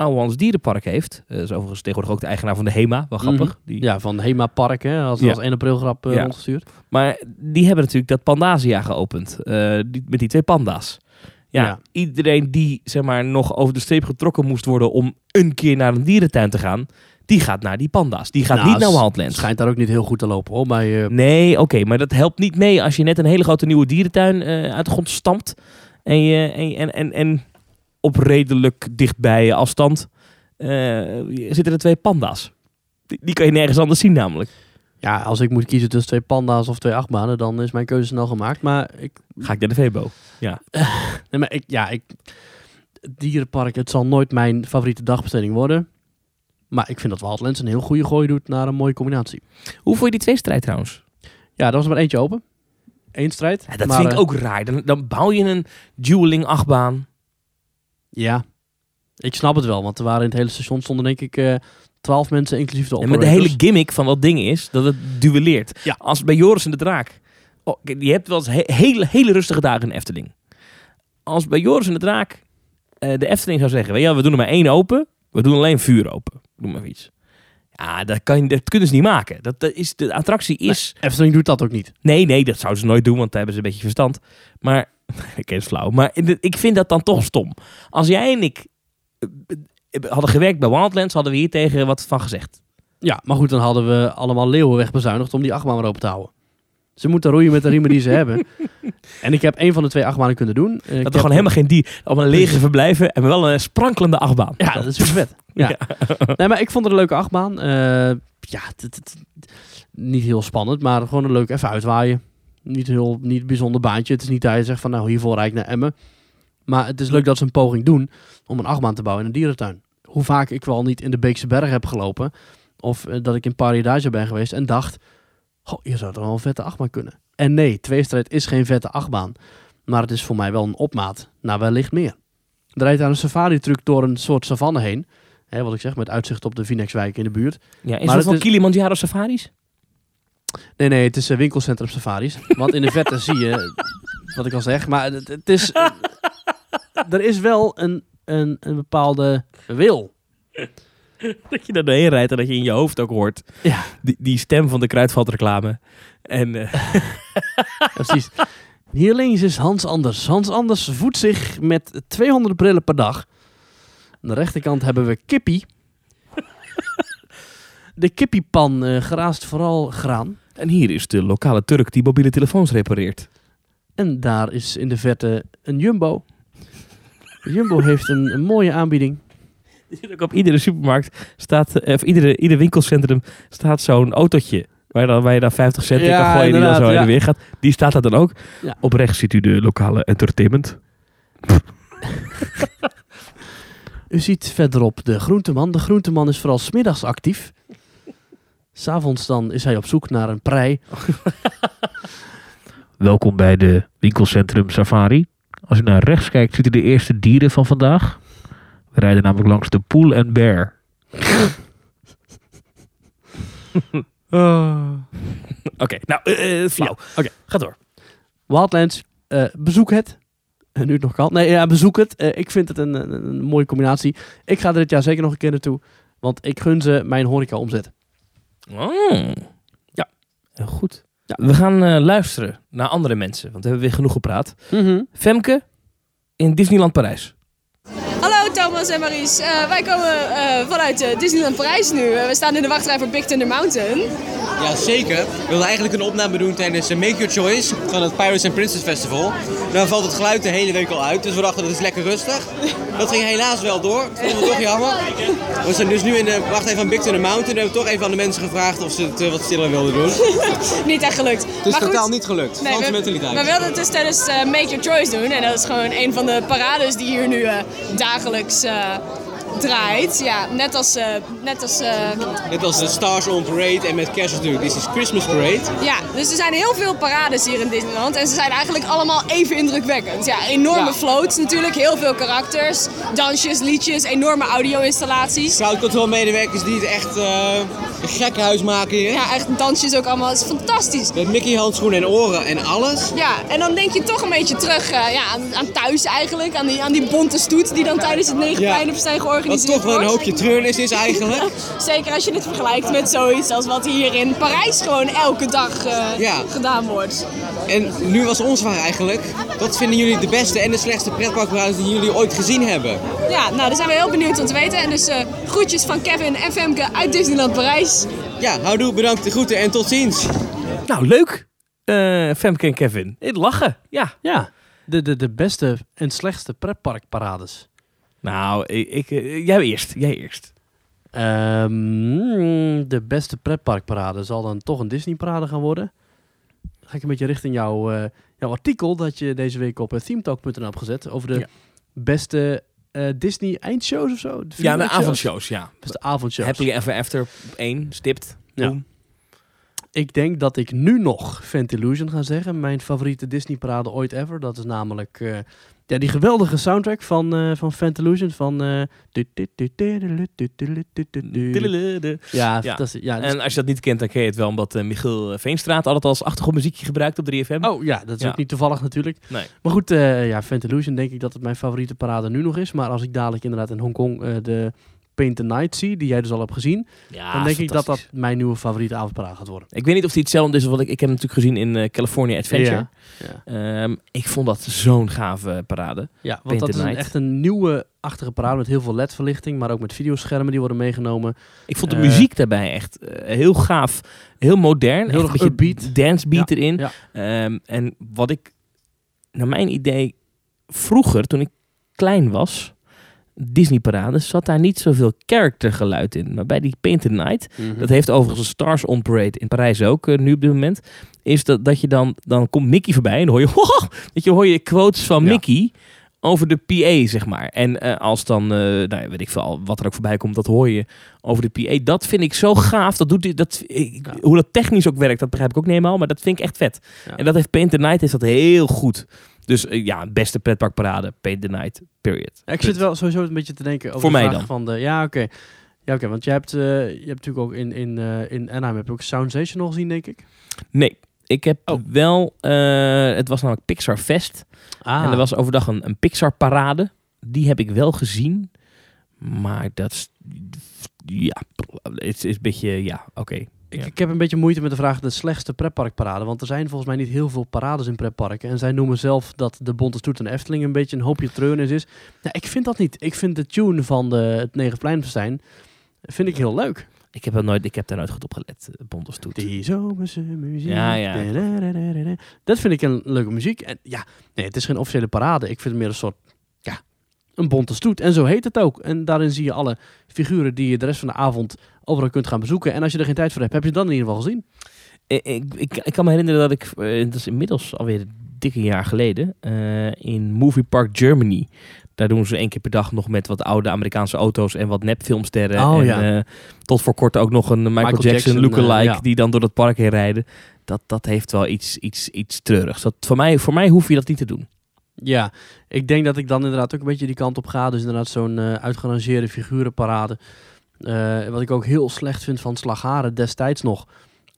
Ouwans Dierenpark heeft. Eh, Dat is overigens tegenwoordig ook de eigenaar van de HEMA, wel grappig. Die, Ja, van Hema Park, hè, als, Ja. als 1 april grap eh, Ja. rondgestuurd. Maar die hebben natuurlijk dat Pandasia geopend. eh, die, met die twee panda's. Ja, Ja. iedereen die zeg maar, nog over de streep getrokken moest worden om een keer naar een dierentuin te gaan, die gaat naar die panda's. Die gaat Nou, niet naar Wildlands. schijnt daar ook niet heel goed te lopen, hoor. Bij, eh, Nee, oké, maar dat helpt niet mee als je net een hele grote nieuwe dierentuin eh, uit de grond stampt. En, je, en, en, en, en op redelijk dichtbij afstand eh, zitten er twee panda's. Die, die kan je nergens anders zien namelijk. ja, als ik moet kiezen tussen twee panda's of twee achtbanen, dan is mijn keuze snel gemaakt. Maar ik, Ga ik naar de Vebo. nee, maar ik, ja, ik, het dierenpark, het zal nooit mijn favoriete dagbesteding worden. Maar ik vind dat Wildlands een heel goede gooi doet naar een mooie combinatie. Hoe vond je die twee strijd trouwens? Ja, er was maar eentje open. Eén strijd. Ja, dat maar, vind ik eh, ook raar. Dan, dan bouw je een dueling achtbaan. Ja, ik snap het wel. Want er waren in het hele station stonden denk ik eh, twaalf mensen, inclusief de En maar operators. de hele gimmick van dat ding is dat het duelleert. Ja. Als bij Joris en de Draak. Oh, je hebt wel eens he- hele, hele rustige dagen in de Efteling. Als bij Joris en de Draak eh, de Efteling zou zeggen... Wel, we doen er maar één open. We doen alleen vuur open. Noem maar iets. Ja, dat, kan dat kunnen ze niet maken. Dat, dat is, de attractie is... Efteling doet dat ook niet. Nee, nee, dat zouden ze nooit doen, want daar hebben ze een beetje verstand. Maar, ik flauw, maar ik vind dat dan toch stom. Als jij en ik eh, eh, hadden gewerkt bij Wildlands, hadden we hier tegen wat van gezegd. Ja, maar goed, dan hadden we allemaal leeuwen wegbezuinigd om die achtbaan maar open te houden. Ze moeten roeien met de riemen die ze hebben. En ik heb één van de twee achtbanen kunnen doen. Ik Dat er gewoon helemaal geen dier, allemaal lege verblijven en wel een sprankelende achtbaan. Ja, dat is super vet. Ja. nee, maar ik vond het een leuke achtbaan. Eh, ja, niet heel spannend, maar gewoon een leuk even uitwaaien. Niet heel niet bijzonder baantje. Het is niet dat je zegt van nou hiervoor rijd ik naar Emmen. Maar het is leuk dat ze een poging doen om een achtbaan te bouwen in een dierentuin. Hoe vaak ik wel niet in de Beekse Berg heb gelopen. Of eh, dat ik in Paradise ben geweest en dacht... Goh, hier zou toch wel een vette achtbaan kunnen. En nee, tweestrijd is geen vette achtbaan. Maar het is voor mij wel een opmaat naar wellicht meer. Er rijdt daar een safari-truc door een soort savanne heen. Hè, wat ik zeg, met uitzicht op de Vinexwijk in de buurt. Ja, is Maar dat van is- Kilimanjaro safaris? Nee, nee, het is een winkelcentrum safaris. Want in de verte zie je, wat ik al zeg. Maar het, het is... eh, er is wel een, een, een bepaalde wil. Dat je daar doorheen rijdt en dat je in je hoofd ook hoort Ja, die, die stem van de kruidvatreclame. En eh, precies. Hier links is Hans Anders. Hans Anders voedt zich met 200 brillen per dag. Aan de rechterkant hebben we Kippie. De kippiepan eh geraast vooral graan. En hier is de lokale Turk die mobiele telefoons repareert. En daar is in de verte een Jumbo. Jumbo heeft een, een mooie aanbieding. Ook op iedere supermarkt, staat, eh, of iedere, ieder winkelcentrum staat zo'n autootje. Waar, dan, waar je dan 50 cent in Ja, kan gooien die dan zo heen en weer gaat. Die staat daar dan ook. Ja. Op rechts ziet u de lokale entertainment. U ziet verderop de groenteman. De groenteman is vooral smiddags actief. S'avonds dan is hij op zoek naar een prei. Welkom bij de winkelcentrum Safari. Als u naar rechts kijkt, ziet u de eerste dieren van vandaag. We rijden namelijk langs de Pool and Bear. Oké, nou, flauw. Oké, ga door. Wildlands, eh, bezoek het. En nu het nog kan. Nee, ja, bezoek het. Ik vind het een, een, een mooie combinatie. Ik ga er dit jaar zeker nog een keer naartoe. Want ik gun ze mijn horeca omzet. Oh. Ja, heel goed. Ja, we gaan eh, luisteren naar andere mensen, want we hebben weer genoeg gepraat. Femke in Disneyland Parijs. Thomas en Maries. Eh, wij komen eh, vanuit eh, Disneyland Parijs nu. We staan in de wachtrij voor Big Thunder Mountain. Ja, zeker. We wilden eigenlijk een opname doen tijdens Make Your Choice van het Pirates and Princess Festival. Nou valt het geluid de hele week al uit, dus we dachten dat is lekker rustig. Dat ging helaas wel door. Dat vonden we toch jammer. We zijn dus nu in de wachtrij van Big Thunder Mountain. We hebben toch even aan de mensen gevraagd of ze het wat stiller wilden doen. Het Niet echt gelukt. is maar totaal goed, niet gelukt. nee, we, mentaliteit. we wilden het dus tijdens Make Your Choice doen. En dat is gewoon een van de parades die hier nu dagelijks eh, draait. Ja, net als, eh, net als eh, Net als de Stars on Parade en met kerst natuurlijk. Dit is Christmas Parade. Ja, dus er zijn heel veel parades hier in Disneyland. En ze zijn eigenlijk allemaal even indrukwekkend. Ja, enorme Ja. floats natuurlijk, heel veel karakters. Dansjes, liedjes, enorme audio-installaties. Crowdcontrol-medewerkers die het echt eh, een gekke huis maken hier. Ja, echt dansjes ook allemaal. Het is fantastisch. Met Mickey-handschoenen en oren en alles. Ja, en dan denk je toch een beetje terug ja, aan, aan thuis eigenlijk. Aan die, aan die bonte stoet die dan tijdens het Negenpijnenfestijn Wat georganiseerd toch wel een hoopje treurnis is eigenlijk. Zeker als je dit vergelijkt met zoiets als wat hier in Parijs gewoon elke dag eh, Ja. gedaan wordt. En nu was ons vraag eigenlijk. Wat vinden jullie de beste en de slechtste pretparkparades die jullie ooit gezien hebben? Ja, nou daar zijn we heel benieuwd om te weten. En dus eh, groetjes van Kevin en Femke uit Disneyland Parijs. Ja, houdoe, bedankt, de groeten en tot ziens. Nou, leuk. Eh, Femke en Kevin. Lachen, ja. Ja, de, de, de beste en slechtste pretparkparades. Nou, ik, ik, eh, jij eerst. Jij eerst. Ehm, de beste pretparkparade zal dan toch een Disney-parade gaan worden. Dan ga ik een beetje richting jouw, eh, jouw artikel dat je deze week op uh, themetalk.nl hebt gezet. Over de Ja. beste eh, Disney-eindshows of zo. De Ja, de avondshows, ja. Beste avondshows. Happily Ever After 1, stipt. Ja. Ik denk dat ik nu nog Fantillusion ga zeggen. Mijn favoriete Disney-parade ooit ever. Dat is namelijk eh, ja, die geweldige soundtrack van, eh van Fantillusion. Van, eh, ja, fantastisch. Ja, dus- En als je dat niet kent, dan ken je het wel omdat eh, Michiel Veenstraat altijd als achtergrondmuziekje gebruikt op 3FM. Oh ja, dat is Ja. ook niet toevallig natuurlijk. Nee. Maar goed, eh ja, Fantillusion denk ik dat het mijn favoriete parade nu nog is. Maar als ik dadelijk inderdaad in Hongkong eh de Paint the Night zie, die jij dus al hebt gezien, Ja, dan denk ik dat dat mijn nieuwe favoriete avondparade gaat worden. Ik weet niet of die hetzelfde is wat ik... Ik heb hem natuurlijk gezien in eh, California Adventure. Ja. Ehm, ik vond dat zo'n gave parade. ja want Paint dat is een, echt een nieuwe achtige parade met heel veel LED-verlichting, maar ook met videoschermen die worden meegenomen. Ik vond de Eh, muziek daarbij echt eh, heel gaaf. Heel modern. Heel erg een beetje upbeat. dancebeat Ja, erin. ja. Ehm, en wat ik, naar mijn idee, vroeger, toen ik klein was... Disney-parades, zat daar niet zoveel charactergeluid in. Maar bij die Paint the Night, dat heeft overigens een Stars on Parade in Parijs ook, eh, nu op dit moment. Is dat, dat je dan, dan komt Mickey voorbij en dan hoor je, dat je hoor je quotes van Ja. Mickey over de PA, zeg maar. En eh, als dan, eh, nou weet ik veel, wat er ook voorbij komt, dat hoor je over de PA. Dat vind ik zo gaaf. Dat doet, die- dat, ik- Ja. Hoe dat technisch ook werkt, dat begrijp ik ook niet helemaal. Maar dat vind ik echt vet. Ja. En dat heeft Paint the Night heeft dat heel goed. Dus eh, ja, beste pretparkparade, Paint the Night, period. Ja, ik zit wel sowieso een beetje te denken over Voor de mij vraag dan. van de. Ja, oké. Ja, oké, want je hebt, eh, je hebt natuurlijk ook in, in, eh, in Anaheim heb je ook Sound Sensational gezien, denk ik. Nee, ik heb Oh. wel, het was namelijk Pixar Fest. Ah, En er was overdag een, een Pixar parade. Die heb ik wel gezien. Maar dat is, ja, het is een beetje, ja, oké. Ik, Ja. ik heb een beetje moeite met de vraag de slechtste pretparkparade. Want er zijn volgens mij niet heel veel parades in pretparken. En zij noemen zelf dat de Bonte Stoet en Efteling een beetje een hoopje treurnis is. Ja, ik vind dat niet. Ik vind de tune van de, het Negenpleinfestijn vind ik heel leuk. Ik heb, er nooit, ik heb daar nooit goed op gelet, eh, Bonte Stoet. Die zomerse muziek. Ja, ja. Dat vind ik een leuke muziek. En ja, nee, het is geen officiële parade. Ik vind het meer een soort, een bonte stoet. En zo heet het ook. En daarin zie je alle figuren die je de rest van de avond overal kunt gaan bezoeken. En als je er geen tijd voor hebt, heb je het dan in ieder geval gezien. Ik, ik, ik, kan me herinneren dat ik, eh, dat is inmiddels alweer dikke jaar geleden, eh, in Movie Park Germany. Daar doen ze één keer per dag nog met wat oude Amerikaanse auto's en wat nepfilmsterren. Oh, en ja. eh, tot voor kort ook nog een Michael, Michael Jackson, Jackson, lookalike eh, ja. die dan door het park heen rijden. Dat, dat heeft wel iets, iets, iets treurigs. Dat, voor, mij, voor mij hoef je dat niet te doen. Ja, ik denk dat ik dan inderdaad ook een beetje die kant op ga. Dus inderdaad zo'n eh uitgerangeerde figurenparade. Eh, wat ik ook heel slecht vind van Slagharen destijds nog.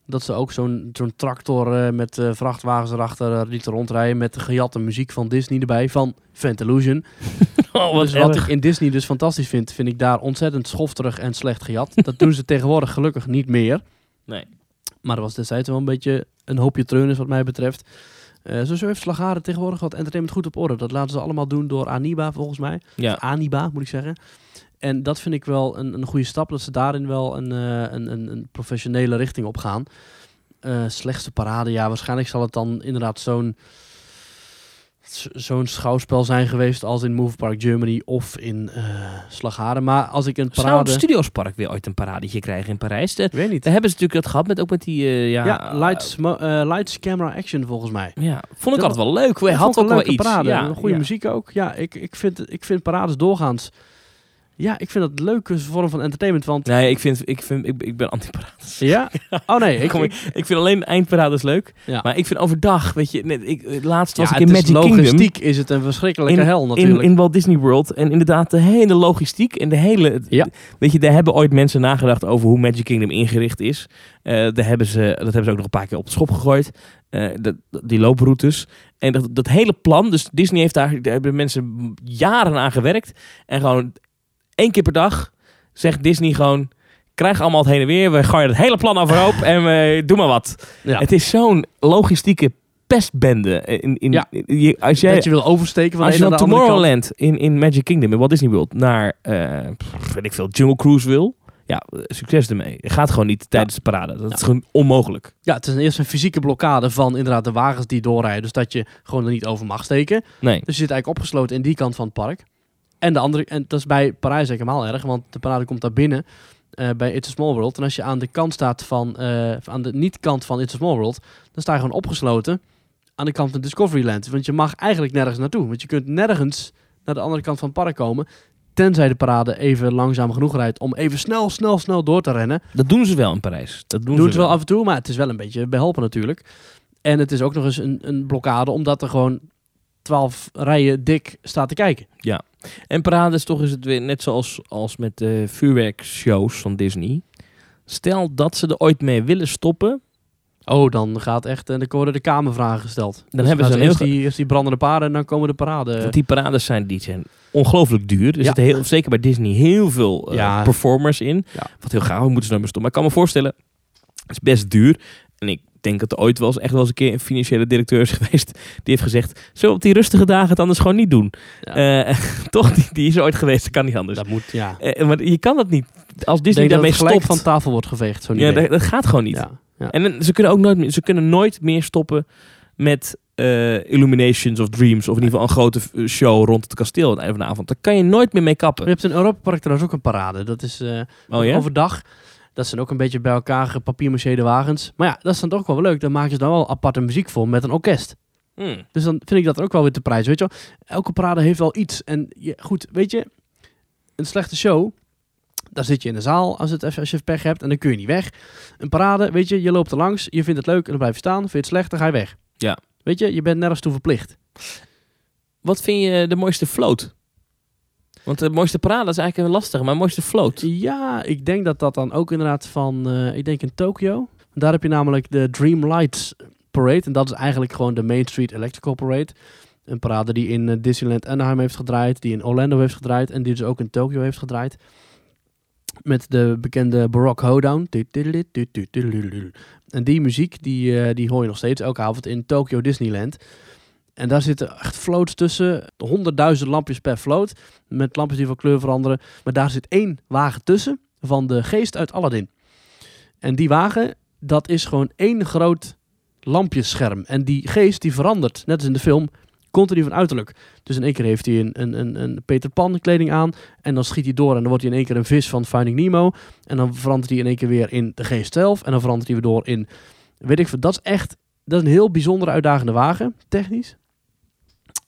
Dat ze ook zo'n zo'n tractor eh, met eh, vrachtwagens erachter lieten rondrijden. Met de gejatte muziek van Disney erbij. Van Fantillusion. Oh, dus wat ik in Disney dus fantastisch vind, vind ik daar ontzettend schofterig en slecht gejat. Dat doen ze tegenwoordig gelukkig niet meer. Nee. Maar dat was destijds wel een beetje een hoopje treurnis wat mij betreft. Eh zo heeft Slagharen tegenwoordig wat entertainment goed op orde. Dat laten ze allemaal doen door Aniba volgens mij. Ja. Aniba moet ik zeggen. En dat vind ik wel een, een goede stap. Dat ze daarin wel een, eh, een, een, een professionele richting op gaan. Eh, slechtste parade, ja, waarschijnlijk zal het dan inderdaad zo'n zo'n schouwspel zijn geweest als in Move Park Germany of in Slagharen. Maar als ik een Zou parade... het Studiospark weer ooit een paradetje krijgen in Parijs? De, weet niet. daar hebben ze natuurlijk dat gehad met ook met die... eh, ja, Ja, lights, eh, lights, camera, action volgens mij. Ja, vond ik Dat altijd wel leuk. We Dat had vond ook wel iets. parade. Ja, goede ja. muziek ook. Ja, ik, ik, vind, ik vind parades doorgaans Ja, ik vind dat een leuke vorm van entertainment, want... Nee, ik, vind, ik, vind, ik, ik ben anti-parades. Ja? Oh nee, ik... Kom, ik vind alleen eindparades leuk. ja. Maar ik vind overdag, weet je, net, ik, laatst was ja, ik in Magic Kingdom. logistiek is het een verschrikkelijke In- hel in, natuurlijk. in Walt Disney World. En inderdaad, de hele logistiek en de hele... Ja. Weet je, daar hebben ooit mensen nagedacht over hoe Magic Kingdom ingericht is. Eh, daar hebben ze, dat hebben ze ook nog een paar keer op de schop gegooid. Eh, dat, die looproutes. En dat, dat hele plan, dus Disney heeft daar, daar hebben mensen jaren aan gewerkt. En gewoon één keer per dag zegt Disney gewoon... Krijg allemaal het heen en weer. We gooien het hele plan overhoop en we doen maar wat. ja. Het is zo'n logistieke pestbende. In, in, Ja. als jij, dat je wil oversteken van als de je. Tomorrowland in, in Magic Kingdom, in Walt Disney World, naar, weet ik veel, Jungle Cruise wil, ja, succes ermee. Het gaat gewoon niet tijdens de parade. Dat Ja. is gewoon onmogelijk. Ja, het is eerst een fysieke blokkade van inderdaad de wagens die doorrijden. Dus dat je gewoon er niet over mag steken. Nee. Dus je zit eigenlijk opgesloten in die kant van het park. En de andere, en dat is bij Parijs helemaal erg, want de parade komt daar binnen eh, bij It's a Small World. En als je aan de kant staat van, eh, aan de niet-kant van It's a Small World, dan sta je gewoon opgesloten aan de kant van Discoveryland. Want je mag eigenlijk nergens naartoe. Want je kunt nergens naar de andere kant van het park komen, tenzij de parade even langzaam genoeg rijdt om even snel, snel, snel door te rennen. Dat doen ze wel in Parijs. Dat doen, Doen ze ze wel af en toe, maar het is wel een beetje behelpen natuurlijk. En het is ook nog eens een, een blokkade, omdat er gewoon twaalf rijen dik staat te kijken. En parades toch is het weer net zoals als met de vuurwerkshows van Disney. Stel dat ze er ooit mee willen stoppen, Oh, dan gaat echt, en dan worden de kamervragen gesteld. Dan hebben ze eerst heel die, eerst die brandende paarden en dan komen de parade. Want die parades zijn, die zijn ongelooflijk duur. Er Ja. zitten heel, zeker bij Disney heel veel eh, Ja. performers in. Ja. Wat heel gaaf, we moeten ze nou maar stoppen. Maar ik kan me voorstellen, het is best duur. En ik denk dat er ooit wel eens echt wel eens een keer een financiële directeur is geweest. Die heeft gezegd, zo op die rustige dagen het anders gewoon niet doen. Ja. Eh, toch, die, die is ooit geweest, dat kan niet anders. dat moet, ja. Eh, maar je kan dat niet. Als Disney daarmee stopt. van tafel wordt geveegd, zo'n ja, dat, dat gaat gewoon niet. Ja, ja. En ze kunnen ook nooit meer, ze kunnen nooit meer stoppen met Illuminations of Dreams. Of in ieder geval een grote show rond het kasteel aan het einde van de avond. Daar kan je nooit meer mee Je kappen. hebt in Europa Park trouwens ook een parade. Dat is Oh ja? overdag. Dat zijn ook een beetje bij elkaar gepapiermacheerde wagens. Maar ja, dat is dan toch wel leuk. Dan maken ze dan wel aparte muziek voor met een orkest. Hmm. Dus dan vind ik dat ook wel weer te prijs. Weet je wel? Elke parade heeft wel iets. En je, goed, weet je, een slechte show, daar zit je in de zaal als, het als je pech hebt en dan kun je niet weg. Een parade, weet je, je loopt er langs, je vindt het leuk en dan blijf je staan. Vind je het slecht, dan ga je weg. Ja. Weet je, je bent nergens toe verplicht. Wat vind je de mooiste float? Want de mooiste parade is eigenlijk een lastige, maar mooiste float. Ja, ik denk dat dat dan ook inderdaad van, eh, ik denk in Tokio. Daar heb je namelijk de Dream Lights Parade. En dat is eigenlijk gewoon de Main Street Electrical Parade. Een parade die in eh, Disneyland Anaheim heeft gedraaid, die in Orlando heeft gedraaid en die dus ook in Tokio heeft gedraaid. Met de bekende Baroque Hoedown. En die muziek, die, eh, die hoor je nog steeds elke avond in Tokyo Disneyland. En daar zitten echt floats tussen. Honderdduizend lampjes per float. Met lampjes die van kleur veranderen. Maar daar zit één wagen tussen van de geest uit Aladdin. En die wagen, dat is gewoon één groot lampjesscherm. En die geest die verandert, net als in de film, continu van uiterlijk. Dus in één keer heeft hij een, een, een, een Peter Pan kleding aan. En dan schiet hij door en dan wordt hij in één keer een vis van Finding Nemo. En dan verandert hij in één keer weer in de geest zelf. En dan verandert hij weer door in, weet ik veel. Dat is echt, dat is een heel bijzondere uitdagende wagen, technisch.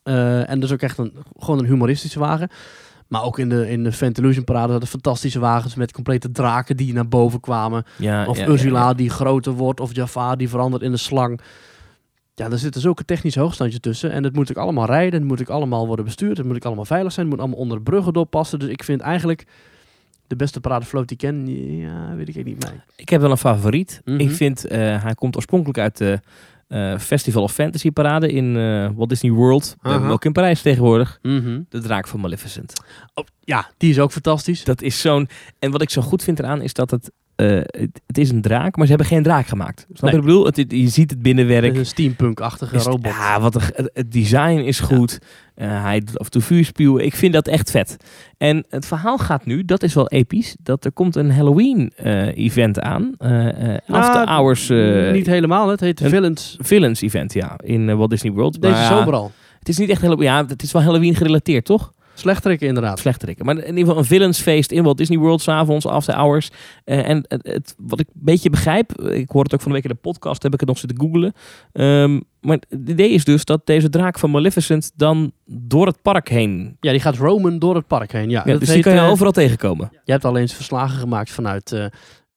Eh, en dat is ook echt een, gewoon een humoristische wagen. Maar ook in de, in de Fantalusion Parade hadden fantastische wagens met complete draken die naar boven kwamen. Ja, Of ja, Ursula ja, die groter wordt. Of Jafar die verandert in een slang. Ja, daar zitten zulke technische hoogstandjes tussen. En het moet ook allemaal rijden. Het moet ook allemaal worden bestuurd. Het moet ook allemaal veilig zijn. Het moet allemaal onder de bruggen doorpassen. Dus ik vind eigenlijk de beste paradefloat die ik ken. Ja, weet ik niet. Nee. Ik heb wel een favoriet. Mhm. Ik vind, eh, hij komt oorspronkelijk uit de eh, Festival of Fantasy parade in eh, Walt Disney World. We hebben ook in Parijs tegenwoordig. Mhm. De draak van Maleficent. Oh, ja, die is ook fantastisch. Dat is zo'n... En wat ik zo goed vind eraan is dat het... eh, het, het is een draak, maar ze hebben geen draak gemaakt. Snap Nee. ik bedoel? Het, het- je ziet het binnenwerk. Een steampunk-achtige robot. Ja, wat een, het, design is goed. Eh, hij doet af en toe vuurspuwen. Ik vind dat echt vet. En het verhaal gaat nu, dat is wel episch, dat er komt een Halloween-event aan. eh Nou, after Hours eh, niet helemaal. Het heet de Villains. Villains-event, ja. In Walt Disney World. Deze Maar ja, zomer al. Het is niet echt Halloween. Ja, het is wel Halloween gerelateerd, toch? Slechterikken inderdaad. Slechterikken. Maar in ieder geval een villansfeest in Walt Disney World s'avonds, after hours. Eh, en het, wat ik een beetje begrijp, ik hoor het ook van de week in de podcast, heb ik het nog zitten googlen. Ehm, maar het idee is dus dat deze draak van Maleficent dan door het park heen... Ja, die gaat roamen door het park heen. Ja, Ja, dat dus die kan je eh, overal tegenkomen. Je hebt al eens verslagen gemaakt vanuit eh,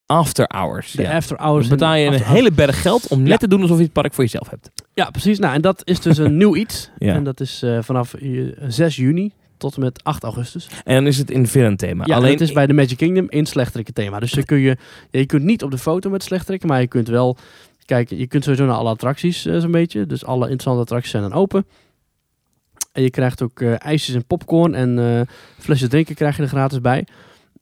After hours. de Ja. after hours. Dan betaal je en een hele berg geld om net Ja. te doen alsof je het park voor jezelf hebt. Ja, precies. Nou, en dat is dus een nieuw iets. Ja. En dat is vanaf eh, 6 juni tot en met 8 augustus. En dan is het in villain thema. Ja, Alleen het is bij de Magic Kingdom in slechterikken thema. Dus dan kun je, ja, je kunt niet op de foto met slechterikken, maar je kunt wel kijken. Je kunt sowieso naar alle attracties eh, zo'n beetje. Dus alle interessante attracties zijn dan open. En je krijgt ook eh, ijsjes en popcorn en eh flesjes drinken krijg je er gratis bij.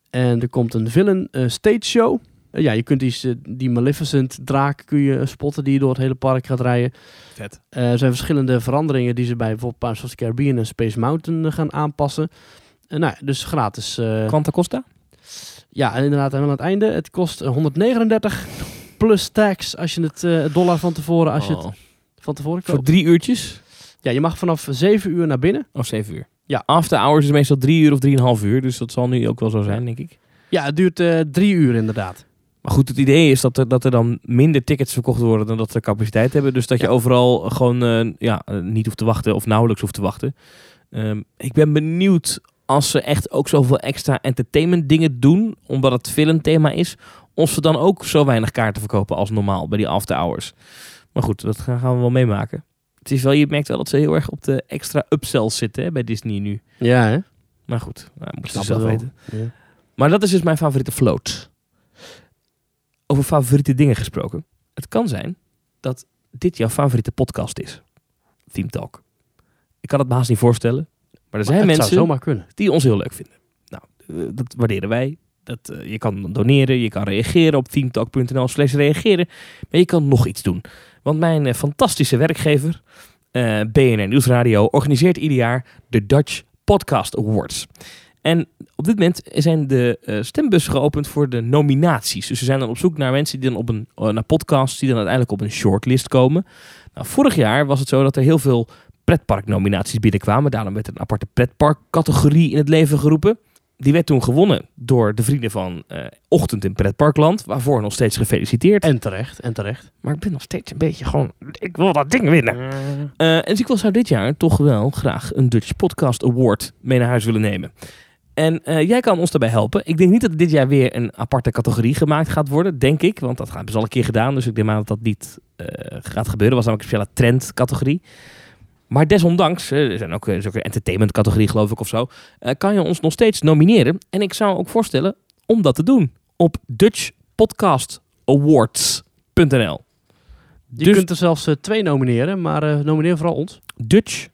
En er komt een villain stage show. Eh, ja, je kunt die, die Maleficent draak kun je spotten die door het hele park gaat rijden. Vet. Eh, er zijn verschillende veranderingen die ze bij bijvoorbeeld Pirates of the Caribbean en Space Mountain eh, gaan aanpassen. Nou, ja, dus gratis. eh, Quanta Costa? ja, en inderdaad, helemaal aan het einde. Het kost eh, 139 plus tax als je het eh, dollar van tevoren, als je Oh. het van tevoren Voor koopt. drie uurtjes? Ja, je mag vanaf 7 uur naar binnen. Of zeven uur? Ja. After hours is meestal drie uur of drieënhalf uur. Dus dat zal nu ook wel zo zijn, denk ik. Ja, het duurt eh, drie uur inderdaad. Maar goed, het idee is dat er, dat er dan minder tickets verkocht worden dan dat ze capaciteit hebben. Dus dat je Ja. overal gewoon eh, ja, niet hoeft te wachten of nauwelijks hoeft te wachten. Ehm, ik ben benieuwd als ze echt ook zoveel extra entertainment dingen doen, omdat het filmthema is, of ze dan ook zo weinig kaarten verkopen als normaal bij die after hours. Maar goed, dat gaan we wel meemaken. Het is wel, je merkt wel dat ze heel erg op de extra upsells zitten hè, bij Disney nu. Ja, hè? Maar goed, nou, moeten ze zelf weten. Ja. Maar dat is dus mijn favoriete float. Over favoriete dingen gesproken. Het kan zijn dat dit jouw favoriete podcast is. Team Talk. Ik kan het me haast niet voorstellen. Maar er zijn Maar mensen zou zomaar kunnen. die ons heel leuk vinden. Nou, eh, dat waarderen wij. Dat, eh, je kan doneren, je kan reageren op teamtalk.nl slash reageren. Maar je kan nog iets doen. Want mijn eh, fantastische werkgever, eh, BNR Nieuwsradio, organiseert ieder jaar de Dutch Podcast Awards. En op dit moment zijn de eh, stembussen geopend voor de nominaties. Dus ze zijn dan op zoek naar mensen die dan op een eh, naar podcasts die dan uiteindelijk op een shortlist komen. Nou, vorig jaar was het zo dat er heel veel pretparknominaties binnenkwamen. Daarom werd er een aparte pretparkcategorie in het leven geroepen. Die werd toen gewonnen door de vrienden van eh, Ochtend in Pretparkland. Waarvoor nog steeds gefeliciteerd. En terecht, en terecht. maar ik ben nog steeds een beetje gewoon... Ik wil dat ding winnen. En dus ik wil zou dit jaar toch wel graag een Dutch Podcast Award mee naar huis willen nemen. En eh, jij kan ons daarbij helpen. Ik denk niet dat dit jaar weer een aparte categorie gemaakt gaat worden, denk ik. Want dat hebben ze al een keer gedaan. Dus ik denk maar dat dat niet eh, gaat gebeuren. was namelijk een speciale trendcategorie. Maar desondanks, eh, er zijn ook eh, zulke entertainment categorie geloof ik of zo. kan je ons nog steeds nomineren. En ik zou ook voorstellen om dat te doen. Op dutchpodcastawards.nl Je Dus- kunt er zelfs twee nomineren, maar nomineer vooral ons. dutchpodcastawards.nl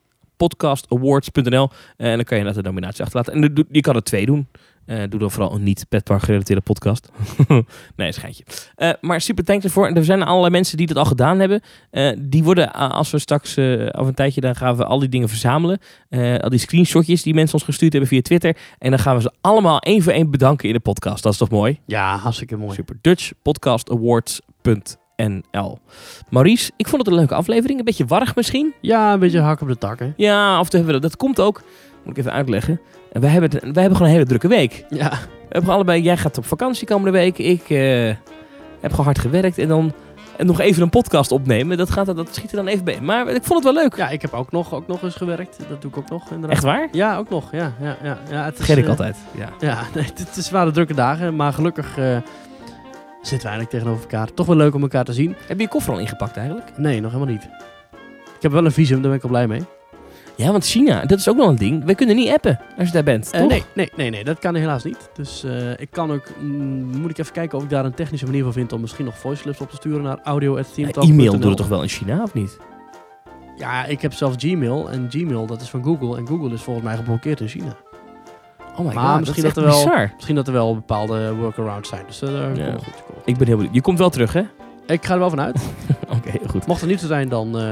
eh, en dan kan je net de nominatie achterlaten. En je kan er twee doen. Eh, doe dan vooral een niet petpark gerelateerde podcast. nee, schijntje. Eh, maar super thanks ervoor. En er zijn allerlei mensen die dat al gedaan hebben. Die worden, als we straks over een tijdje, dan gaan we al die dingen verzamelen. Al die screenshotjes die mensen ons gestuurd hebben via Twitter. En dan gaan we ze allemaal één voor één bedanken in de podcast. Dat is toch mooi? Ja, hartstikke mooi. Super. Dutchpodcastawards.nl Maurice, ik vond het een leuke aflevering. Een beetje warrig misschien. Ja, een beetje hak op de tak, hè? Ja, of te dat. Komt ook. Moet ik even uitleggen. En wij hebben, het- wij hebben gewoon een hele drukke week. Ja. We hebben allebei. Jij gaat op vakantie komende week. Ik eh, heb gewoon hard gewerkt. En dan en nog even een podcast opnemen. Dat, gaat, dat schiet er dan even bij. Maar ik vond het wel leuk. Ja, ik heb ook nog, ook nog eens gewerkt. Dat doe ik ook nog, inderdaad. Echt waar? Ja, ook nog. Ja, ja, ja. ja het is, ik eh, altijd. Ja. Ja, nee, het, het waren drukke dagen, maar gelukkig eh, zitten we eigenlijk tegenover elkaar. Toch wel leuk om elkaar te zien. Heb je je koffer al ingepakt eigenlijk? Nee, nog helemaal niet. Ik heb wel een visum, daar ben ik al blij mee. Ja, want China, dat is ook nog een ding. We kunnen niet appen als je daar bent. Toch? nee, nee, nee, nee, dat kan helaas niet. Dus eh, ik kan ook, mm, moet ik even kijken of ik daar een technische manier voor vind om misschien nog voice clips op te sturen naar audio Eh, e-mail doet het toch wel in China, of niet? Ja, ik heb zelf Gmail en Gmail dat is van Google en Google is volgens mij geblokkeerd in China. Oh my Maar god, misschien dat is dat er wel- bizar. Misschien dat er wel bepaalde workarounds zijn. Dus eh, Ja. komt goed, goed. Ik ben heel benieuwd. Je komt wel terug, hè? Ik ga er wel vanuit. Oké, goed. Mocht er niet zo zijn, dan eh,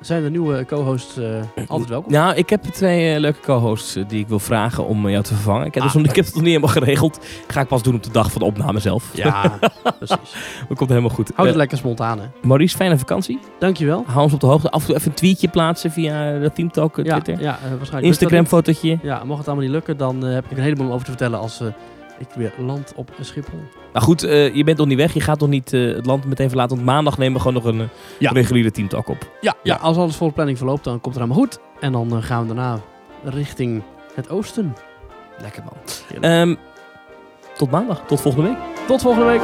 zijn de nieuwe co-hosts eh, altijd welkom. Nou, ik heb twee eh, leuke co-hosts eh, die ik wil vragen om eh, jou te vervangen. Ik heb, Ah, dus ik heb het nog niet helemaal geregeld. Ga ik pas doen op de dag van de opname zelf. Ja, precies. Dat komt helemaal goed. Houd het Eh, lekker spontaan, hè. Maurice, fijne vakantie. Dankjewel. Hou ons op de hoogte. Af en toe even een tweetje plaatsen via de Teamtalk eh, Ja, Twitter. ja eh, waarschijnlijk. Instagram fotootje. Ja, mocht het allemaal niet lukken, dan eh, heb ik een heleboel over te vertellen als eh, ik weer land op Schiphol. Nou goed, eh, je bent nog niet weg. Je gaat nog niet eh, het land meteen verlaten. Want maandag nemen we gewoon nog een eh, Ja. reguliere Teamtalk op. Ja, ja, als alles volgens planning verloopt, dan komt het allemaal goed. En dan gaan we daarna richting het oosten. Lekker man. Ehm, tot maandag. Tot volgende week. Tot volgende week.